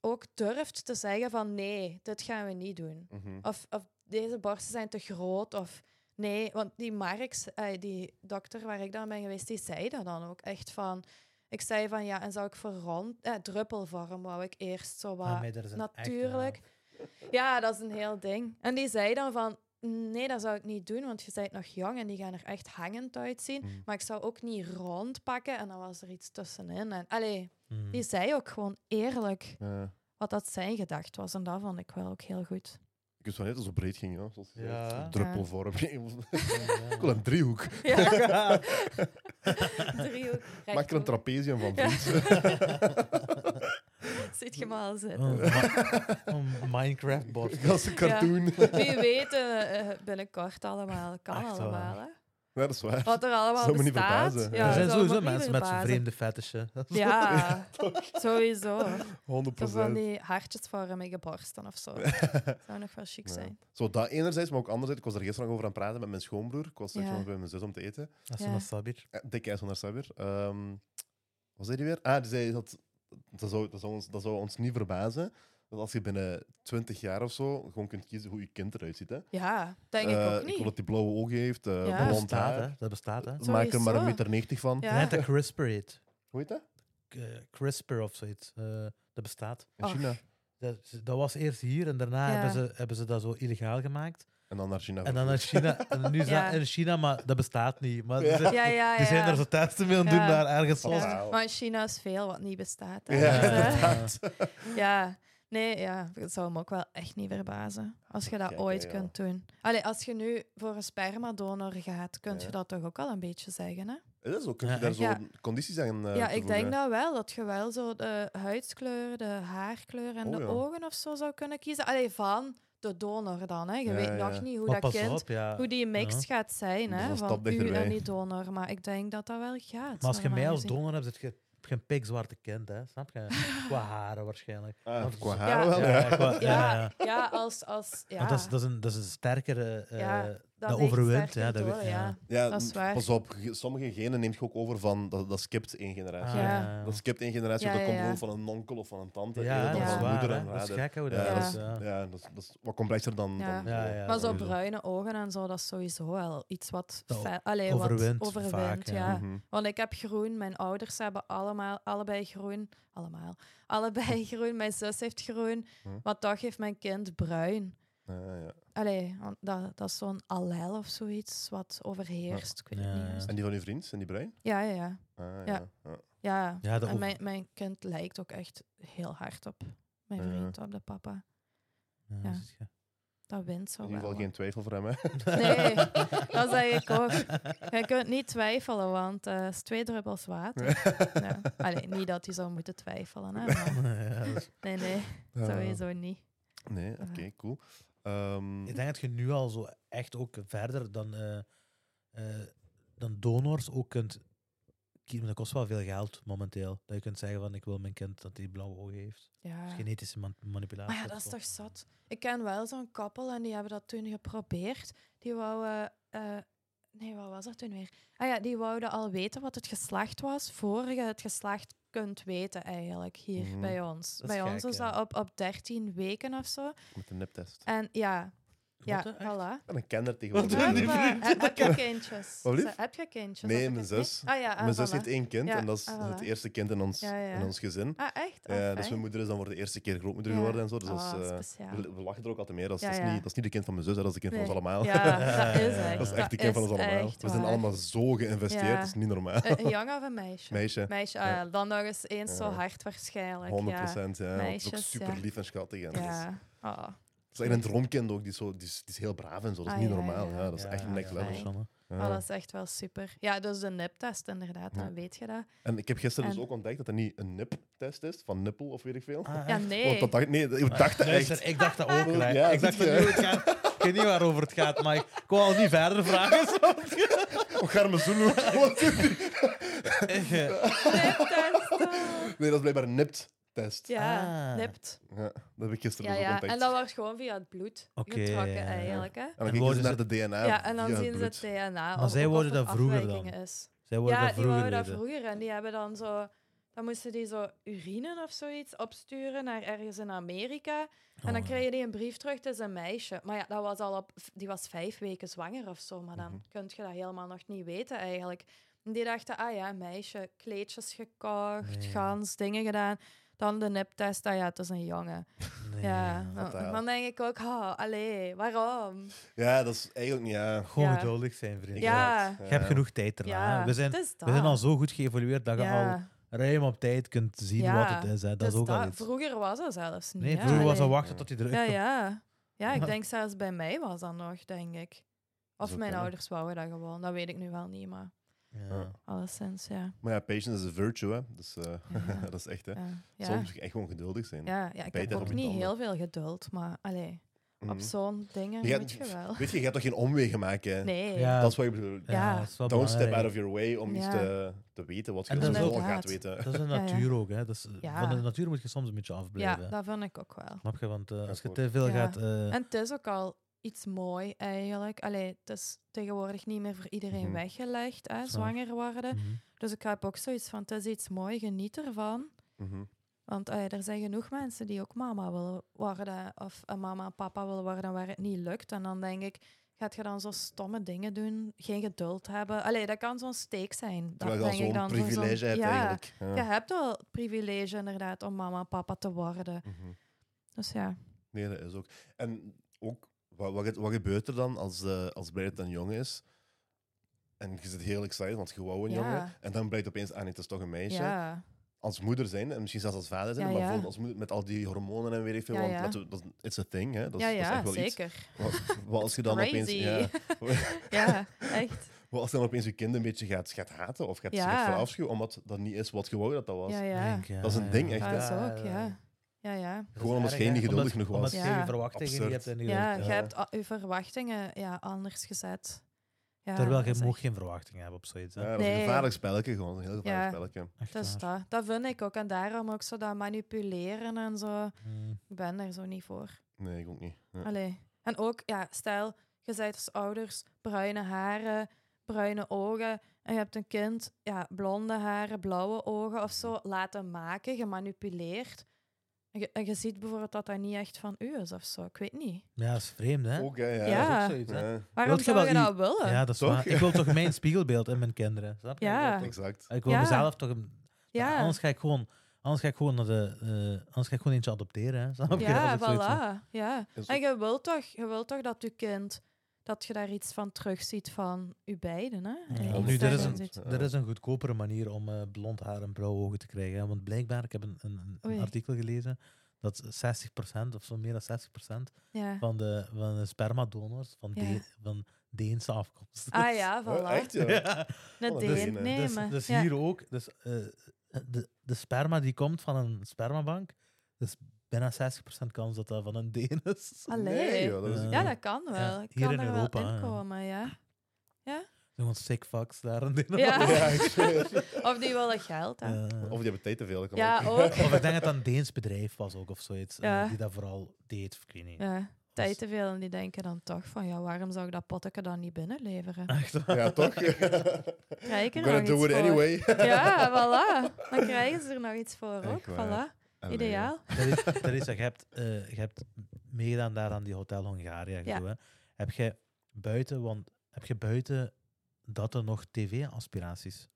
[SPEAKER 3] ook durft te zeggen van nee, dit gaan we niet doen.
[SPEAKER 2] Mhm.
[SPEAKER 3] Of, of deze borsten zijn te groot. Of nee, want die Marx, eh, die dokter waar ik dan ben geweest, die zei dat dan ook echt van. Ik zei van ja, en zou ik voor rond, eh, druppelvorm wou ik eerst zo wat.
[SPEAKER 1] Ah, nee,
[SPEAKER 3] natuurlijk. Ja, dat is een heel ding. En die zei dan van nee, dat zou ik niet doen, want je bent nog jong en die gaan er echt hangend uitzien.
[SPEAKER 2] Mhm.
[SPEAKER 3] Maar ik zou ook niet rond pakken en dan was er iets tussenin. En allee,
[SPEAKER 1] Mm.
[SPEAKER 3] die zei ook gewoon eerlijk
[SPEAKER 2] Ja.
[SPEAKER 3] wat dat zijn gedacht was. En dat vond ik wel ook heel goed.
[SPEAKER 2] Ik wist wel net dat het zo breed ging, ja. Zoals.
[SPEAKER 1] Ja.
[SPEAKER 2] Een druppelvorm. ik
[SPEAKER 1] Ja.
[SPEAKER 2] wil een driehoek.
[SPEAKER 3] Ja. Driehoek.
[SPEAKER 2] Maak er een trapezium van, vriend.
[SPEAKER 3] Zit je maar al zitten.
[SPEAKER 1] Oh, ma- een Minecraft bot.
[SPEAKER 2] Dat is een cartoon.
[SPEAKER 3] Wie weet, eh, binnenkort allemaal. Kan
[SPEAKER 1] Echt waar.
[SPEAKER 3] allemaal, hè?
[SPEAKER 2] Ja, dat is waar.
[SPEAKER 3] Wat er allemaal
[SPEAKER 2] Zou me niet
[SPEAKER 3] bestaat.
[SPEAKER 2] verbazen.
[SPEAKER 3] Ja,
[SPEAKER 1] er zijn
[SPEAKER 3] zou me
[SPEAKER 1] sowieso
[SPEAKER 3] niet
[SPEAKER 1] mensen met zo'n
[SPEAKER 3] verbazen.
[SPEAKER 1] vreemde fetishen.
[SPEAKER 3] Ja, sowieso.
[SPEAKER 2] 100
[SPEAKER 3] Zo van die hartjesvormige borsten of zo. zou nog wel chic
[SPEAKER 2] Ja.
[SPEAKER 3] zijn.
[SPEAKER 2] Zo, dat enerzijds, maar ook anderzijds. Ik was er gisteren nog over aan het praten met mijn schoonbroer. Ik was
[SPEAKER 3] Ja.
[SPEAKER 2] nog bij mijn zus om te eten.
[SPEAKER 1] Dat is
[SPEAKER 3] Ja.
[SPEAKER 1] een sabir.
[SPEAKER 2] Eh, Dick IJs van Sabir. Ehm wat zei die weer? Ah, die zei dat dat zou, dat, zou ons, dat zou ons niet verbazen. Dat als je binnen 20 jaar of zo gewoon kunt kiezen hoe je kind eruit ziet. Hè.
[SPEAKER 3] Ja, denk ik
[SPEAKER 2] Eh,
[SPEAKER 3] ook
[SPEAKER 2] Ik
[SPEAKER 3] niet.
[SPEAKER 2] wil dat hij blauwe ogen heeft, eh
[SPEAKER 3] Ja.
[SPEAKER 1] Dat
[SPEAKER 2] blond
[SPEAKER 1] bestaat,
[SPEAKER 2] haar.
[SPEAKER 1] hè. Dat bestaat, hè.
[SPEAKER 3] Sowieso.
[SPEAKER 2] Maak er maar een meter 90 van.
[SPEAKER 3] Ja.
[SPEAKER 1] Ik dat CRISPR heet.
[SPEAKER 2] Hoe heet dat?
[SPEAKER 1] Eh, CRISPR of zoiets. Eh, dat bestaat.
[SPEAKER 2] In
[SPEAKER 3] Och.
[SPEAKER 2] China.
[SPEAKER 1] Dat, dat was eerst hier en daarna
[SPEAKER 3] Ja.
[SPEAKER 1] hebben, ze, hebben ze dat zo illegaal gemaakt.
[SPEAKER 2] En dan naar China.
[SPEAKER 1] En dan naar China. En nu is
[SPEAKER 3] Ja.
[SPEAKER 1] dat in China, maar dat bestaat niet. Maar
[SPEAKER 2] Ja.
[SPEAKER 1] die zijn,
[SPEAKER 3] Ja, ja, ja.
[SPEAKER 1] die zijn er zo testen mee aan het
[SPEAKER 3] Ja.
[SPEAKER 1] doen daar ergens.
[SPEAKER 3] Ja,
[SPEAKER 2] Wauw.
[SPEAKER 3] Maar in China is veel wat niet bestaat. hè.
[SPEAKER 2] Ja,
[SPEAKER 3] Dus,
[SPEAKER 2] inderdaad.
[SPEAKER 3] ja, nee, ja, het zou me ook wel echt niet verbazen als je dat
[SPEAKER 2] Kijk,
[SPEAKER 3] ooit
[SPEAKER 2] ja.
[SPEAKER 3] kunt doen. Allee, als je nu voor een spermadonor gaat, kun je
[SPEAKER 2] Ja.
[SPEAKER 3] dat toch ook al een beetje zeggen, hè?
[SPEAKER 2] Is dat zo? Kun je
[SPEAKER 1] Ja,
[SPEAKER 2] daar zo
[SPEAKER 3] Ja.
[SPEAKER 2] condities aan eh,
[SPEAKER 3] ja, ik denk dat wel, dat je wel zo de huidskleur, de haarkleur en
[SPEAKER 2] Oh,
[SPEAKER 3] de
[SPEAKER 2] ja.
[SPEAKER 3] ogen of zo zou kunnen kiezen. Allee, van de donor dan, hè. Je
[SPEAKER 2] Ja,
[SPEAKER 3] weet
[SPEAKER 2] ja.
[SPEAKER 3] nog niet hoe
[SPEAKER 1] Maar
[SPEAKER 3] dat kind,
[SPEAKER 1] op, ja.
[SPEAKER 3] hoe die mix gaat zijn,
[SPEAKER 2] is
[SPEAKER 3] hè, van u en die donor. Maar ik denk dat dat wel gaat.
[SPEAKER 1] Maar als je mij als donor hebt, zit je geen pikzwarte kind, hè? Snap je? Qua haren waarschijnlijk.
[SPEAKER 2] Ah,
[SPEAKER 1] Want-
[SPEAKER 2] qua
[SPEAKER 3] Ja.
[SPEAKER 2] haar wel,
[SPEAKER 1] Ja,
[SPEAKER 2] ja.
[SPEAKER 1] qua- ja,
[SPEAKER 3] Ja,
[SPEAKER 1] ja.
[SPEAKER 3] ja, als... als ja.
[SPEAKER 1] Want dat, is, dat, is een, dat is een sterkere... eh, Dat overwint, ja, dat
[SPEAKER 3] door,
[SPEAKER 1] ja.
[SPEAKER 2] Ja,
[SPEAKER 3] Dat is waar.
[SPEAKER 2] Pas op, ge- sommige genen neemt je ook over van... Dat, dat skipt één generatie.
[SPEAKER 1] Ah,
[SPEAKER 3] Ja.
[SPEAKER 2] Dat skipt één generatie, dat
[SPEAKER 3] ja,
[SPEAKER 2] komt
[SPEAKER 3] ja.
[SPEAKER 2] gewoon van een onkel of van een tante.
[SPEAKER 1] Ja, dat
[SPEAKER 2] van moeder en
[SPEAKER 1] Dat is gek hoe
[SPEAKER 2] Ja,
[SPEAKER 1] dat
[SPEAKER 2] dat
[SPEAKER 1] is. ja.
[SPEAKER 2] ja, dat, is, dat is wat complexer dan...
[SPEAKER 3] Ja.
[SPEAKER 2] dan
[SPEAKER 1] Ja, ja,
[SPEAKER 3] maar zo
[SPEAKER 1] sowieso.
[SPEAKER 3] bruine ogen en zo, dat is sowieso wel iets wat, allee,
[SPEAKER 1] overwint
[SPEAKER 3] wat overwint.
[SPEAKER 1] vaak, ja.
[SPEAKER 3] ja.
[SPEAKER 2] Mhm.
[SPEAKER 3] Want ik heb groen, mijn ouders hebben allemaal, allebei groen. Allemaal. Allebei groen, mijn zus heeft groen.
[SPEAKER 2] Hm.
[SPEAKER 3] Maar toch heeft mijn kind bruin.
[SPEAKER 2] Ja, ja.
[SPEAKER 3] Allee, want dat, dat is zo'n allel of zoiets wat overheerst. Ik weet het niet. juist.
[SPEAKER 2] En die van uw vriend, zijn die bruin?
[SPEAKER 3] Ja, ja, ja.
[SPEAKER 2] Ah, ja.
[SPEAKER 3] Ja.
[SPEAKER 2] ja.
[SPEAKER 3] ja.
[SPEAKER 1] Ja, dat
[SPEAKER 3] en
[SPEAKER 1] over-
[SPEAKER 3] mijn, mijn kind lijkt ook echt heel hard op mijn
[SPEAKER 2] Ja.
[SPEAKER 3] vriend, op de papa.
[SPEAKER 1] Ja,
[SPEAKER 3] Ja.
[SPEAKER 1] zit je.
[SPEAKER 3] Dat wint zo
[SPEAKER 2] In ieder
[SPEAKER 3] wel.
[SPEAKER 2] geval geen twijfel voor hem, hè?
[SPEAKER 3] Nee, dat zeg ik ook. Je kunt niet twijfelen, want eh, het is twee druppels water. Ja. Allee, niet dat hij zou moeten twijfelen, hè, maar
[SPEAKER 1] Ja, dat is-
[SPEAKER 3] nee, nee, sowieso niet.
[SPEAKER 2] Nee, oké, cool. Ehm,
[SPEAKER 1] Ik denk dat je nu al zo echt ook verder dan, eh, eh, dan donors ook kunt kiezen. Dat kost wel veel geld momenteel. Dat je kunt zeggen van ik wil mijn kind dat hij blauwe ogen heeft.
[SPEAKER 3] Ja.
[SPEAKER 1] Genetische man- manipulatie.
[SPEAKER 3] Maar ja, dat is toch zat. Ik ken wel zo'n koppel en die hebben dat toen geprobeerd. Die wouden... eh, nee, wat was dat toen weer? Ah ja, die wouden al weten wat het geslacht was, voor je het geslacht kunt weten eigenlijk, hier
[SPEAKER 2] Mhm.
[SPEAKER 3] bij ons. Bij ons is
[SPEAKER 1] ja.
[SPEAKER 3] dat op, op 13 weken of zo.
[SPEAKER 2] met de niptest.
[SPEAKER 3] En ja, ja,
[SPEAKER 1] Wat,
[SPEAKER 3] voilà.
[SPEAKER 2] En een kenner
[SPEAKER 1] Wat
[SPEAKER 2] tegenwoordig.
[SPEAKER 3] Ja, heb, heb je kindjes? Heb je kindjes?
[SPEAKER 2] Nee,
[SPEAKER 3] Of ik
[SPEAKER 2] mijn zus.
[SPEAKER 3] Ah, ja, ah,
[SPEAKER 2] Mijn zus
[SPEAKER 3] voilà.
[SPEAKER 2] heeft één kind
[SPEAKER 3] Ja,
[SPEAKER 2] en dat is
[SPEAKER 3] ah,
[SPEAKER 2] het eerste kind in ons,
[SPEAKER 3] Ja, ja.
[SPEAKER 2] in ons gezin.
[SPEAKER 3] Ah, echt? Ah,
[SPEAKER 2] Ja, dus mijn moeder is dan voor de eerste keer grootmoeder
[SPEAKER 3] Ja.
[SPEAKER 2] geworden en zo. Dus dat is,
[SPEAKER 3] Ah,
[SPEAKER 2] eh,
[SPEAKER 3] speciaal.
[SPEAKER 2] we, we lachen er ook altijd mee. Dat is,
[SPEAKER 3] Ja,
[SPEAKER 2] dat, is niet, dat is niet de kind van mijn zus, hè, dat is de kind van ons allemaal.
[SPEAKER 3] Ja, dat is echt.
[SPEAKER 2] dat is echt de kind van ons allemaal.
[SPEAKER 3] echt
[SPEAKER 2] We zijn allemaal zo geïnvesteerd,
[SPEAKER 3] Ja.
[SPEAKER 2] dat is niet normaal.
[SPEAKER 3] Een, een jongen of een meisje?
[SPEAKER 2] Meisje,
[SPEAKER 3] Meisje, ah, dan nog eens eens zo hard waarschijnlijk.
[SPEAKER 2] 100
[SPEAKER 3] Ja.
[SPEAKER 2] procent. Ja. Is ook super lief en schattig.
[SPEAKER 3] Ja.
[SPEAKER 2] Dat is echt een droomkind ook. Die is, zo, die, is, die is heel braaf en zo. Dat is
[SPEAKER 3] Ah,
[SPEAKER 2] niet
[SPEAKER 3] ja,
[SPEAKER 2] normaal.
[SPEAKER 3] ja.
[SPEAKER 2] Ja, dat is
[SPEAKER 1] Ja,
[SPEAKER 2] echt next level. Ja.
[SPEAKER 3] Ah, dat is echt wel super. Ja, dus de niptest inderdaad,
[SPEAKER 2] Ja.
[SPEAKER 3] dan weet je dat.
[SPEAKER 2] En ik heb gisteren dus ook ontdekt dat dat niet een nip-test is, van nippel of weet ik veel.
[SPEAKER 1] Ah,
[SPEAKER 3] Ja, nee.
[SPEAKER 2] Want dat dacht, nee, ik dacht
[SPEAKER 1] Luister,
[SPEAKER 2] echt.
[SPEAKER 1] ik dacht dat ook.
[SPEAKER 2] Ja,
[SPEAKER 1] ik dacht dat nu het gaat. Ik weet niet waarover het gaat, maar ik wou al niet verder vragen.
[SPEAKER 2] Oh, Garme Zulu.
[SPEAKER 3] Niptest. ah.
[SPEAKER 2] Nee, dat is blijkbaar een
[SPEAKER 3] Ja,
[SPEAKER 1] Ah.
[SPEAKER 3] nipt.
[SPEAKER 2] Ja, dat heb ik gisteren
[SPEAKER 3] Ja,
[SPEAKER 2] ook
[SPEAKER 3] ja.
[SPEAKER 2] ontdekt.
[SPEAKER 3] En dat wordt gewoon via het bloed
[SPEAKER 1] Oké,
[SPEAKER 3] getrokken
[SPEAKER 1] ja, ja.
[SPEAKER 3] eigenlijk. Hè?
[SPEAKER 2] En dan
[SPEAKER 1] En
[SPEAKER 2] gingen ze
[SPEAKER 1] worden
[SPEAKER 2] naar de DNA.
[SPEAKER 3] Ja, en dan zien ze het DNA.
[SPEAKER 1] Maar
[SPEAKER 3] of-
[SPEAKER 1] zij worden dat
[SPEAKER 3] er
[SPEAKER 1] vroeger dan?
[SPEAKER 3] Is.
[SPEAKER 1] Zij worden
[SPEAKER 3] Ja,
[SPEAKER 1] dat
[SPEAKER 3] die
[SPEAKER 1] vroeger
[SPEAKER 3] wouden dat
[SPEAKER 1] weten.
[SPEAKER 3] vroeger en die hebben dan zo... Dan moesten die zo urine of zoiets opsturen naar ergens in Amerika. En dan
[SPEAKER 1] Oh.
[SPEAKER 3] kreeg je die een brief terug, het is een meisje. Maar ja, dat was al op, die was vijf weken zwanger of zo. Maar dan
[SPEAKER 2] Mhm.
[SPEAKER 3] kun je dat helemaal nog niet weten eigenlijk. En die dachten, ah ja, meisje, kleedjes gekocht,
[SPEAKER 1] Nee.
[SPEAKER 3] gans, dingen gedaan. Dan de niptest, ah ja, het is een jongen.
[SPEAKER 1] Nee,
[SPEAKER 3] ja, dan, denk ik ook, oh, allee, waarom?
[SPEAKER 2] Ja, dat is eigenlijk niet... Ja.
[SPEAKER 1] Gewoon
[SPEAKER 3] Ja.
[SPEAKER 1] geduldig zijn, vriend.
[SPEAKER 3] Ja.
[SPEAKER 1] Je hebt genoeg tijd erna.
[SPEAKER 3] Ja,
[SPEAKER 1] we, zijn, we zijn al zo goed geëvolueerd dat je al
[SPEAKER 3] Ja,
[SPEAKER 1] ruim op tijd kunt zien
[SPEAKER 3] Ja,
[SPEAKER 1] wat het is. Hè. Dat
[SPEAKER 3] het
[SPEAKER 1] is ook al iets.
[SPEAKER 3] Vroeger was dat zelfs niet.
[SPEAKER 1] Nee, vroeger was dat
[SPEAKER 3] Allee.
[SPEAKER 1] wachten tot hij eruit
[SPEAKER 3] Ja, ja. Ja, ik
[SPEAKER 1] Ja.
[SPEAKER 3] denk zelfs bij mij was dat nog, denk ik. Of mijn
[SPEAKER 2] kunnen.
[SPEAKER 3] ouders wouden dat gewoon. Dat weet ik nu wel niet, maar
[SPEAKER 1] Ja.
[SPEAKER 3] alleszins, ja.
[SPEAKER 2] Maar ja, patience is a virtue, hè. Dus, eh,
[SPEAKER 3] Ja.
[SPEAKER 2] dat is echt, hè.
[SPEAKER 3] Ja.
[SPEAKER 2] Soms moet je echt gewoon geduldig zijn.
[SPEAKER 3] ja, ja ik heb ook niet heel veel geduld, maar allee,
[SPEAKER 2] Mhm.
[SPEAKER 3] op zo'n dingen
[SPEAKER 2] Je gaat-
[SPEAKER 3] moet je wel.
[SPEAKER 2] Weet je, je gaat toch geen omwegen maken?
[SPEAKER 3] Nee.
[SPEAKER 1] Ja,
[SPEAKER 2] Dat is wat je bedoelt.
[SPEAKER 3] Ja.
[SPEAKER 2] Don't step out of your way om iets te, te weten wat je
[SPEAKER 1] En
[SPEAKER 2] gaat weten.
[SPEAKER 1] Dat is de
[SPEAKER 3] Ja, ja.
[SPEAKER 1] natuur ook. Hè. Dat is,
[SPEAKER 3] Ja.
[SPEAKER 1] Van de natuur moet je soms een beetje afblijven.
[SPEAKER 3] Ja, dat vind ik ook wel.
[SPEAKER 1] Snap je? Want eh, als je te veel
[SPEAKER 3] Ja.
[SPEAKER 1] gaat... eh,
[SPEAKER 3] En het is ook al iets mooi eigenlijk. Allee, het is tegenwoordig niet meer voor iedereen
[SPEAKER 2] Mhm.
[SPEAKER 3] weggelegd, hè, zwanger worden.
[SPEAKER 1] mhm.
[SPEAKER 3] Dus ik heb ook zoiets van, het is iets mooi, geniet ervan.
[SPEAKER 2] Mhm.
[SPEAKER 3] Want allee, er zijn genoeg mensen die ook mama willen worden of een mama en papa willen worden waar het niet lukt. En dan denk ik, gaat je dan zo stomme dingen doen, geen geduld hebben? Allee, dat kan zo'n steek zijn. Dat
[SPEAKER 2] Terwijl je zo'n
[SPEAKER 3] dan voor zo'n-
[SPEAKER 2] privilege hebt
[SPEAKER 3] ja,
[SPEAKER 2] eigenlijk. Ja.
[SPEAKER 3] Je hebt wel het privilege inderdaad om mama en papa te worden. Dus ja.
[SPEAKER 2] Nee, dat is ook. En ook, wat, wat, wat gebeurt er dan als, eh als Barrett dan jong is? En je zit heel excited, want je wou een
[SPEAKER 3] Ja.
[SPEAKER 2] jongen. En dan blijkt opeens, ah nee, het is toch een meisje.
[SPEAKER 3] Ja.
[SPEAKER 2] Als moeder zijn, en misschien zelfs als vader zijn,
[SPEAKER 3] Ja,
[SPEAKER 2] maar
[SPEAKER 3] ja.
[SPEAKER 2] bijvoorbeeld als moeder met al die hormonen en weet ik veel.
[SPEAKER 3] Ja,
[SPEAKER 2] want
[SPEAKER 3] ja.
[SPEAKER 2] laten we- dat, it's a thing, hè. Dat, is-
[SPEAKER 3] ja,
[SPEAKER 2] dat is
[SPEAKER 3] ja,
[SPEAKER 2] echt wel iets.
[SPEAKER 3] zeker.
[SPEAKER 2] Wat, wat als je dan opeens... Ja,
[SPEAKER 3] Ja, echt.
[SPEAKER 2] wat als je dan opeens je kind een beetje gaat, gaat haten of gaat,
[SPEAKER 3] Ja.
[SPEAKER 2] gaat verafschuwen, omdat dat niet is wat je wou dat dat was.
[SPEAKER 3] Ja, ja.
[SPEAKER 1] Denk, ja,
[SPEAKER 2] Dat is een ding, echt,
[SPEAKER 3] Dat
[SPEAKER 2] hè?
[SPEAKER 3] is ook, ja. Ja, ja.
[SPEAKER 2] Gewoon omdat
[SPEAKER 1] erg,
[SPEAKER 2] je
[SPEAKER 1] hè.
[SPEAKER 2] niet geduldig
[SPEAKER 1] Omdat-
[SPEAKER 2] genoeg was.
[SPEAKER 1] Omdat je
[SPEAKER 3] Ja.
[SPEAKER 1] geen verwachtingen niet hebt. En
[SPEAKER 3] Ja,
[SPEAKER 1] je
[SPEAKER 3] hebt je verwachtingen ja, anders gezet. Ja,
[SPEAKER 1] Terwijl je
[SPEAKER 3] echt-
[SPEAKER 1] geen verwachtingen hebben op zoiets. Hè.
[SPEAKER 2] Ja, dat is een gevaarlijk spelletje, gewoon. Een heel gevaarlijk
[SPEAKER 3] Ja.
[SPEAKER 2] spelletje.
[SPEAKER 1] Echt
[SPEAKER 3] Dat is dat. Dat vind ik ook. En daarom ook zo dat manipuleren en zo.
[SPEAKER 1] Mm.
[SPEAKER 3] Ik ben er zo niet voor.
[SPEAKER 2] Nee, ik ook niet. Ja.
[SPEAKER 3] Allee. En ook, ja, stel, je bent als ouders bruine haren, bruine ogen. En je hebt een kind, ja, blonde haren, blauwe ogen of zo laten maken, gemanipuleerd. En je, je ziet bijvoorbeeld dat dat niet echt van u is of zo. Ik weet niet.
[SPEAKER 1] Ja, dat is vreemd, hè?
[SPEAKER 2] Ook, hè, ja.
[SPEAKER 3] Ja.
[SPEAKER 1] Dat is ook zoiets, hè?
[SPEAKER 2] Ja,
[SPEAKER 3] Waarom zou je dat willen?
[SPEAKER 1] Ja, dat is
[SPEAKER 2] Toch?
[SPEAKER 1] waar. Ik wil toch mijn spiegelbeeld in mijn kinderen. Snap je?
[SPEAKER 3] Ja.
[SPEAKER 2] Exact.
[SPEAKER 1] ik wil
[SPEAKER 3] Ja.
[SPEAKER 1] mezelf toch... Een,
[SPEAKER 3] Ja.
[SPEAKER 1] Anders ga ik gewoon... Anders ga ik gewoon, naar de, eh, anders ga ik gewoon eentje adopteren. Hè? Snap je?
[SPEAKER 3] Ja, voilà. Ja. En je wilt, toch, je wilt toch dat je kind, dat je daar iets van terugziet van je beiden. Hè?
[SPEAKER 1] Ja, nu, er is een, er is een goedkopere manier om eh, blond haar en blauwe ogen te krijgen. hè. Want blijkbaar, ik heb een, een, een artikel gelezen, dat 60% of zo meer dan 60%
[SPEAKER 3] Ja.
[SPEAKER 1] van de, van de spermadonors van,
[SPEAKER 3] Ja.
[SPEAKER 1] De- van Deense afkomst.
[SPEAKER 3] Ah ja,
[SPEAKER 2] Oh,
[SPEAKER 3] voilà.
[SPEAKER 2] echt, ja?
[SPEAKER 1] Ja.
[SPEAKER 2] Oh,
[SPEAKER 3] Deen
[SPEAKER 2] dus-
[SPEAKER 1] Dus,
[SPEAKER 3] nemen.
[SPEAKER 1] dus
[SPEAKER 3] ja.
[SPEAKER 1] hier ook, dus, eh, de, de sperma die komt van een spermabank, dus bijna 60% kans dat dat van een Deen is.
[SPEAKER 3] Allee.
[SPEAKER 2] Nee, joh, dat is...
[SPEAKER 1] Eh,
[SPEAKER 3] Ja, dat kan
[SPEAKER 1] Ja,
[SPEAKER 3] wel. Ik
[SPEAKER 1] hier
[SPEAKER 3] kan
[SPEAKER 1] in
[SPEAKER 3] er
[SPEAKER 1] Europa,
[SPEAKER 3] wel
[SPEAKER 1] ja.
[SPEAKER 3] in komen, ja.
[SPEAKER 1] Gewoon sick fucks daar in Denemarken.
[SPEAKER 3] Ja.
[SPEAKER 2] Ja, ik zweer.
[SPEAKER 3] Of die willen geld, hè.
[SPEAKER 1] Eh,
[SPEAKER 2] Of die hebben tijd te veel. dat kan
[SPEAKER 3] Ja,
[SPEAKER 2] ook.
[SPEAKER 3] ook.
[SPEAKER 1] Of ik denk dat dat een Deens bedrijf was ook of zoiets. eh,
[SPEAKER 3] Ja.
[SPEAKER 1] die dat vooral deed, of ik weet niet.
[SPEAKER 3] Ja. Tijd te veel en die denken dan toch van, ja, waarom zou ik dat potteke dan niet binnenleveren?
[SPEAKER 1] Echt waar.
[SPEAKER 2] Ja, toch?
[SPEAKER 3] Krijg ik er
[SPEAKER 2] gonna
[SPEAKER 3] nog
[SPEAKER 2] do
[SPEAKER 3] iets
[SPEAKER 2] it
[SPEAKER 3] voor?
[SPEAKER 2] anyway.
[SPEAKER 3] Ja, voilà. Dan krijgen ze er nog iets voor ook.
[SPEAKER 2] Echt waar.
[SPEAKER 3] Voilà.
[SPEAKER 2] Allee.
[SPEAKER 3] Ideaal.
[SPEAKER 1] Dat is, dat is je hebt, eh, je hebt meegedaan daar aan die Hotel Hongaria.
[SPEAKER 3] Ja.
[SPEAKER 1] hè. Heb je buiten, want heb je buiten dat er nog tv-aspiraties?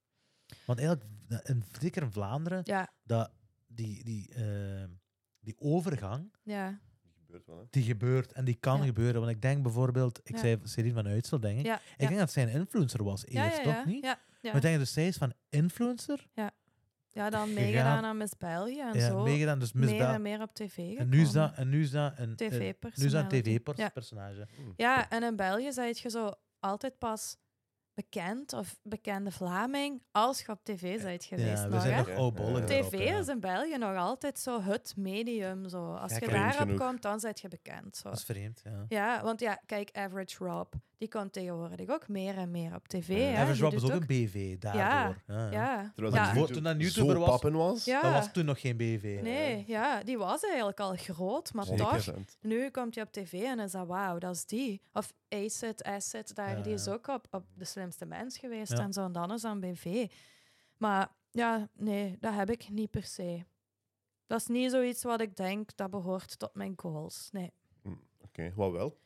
[SPEAKER 1] Want eigenlijk, in, zeker in Vlaanderen,
[SPEAKER 3] Ja,
[SPEAKER 1] dat die, die, eh, die overgang,
[SPEAKER 3] ja,
[SPEAKER 2] Gebeurt wel, hè.
[SPEAKER 1] die gebeurt en die kan
[SPEAKER 3] Ja.
[SPEAKER 1] gebeuren. Want ik denk bijvoorbeeld, ik
[SPEAKER 3] Ja.
[SPEAKER 1] zei Celine van Uitsel, denk ik.
[SPEAKER 3] ja.
[SPEAKER 1] Ik
[SPEAKER 3] ja.
[SPEAKER 1] denk dat zij een influencer was
[SPEAKER 3] ja,
[SPEAKER 1] eerst,
[SPEAKER 3] ja,
[SPEAKER 1] toch niet?
[SPEAKER 3] Ja, ja.
[SPEAKER 1] Maar denk dus zij is van influencer,
[SPEAKER 3] ja, dan
[SPEAKER 1] gegaan-
[SPEAKER 3] meegedaan aan Miss België en
[SPEAKER 1] ja,
[SPEAKER 3] zo.
[SPEAKER 1] meegedaan, dus Miss
[SPEAKER 3] meer
[SPEAKER 1] Bel-
[SPEAKER 3] en meer op tv
[SPEAKER 1] En nu is
[SPEAKER 3] gekomen.
[SPEAKER 1] dat, en nu is dat een, een- nu is dat een
[SPEAKER 3] TV-personality. Ja.
[SPEAKER 1] tv-personage.
[SPEAKER 3] Ja, en in België zei je zo altijd pas bekend of bekende Vlaming als je op tv bent geweest.
[SPEAKER 1] Ja, we
[SPEAKER 3] nog,
[SPEAKER 1] zijn
[SPEAKER 3] hè?
[SPEAKER 1] nog erop,
[SPEAKER 3] TV
[SPEAKER 1] ja.
[SPEAKER 3] is in België nog altijd zo het medium. Zo. Als
[SPEAKER 1] Ja,
[SPEAKER 3] je daarop
[SPEAKER 2] genoeg.
[SPEAKER 3] komt, dan ben je bekend. Zo.
[SPEAKER 1] Dat is vreemd, ja.
[SPEAKER 3] Ja, want ja, kijk, Average Rob, die komt tegenwoordig ook meer en meer op tv.
[SPEAKER 2] Ja.
[SPEAKER 3] hè.
[SPEAKER 1] Average Rob is ook een BV, daardoor. Ja.
[SPEAKER 3] Ja,
[SPEAKER 2] Terwijl dat
[SPEAKER 1] toen dat YouTuber was-
[SPEAKER 2] pappen was.
[SPEAKER 3] Ja.
[SPEAKER 1] Dat was toen nog geen BV.
[SPEAKER 3] nee, ja, die was eigenlijk al groot, maar
[SPEAKER 2] Zeker.
[SPEAKER 3] toch, nu komt hij op tv en is dat wauw, dat is die. Of Acid, Acid, daar,
[SPEAKER 1] Ja,
[SPEAKER 3] die is ook op, op De Slimste Mens geweest
[SPEAKER 1] Ja.
[SPEAKER 3] en zo, en dan is dat een BV. Maar ja, nee, dat heb ik niet per se. Dat is niet zoiets wat ik denk dat behoort tot mijn goals. Nee.
[SPEAKER 2] Oké, wat wel?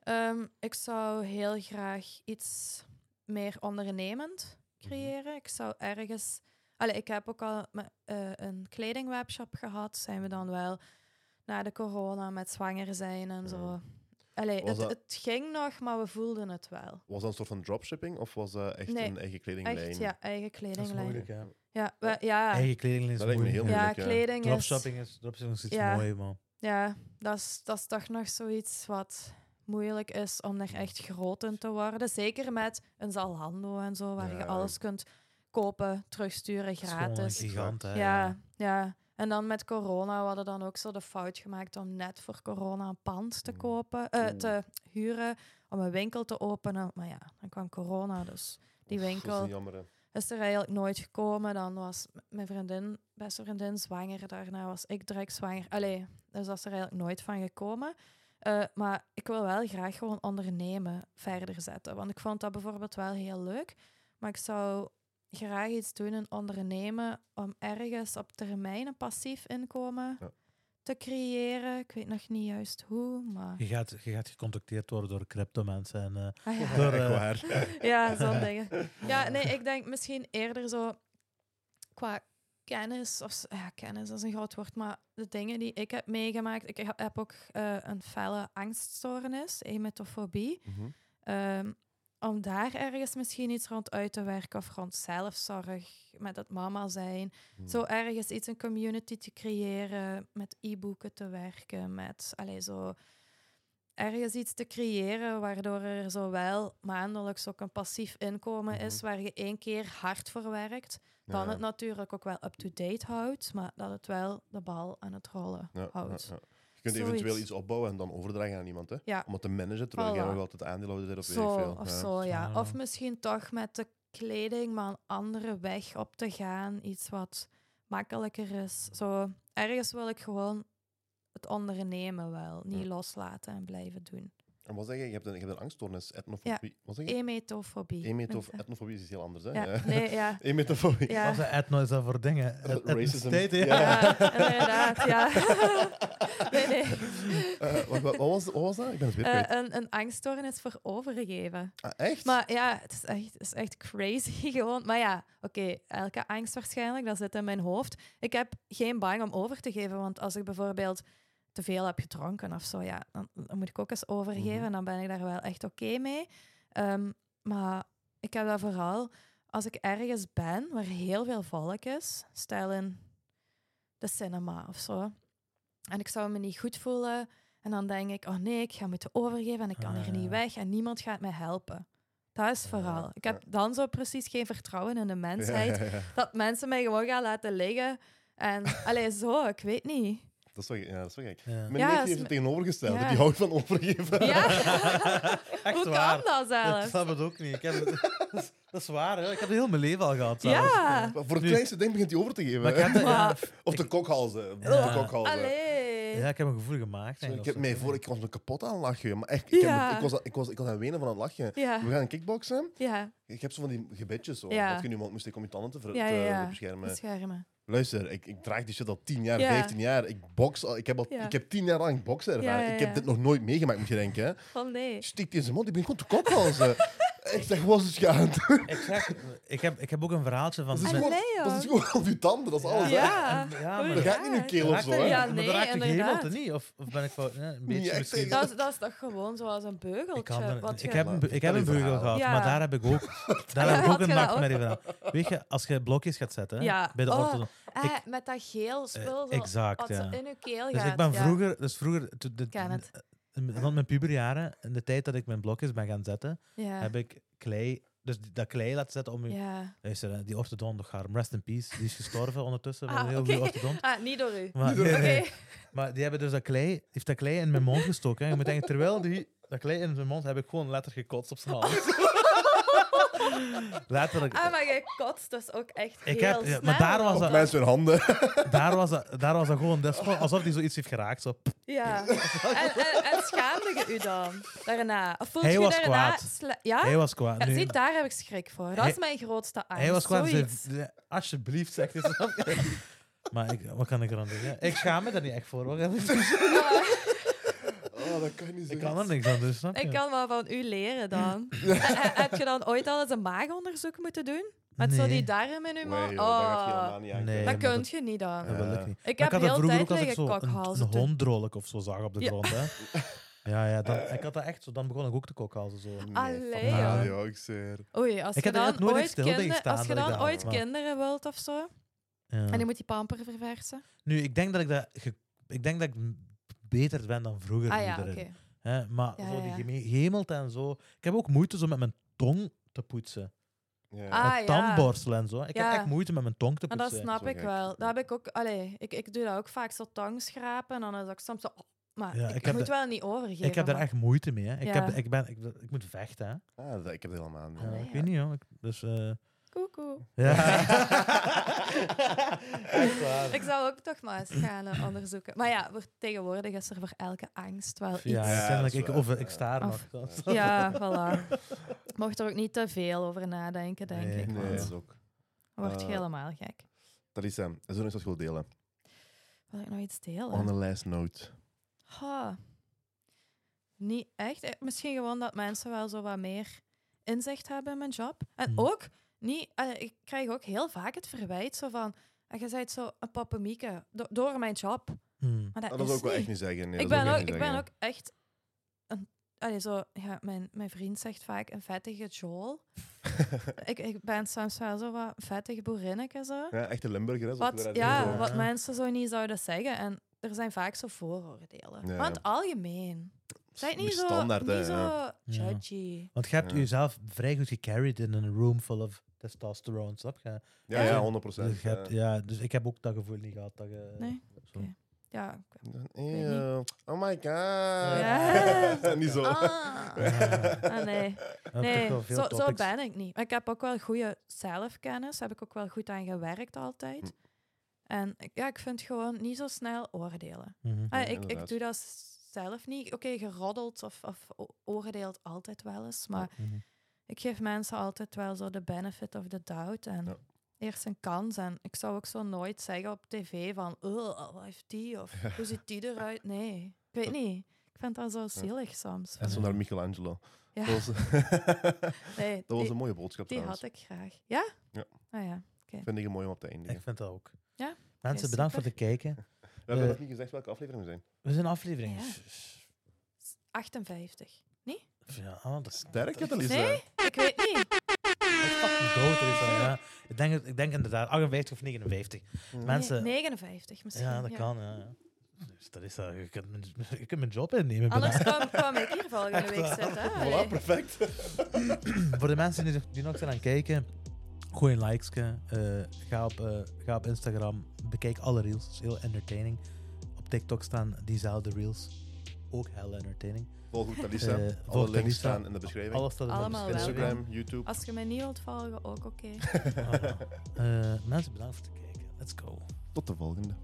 [SPEAKER 3] Ehm, ik zou heel graag iets meer ondernemend creëren. Ik zou ergens. Allee, ik heb ook al eh, een kledingwebshop gehad. Zijn we dan wel na de corona met zwanger zijn en zo. Allee, het,
[SPEAKER 2] dat-
[SPEAKER 3] het ging nog, maar we voelden het wel.
[SPEAKER 2] Was dat een soort van dropshipping of was dat echt
[SPEAKER 3] Nee,
[SPEAKER 2] een eigen kledinglijn?
[SPEAKER 3] Echt, ja, eigen
[SPEAKER 1] Dat is
[SPEAKER 3] kledinglijn.
[SPEAKER 1] moeilijk, hè.
[SPEAKER 3] Ja, we- ja,
[SPEAKER 1] Eigen kleding is
[SPEAKER 2] Dat
[SPEAKER 1] moeilijk.
[SPEAKER 2] heel moeilijk, ja.
[SPEAKER 3] kleding is...
[SPEAKER 1] Dropshipping is, dropshipping is iets
[SPEAKER 3] Ja.
[SPEAKER 1] moois, man.
[SPEAKER 3] Ja, dat is, dat is toch nog zoiets wat moeilijk is om er echt groot in te worden. Zeker met een Zalando en zo, waar je alles kunt kopen, terugsturen,
[SPEAKER 1] Het is gewoon een
[SPEAKER 3] gratis.
[SPEAKER 1] gigant, hè.
[SPEAKER 3] Ja, ja. En dan met corona we hadden dan ook zo de fout gemaakt om net voor corona een pand te
[SPEAKER 2] Mm.
[SPEAKER 3] kopen, eh, te huren, om een winkel te openen. Maar ja, dan kwam corona, dus die
[SPEAKER 2] is
[SPEAKER 3] winkel
[SPEAKER 2] hè.
[SPEAKER 3] is er eigenlijk nooit gekomen. Dan was mijn vriendin, beste vriendin, zwanger. Daarna was ik direct zwanger. Allee, dus dat is er eigenlijk nooit van gekomen. Eh, maar ik wil wel graag gewoon ondernemen verder zetten. Want ik vond dat bijvoorbeeld wel heel leuk. Maar ik zou graag iets doen en ondernemen om ergens op termijn een passief inkomen
[SPEAKER 2] Ja.
[SPEAKER 3] te creëren. Ik weet nog niet juist hoe, maar...
[SPEAKER 1] Je gaat, je gaat gecontacteerd worden door crypto mensen. En, eh,
[SPEAKER 3] Ah, ja.
[SPEAKER 1] Door, eh,
[SPEAKER 2] waar.
[SPEAKER 3] Ja, zo'n dingen. Ja, nee, ik denk misschien eerder zo qua kennis, of ja, kennis dat is een groot woord, maar de dingen die ik heb meegemaakt. Ik heb ook eh, een felle angststoornis, emetofobie. Ehm, om daar ergens misschien iets rond uit te werken of rond zelfzorg, met het mama zijn.
[SPEAKER 2] Mhm.
[SPEAKER 3] Zo ergens iets, een community te creëren, met e-boeken te werken, met allee, zo ergens iets te creëren waardoor er zowel maandelijks ook een passief inkomen is, waar je één keer hard voor werkt, dan
[SPEAKER 2] Mhm. Ja,
[SPEAKER 3] het natuurlijk ook wel up-to-date houdt, maar dat het wel de bal aan het rollen
[SPEAKER 2] ja,
[SPEAKER 3] houdt.
[SPEAKER 2] Kunt eventueel iets opbouwen en dan overdragen aan iemand. Hè?
[SPEAKER 3] Ja.
[SPEAKER 2] Om het te managen, terwijl
[SPEAKER 3] Voilà.
[SPEAKER 2] jij nog altijd aandeelhouder bent of
[SPEAKER 3] Zo,
[SPEAKER 2] veel.
[SPEAKER 3] of
[SPEAKER 2] Ja.
[SPEAKER 3] zo, ja. Of misschien toch met de kleding, maar een andere weg op te gaan. Iets wat makkelijker is. Zo, ergens wil ik gewoon het ondernemen wel. Niet loslaten en blijven doen.
[SPEAKER 2] En wat zeg je? Je hebt een, je hebt een angststoornis, etnofobie. Wat zeg je?
[SPEAKER 3] Emetofobie.
[SPEAKER 2] Emetof
[SPEAKER 3] Met-
[SPEAKER 2] etnofobie is iets heel anders, hè?
[SPEAKER 3] Ja, nee, ja.
[SPEAKER 2] Emetofobie.
[SPEAKER 3] Ja.
[SPEAKER 1] Wat is etno is dat voor dingen?
[SPEAKER 2] Racism. ja.
[SPEAKER 1] Ja,
[SPEAKER 3] inderdaad, ja. nee, nee.
[SPEAKER 2] Eh, wat, wat, was, wat was dat? Ik ben het weer
[SPEAKER 3] Eh, een, een angststoornis voor overgeven.
[SPEAKER 2] Ah, echt?
[SPEAKER 3] Maar ja, het is echt, het is echt crazy gewoon. Maar ja, oké, elke angst waarschijnlijk, dat zit in mijn hoofd. Ik heb geen bang om over te geven, want als ik bijvoorbeeld te veel heb gedronken of zo, ja, dan, dan moet ik ook eens overgeven
[SPEAKER 2] Mhm.
[SPEAKER 3] en dan ben ik daar wel echt oké mee. Ehm, maar ik heb dat vooral als ik ergens ben waar heel veel volk is, stel in de cinema of zo, en ik zou me niet goed voelen en dan denk ik, oh nee, ik ga moeten overgeven en ik kan
[SPEAKER 1] Ah,
[SPEAKER 3] hier niet
[SPEAKER 1] ja.
[SPEAKER 3] weg en niemand gaat mij helpen. Dat is vooral. Ik heb dan zo precies geen vertrouwen in de mensheid.
[SPEAKER 2] ja, ja.
[SPEAKER 3] Dat mensen mij gewoon gaan laten liggen. En allee, zo, ik weet niet.
[SPEAKER 2] Dat is wel, ja, dat is wel gek.
[SPEAKER 1] Ja.
[SPEAKER 2] Mijn
[SPEAKER 3] Ja,
[SPEAKER 2] neef
[SPEAKER 3] is
[SPEAKER 2] heeft het.
[SPEAKER 3] Ja.
[SPEAKER 2] Die houdt van overgeven.
[SPEAKER 3] Ja,
[SPEAKER 1] Echt
[SPEAKER 3] hoe
[SPEAKER 1] waar.
[SPEAKER 3] kan dat
[SPEAKER 1] Ik
[SPEAKER 3] zelfs?
[SPEAKER 1] snap het ook niet. Ik heb, dat is waar, hè. Ik heb het heel mijn leven al gehad.
[SPEAKER 3] Ja.
[SPEAKER 2] Maar Voor het
[SPEAKER 1] Nu-
[SPEAKER 2] kleinste ding begint hij over te geven.
[SPEAKER 1] Maar ik
[SPEAKER 2] hè.
[SPEAKER 1] heb, dat- ja,
[SPEAKER 3] Maar-
[SPEAKER 2] Of de kokhalzen. De
[SPEAKER 1] Ja.
[SPEAKER 2] kokhalzen.
[SPEAKER 3] Allee.
[SPEAKER 1] ja, ik heb een gevoel gemaakt.
[SPEAKER 2] Zo, ik heb mij voor, ik was me kapot aan het lachen. Maar echt, ik,
[SPEAKER 3] Ja.
[SPEAKER 2] heb, ik, was, ik, was, ik was aan het wenen van het lachen.
[SPEAKER 3] Ja,
[SPEAKER 2] We gaan kickboksen.
[SPEAKER 3] ja,
[SPEAKER 2] Ik heb zo van die gebedjes. Zo,
[SPEAKER 3] Ja.
[SPEAKER 2] Dat je iemand moest ik om je tanden te, ver,
[SPEAKER 3] Ja,
[SPEAKER 2] te-
[SPEAKER 3] ja, ja.
[SPEAKER 2] te beschermen.
[SPEAKER 3] beschermen.
[SPEAKER 2] Luister, ik, ik draag die shit al 10 jaar,
[SPEAKER 3] Ja.
[SPEAKER 2] 15 jaar. Ik box al, ik heb, al,
[SPEAKER 3] Ja.
[SPEAKER 2] ik heb 10 jaar lang boksen ervaren.
[SPEAKER 3] Ja, ja,
[SPEAKER 2] Ik heb dit nog nooit meegemaakt, moet je denken. Hè.
[SPEAKER 3] Van nee.
[SPEAKER 2] Stikt in zijn mond, ik ben gewoon te kokhalzen. ik zeg, wat is het je aan het doen?
[SPEAKER 1] Ik, ik, heb, ik heb ook een verhaaltje van...
[SPEAKER 2] Dat is
[SPEAKER 1] met-
[SPEAKER 2] gewoon,
[SPEAKER 3] Allee,
[SPEAKER 2] dat is gewoon op je tanden, dat is alles.
[SPEAKER 3] Ja.
[SPEAKER 1] en- ja,
[SPEAKER 3] Hoe
[SPEAKER 1] maar
[SPEAKER 2] Dat gaat niet in je keel of zo. hè.
[SPEAKER 3] Ja,
[SPEAKER 1] maar
[SPEAKER 3] nee,
[SPEAKER 1] dat raakt de
[SPEAKER 3] inderdaad.
[SPEAKER 1] gehemelte niet. Of, of ben ik fout? Ja, een beetje misschien.
[SPEAKER 3] Dat, is- dat is toch gewoon zoals een
[SPEAKER 1] Ik,
[SPEAKER 3] beugeltje? wat
[SPEAKER 1] er, ik
[SPEAKER 3] je-
[SPEAKER 1] heb een, ik heb een
[SPEAKER 2] je
[SPEAKER 1] beugel gehad,
[SPEAKER 3] Ja.
[SPEAKER 1] maar daar heb ik ook, daar heb ik ook een
[SPEAKER 3] je
[SPEAKER 1] nachtmerrie van. Weet je, als je blokjes gaat zetten
[SPEAKER 3] Ja.
[SPEAKER 1] bij de
[SPEAKER 3] Oh,
[SPEAKER 1] orthodon-
[SPEAKER 3] Eh,
[SPEAKER 1] ik-
[SPEAKER 3] met dat geel spul,
[SPEAKER 1] exact,
[SPEAKER 3] wat
[SPEAKER 1] ja.
[SPEAKER 3] zo in je keel
[SPEAKER 1] Dus
[SPEAKER 3] gaat.
[SPEAKER 1] ik ben
[SPEAKER 3] ja.
[SPEAKER 1] vroeger, dus vroeger, rond mijn puberjaren, in de tijd dat ik mijn blokjes ben gaan zetten,
[SPEAKER 3] Ja.
[SPEAKER 1] heb ik klei, dus dat klei laten zetten om je,
[SPEAKER 3] ja.
[SPEAKER 1] luister, hè, die orthodont, nog haar, rest in peace, die is gestorven ondertussen, met
[SPEAKER 3] Ah,
[SPEAKER 1] een heel goede orthodont.
[SPEAKER 3] Ah, niet door u.
[SPEAKER 1] Maar,
[SPEAKER 2] door-
[SPEAKER 1] maar die hebben dus dat klei, heeft dat klei in mijn mond gestoken. hè. Je moet denken, terwijl die dat klei in zijn mond, heb ik gewoon letterlijk gekotst op zijn hand. letterlijk.
[SPEAKER 3] Ah, maar je kotst dus ook echt
[SPEAKER 1] Ik
[SPEAKER 3] heel
[SPEAKER 1] heb- ja,
[SPEAKER 3] snel.
[SPEAKER 1] maar daar was
[SPEAKER 2] Op
[SPEAKER 1] dat-
[SPEAKER 2] mensen hun handen.
[SPEAKER 1] daar, was dat, daar was dat gewoon, dat is gewoon alsof hij zoiets heeft geraakt. Zo.
[SPEAKER 3] Ja. En, en, en schaamde je u dan daarna? Of voelt
[SPEAKER 1] Hij
[SPEAKER 3] je
[SPEAKER 1] was
[SPEAKER 3] daarna
[SPEAKER 1] kwaad.
[SPEAKER 3] Ja?
[SPEAKER 1] Hij was kwaad.
[SPEAKER 3] Ja,
[SPEAKER 1] Nu,
[SPEAKER 3] Zie, daar heb ik schrik voor. Dat
[SPEAKER 1] Hij-
[SPEAKER 3] is mijn grootste angst.
[SPEAKER 1] hij was kwaad. Ze alsjeblieft, zegt hij. Maar ik, wat kan ik eraan doen? Ja, ik schaam me daar niet echt voor. Hoor.
[SPEAKER 2] Dat kan niet zo.
[SPEAKER 1] Ik kan er niks aan doen, snap je?
[SPEAKER 3] Ik kan wel van u leren dan. He- he- heb je dan ooit al eens een maagonderzoek moeten doen? Met zo
[SPEAKER 1] Nee.
[SPEAKER 3] die darm in uw
[SPEAKER 2] Nee, gaat je
[SPEAKER 3] Oh,
[SPEAKER 2] helemaal niet aan.
[SPEAKER 1] Nee.
[SPEAKER 3] dat
[SPEAKER 1] dat-
[SPEAKER 3] je niet dan.
[SPEAKER 1] Dat wil ik
[SPEAKER 2] Ja.
[SPEAKER 1] niet.
[SPEAKER 3] Ik
[SPEAKER 1] Maar
[SPEAKER 3] heb heel tijd
[SPEAKER 1] ook als ik zo een, een of zo zag op de
[SPEAKER 3] Ja.
[SPEAKER 1] grond. Hè. Ja, ja dan, ik had dat echt zo. Dan begon ik ook te kokhalzen. Zo.
[SPEAKER 2] Nee,
[SPEAKER 3] Allee,
[SPEAKER 2] dat, joh, ik zweer.
[SPEAKER 3] Oei, als
[SPEAKER 1] Ik
[SPEAKER 3] je
[SPEAKER 1] heb
[SPEAKER 3] dan ooit, kinder- als je dan ooit
[SPEAKER 1] maar-
[SPEAKER 3] kinderen wilt of zo,
[SPEAKER 1] Ja.
[SPEAKER 3] en je moet die pamper verversen.
[SPEAKER 1] Nu, ik denk dat ik dat, ik denk dat ik beter ben dan vroeger.
[SPEAKER 3] Ah ja,
[SPEAKER 1] maar
[SPEAKER 3] Ja,
[SPEAKER 1] zo die gehemeld en zo. Ik heb ook moeite zo met mijn tong te poetsen.
[SPEAKER 2] Ja.
[SPEAKER 3] Ah,
[SPEAKER 1] tandborstelen en zo. Ik
[SPEAKER 3] Ja.
[SPEAKER 1] heb echt moeite met mijn tong te
[SPEAKER 3] Maar
[SPEAKER 1] poetsen.
[SPEAKER 3] dat snap ik wel. Dat heb ik ook. Allee, ik, ik doe dat ook vaak zo tong schrapen en dan is ik soms zo. maar
[SPEAKER 1] Ja,
[SPEAKER 3] ik,
[SPEAKER 1] ik heb
[SPEAKER 3] moet
[SPEAKER 1] de-
[SPEAKER 3] wel niet overgeven.
[SPEAKER 1] ik heb daar echt moeite mee. Hè. Ik,
[SPEAKER 3] Ja.
[SPEAKER 1] heb, ik, ben, ik, ik moet vechten. Hè.
[SPEAKER 2] Ah, ik heb het helemaal niet.
[SPEAKER 1] Ja, ik weet niet, hoor. Dus, eh,
[SPEAKER 3] Koekoe.
[SPEAKER 1] ja.
[SPEAKER 3] Ik zou ook toch maar eens gaan eh, onderzoeken. Maar ja, voor, tegenwoordig is er voor elke angst wel iets.
[SPEAKER 1] Ja,
[SPEAKER 2] dat
[SPEAKER 1] ik, of, ik sta er nog.
[SPEAKER 3] Ja, voilà. Mocht er ook niet te veel over nadenken, denk
[SPEAKER 1] Nee.
[SPEAKER 3] ik.
[SPEAKER 2] Nee, dat is ook.
[SPEAKER 3] word je
[SPEAKER 2] Eh,
[SPEAKER 3] helemaal gek.
[SPEAKER 2] Dat is hem. Iets wat je wilt delen?
[SPEAKER 3] Wil ik nog iets delen?
[SPEAKER 2] On a last note.
[SPEAKER 3] Ha. Niet echt. Eh, Misschien gewoon dat mensen wel zo wat meer inzicht hebben in mijn job. En
[SPEAKER 1] Mhm.
[SPEAKER 3] ook niet, eh, ik krijg ook heel vaak het verwijt zo van, eh, je bent zo een pappemieke do- door mijn job.
[SPEAKER 1] Hmm.
[SPEAKER 3] Maar dat,
[SPEAKER 2] Ah, dat
[SPEAKER 3] is
[SPEAKER 2] ook wel echt niet zeggen. Nee,
[SPEAKER 3] ik, ben ook,
[SPEAKER 2] echt
[SPEAKER 3] ik ben ook echt een, allee, zo, ja, mijn, mijn vriend zegt vaak een vettige Joel. ik, ik ben soms wel zo wat vettig boerinneke zo.
[SPEAKER 2] Ja, echte Limburger. Hè, zoals we
[SPEAKER 3] Wat, ja, wat
[SPEAKER 1] Ja.
[SPEAKER 3] mensen zo niet zouden zeggen. En er zijn vaak zo vooroordelen.
[SPEAKER 2] Ja.
[SPEAKER 3] Het algemeen. Zijn niet zo, niet zo
[SPEAKER 2] ja.
[SPEAKER 1] Ja.
[SPEAKER 3] judgy.
[SPEAKER 1] Want je hebt
[SPEAKER 2] Ja.
[SPEAKER 1] jezelf vrij goed gecarried in een room full of testosterone, snap je?
[SPEAKER 2] Ja,
[SPEAKER 3] Ja.
[SPEAKER 2] ja, 100 procent.
[SPEAKER 1] Dus, je hebt, ja, dus ik heb ook dat gevoel niet gehad. Dat je,
[SPEAKER 3] Nee?
[SPEAKER 1] zo.
[SPEAKER 3] Oké. Ja.
[SPEAKER 2] Eeuw. Oh my god.
[SPEAKER 3] Ja.
[SPEAKER 2] niet zo.
[SPEAKER 3] Ah.
[SPEAKER 1] Ja.
[SPEAKER 3] Ah, nee. Nee, zo, zo ben ik niet. Maar ik heb ook wel goede zelfkennis. Heb ik ook wel goed aan gewerkt altijd.
[SPEAKER 2] Hm.
[SPEAKER 3] En ja, ik vind gewoon niet zo snel oordelen.
[SPEAKER 1] Mhm.
[SPEAKER 3] Ah,
[SPEAKER 2] Ja,
[SPEAKER 3] ik, ik doe dat zelf niet. Oké, geroddeld of, of oordeelt altijd wel eens. Maar
[SPEAKER 1] Mhm.
[SPEAKER 3] Ik geef mensen altijd wel zo de benefit of the doubt. En
[SPEAKER 2] Ja.
[SPEAKER 3] eerst een kans. En ik zou ook zo nooit zeggen op tv van... "Ugh, wat heeft die? Of hoe ziet die eruit? Nee, ik weet niet. Ik vind dat zo zielig soms.
[SPEAKER 2] En zo naar Michelangelo.
[SPEAKER 3] Ja,
[SPEAKER 2] Dat, was,
[SPEAKER 3] nee,
[SPEAKER 2] dat was
[SPEAKER 3] die,
[SPEAKER 2] een mooie boodschap
[SPEAKER 3] die
[SPEAKER 2] trouwens.
[SPEAKER 3] had ik graag. Ja?
[SPEAKER 2] Ja.
[SPEAKER 3] Ah ja.
[SPEAKER 2] Vind ik een mooi om op te eindigen.
[SPEAKER 1] Ik vind dat ook.
[SPEAKER 3] Ja?
[SPEAKER 1] Mensen, bedankt voor het kijken.
[SPEAKER 2] We hebben
[SPEAKER 1] Eh,
[SPEAKER 2] nog niet gezegd welke aflevering we zijn.
[SPEAKER 1] We zijn aflevering.
[SPEAKER 3] Ja. 58.
[SPEAKER 1] Ja, ah, dat is
[SPEAKER 2] Sterk, hè?
[SPEAKER 3] Nee? Ik weet niet.
[SPEAKER 1] fucking dood. is dat, ja. ik, denk, het- ik denk inderdaad 58 of 59. Mensen,
[SPEAKER 3] Nee, 59 misschien.
[SPEAKER 1] ja, dat kan. Ja, ja. Dus dat is dat. Je kunt mijn, je kunt mijn job innemen. bijna.
[SPEAKER 3] Anders kwam, kwam ik hier volgende week zitten. hè.
[SPEAKER 2] Voilà, perfect.
[SPEAKER 1] Voor de mensen die, die nog zijn aan het kijken, gooi een likesje. eh, ga, op, eh, ga op Instagram, bekijk alle reels. Dat is heel entertaining. Op TikTok staan diezelfde reels. Ook heel entertaining.
[SPEAKER 2] Volg ook Talisa.
[SPEAKER 1] Eh,
[SPEAKER 2] Alle
[SPEAKER 1] volg
[SPEAKER 2] links
[SPEAKER 1] Talisa.
[SPEAKER 2] staan in de beschrijving.
[SPEAKER 1] Alles staat in de
[SPEAKER 3] Allemaal
[SPEAKER 1] beschrijving.
[SPEAKER 2] Instagram, YouTube.
[SPEAKER 3] Als je mij niet wilt volgen, ook oké.
[SPEAKER 1] Eh, mensen, bedankt voor het kijken. Let's go.
[SPEAKER 2] Tot de volgende.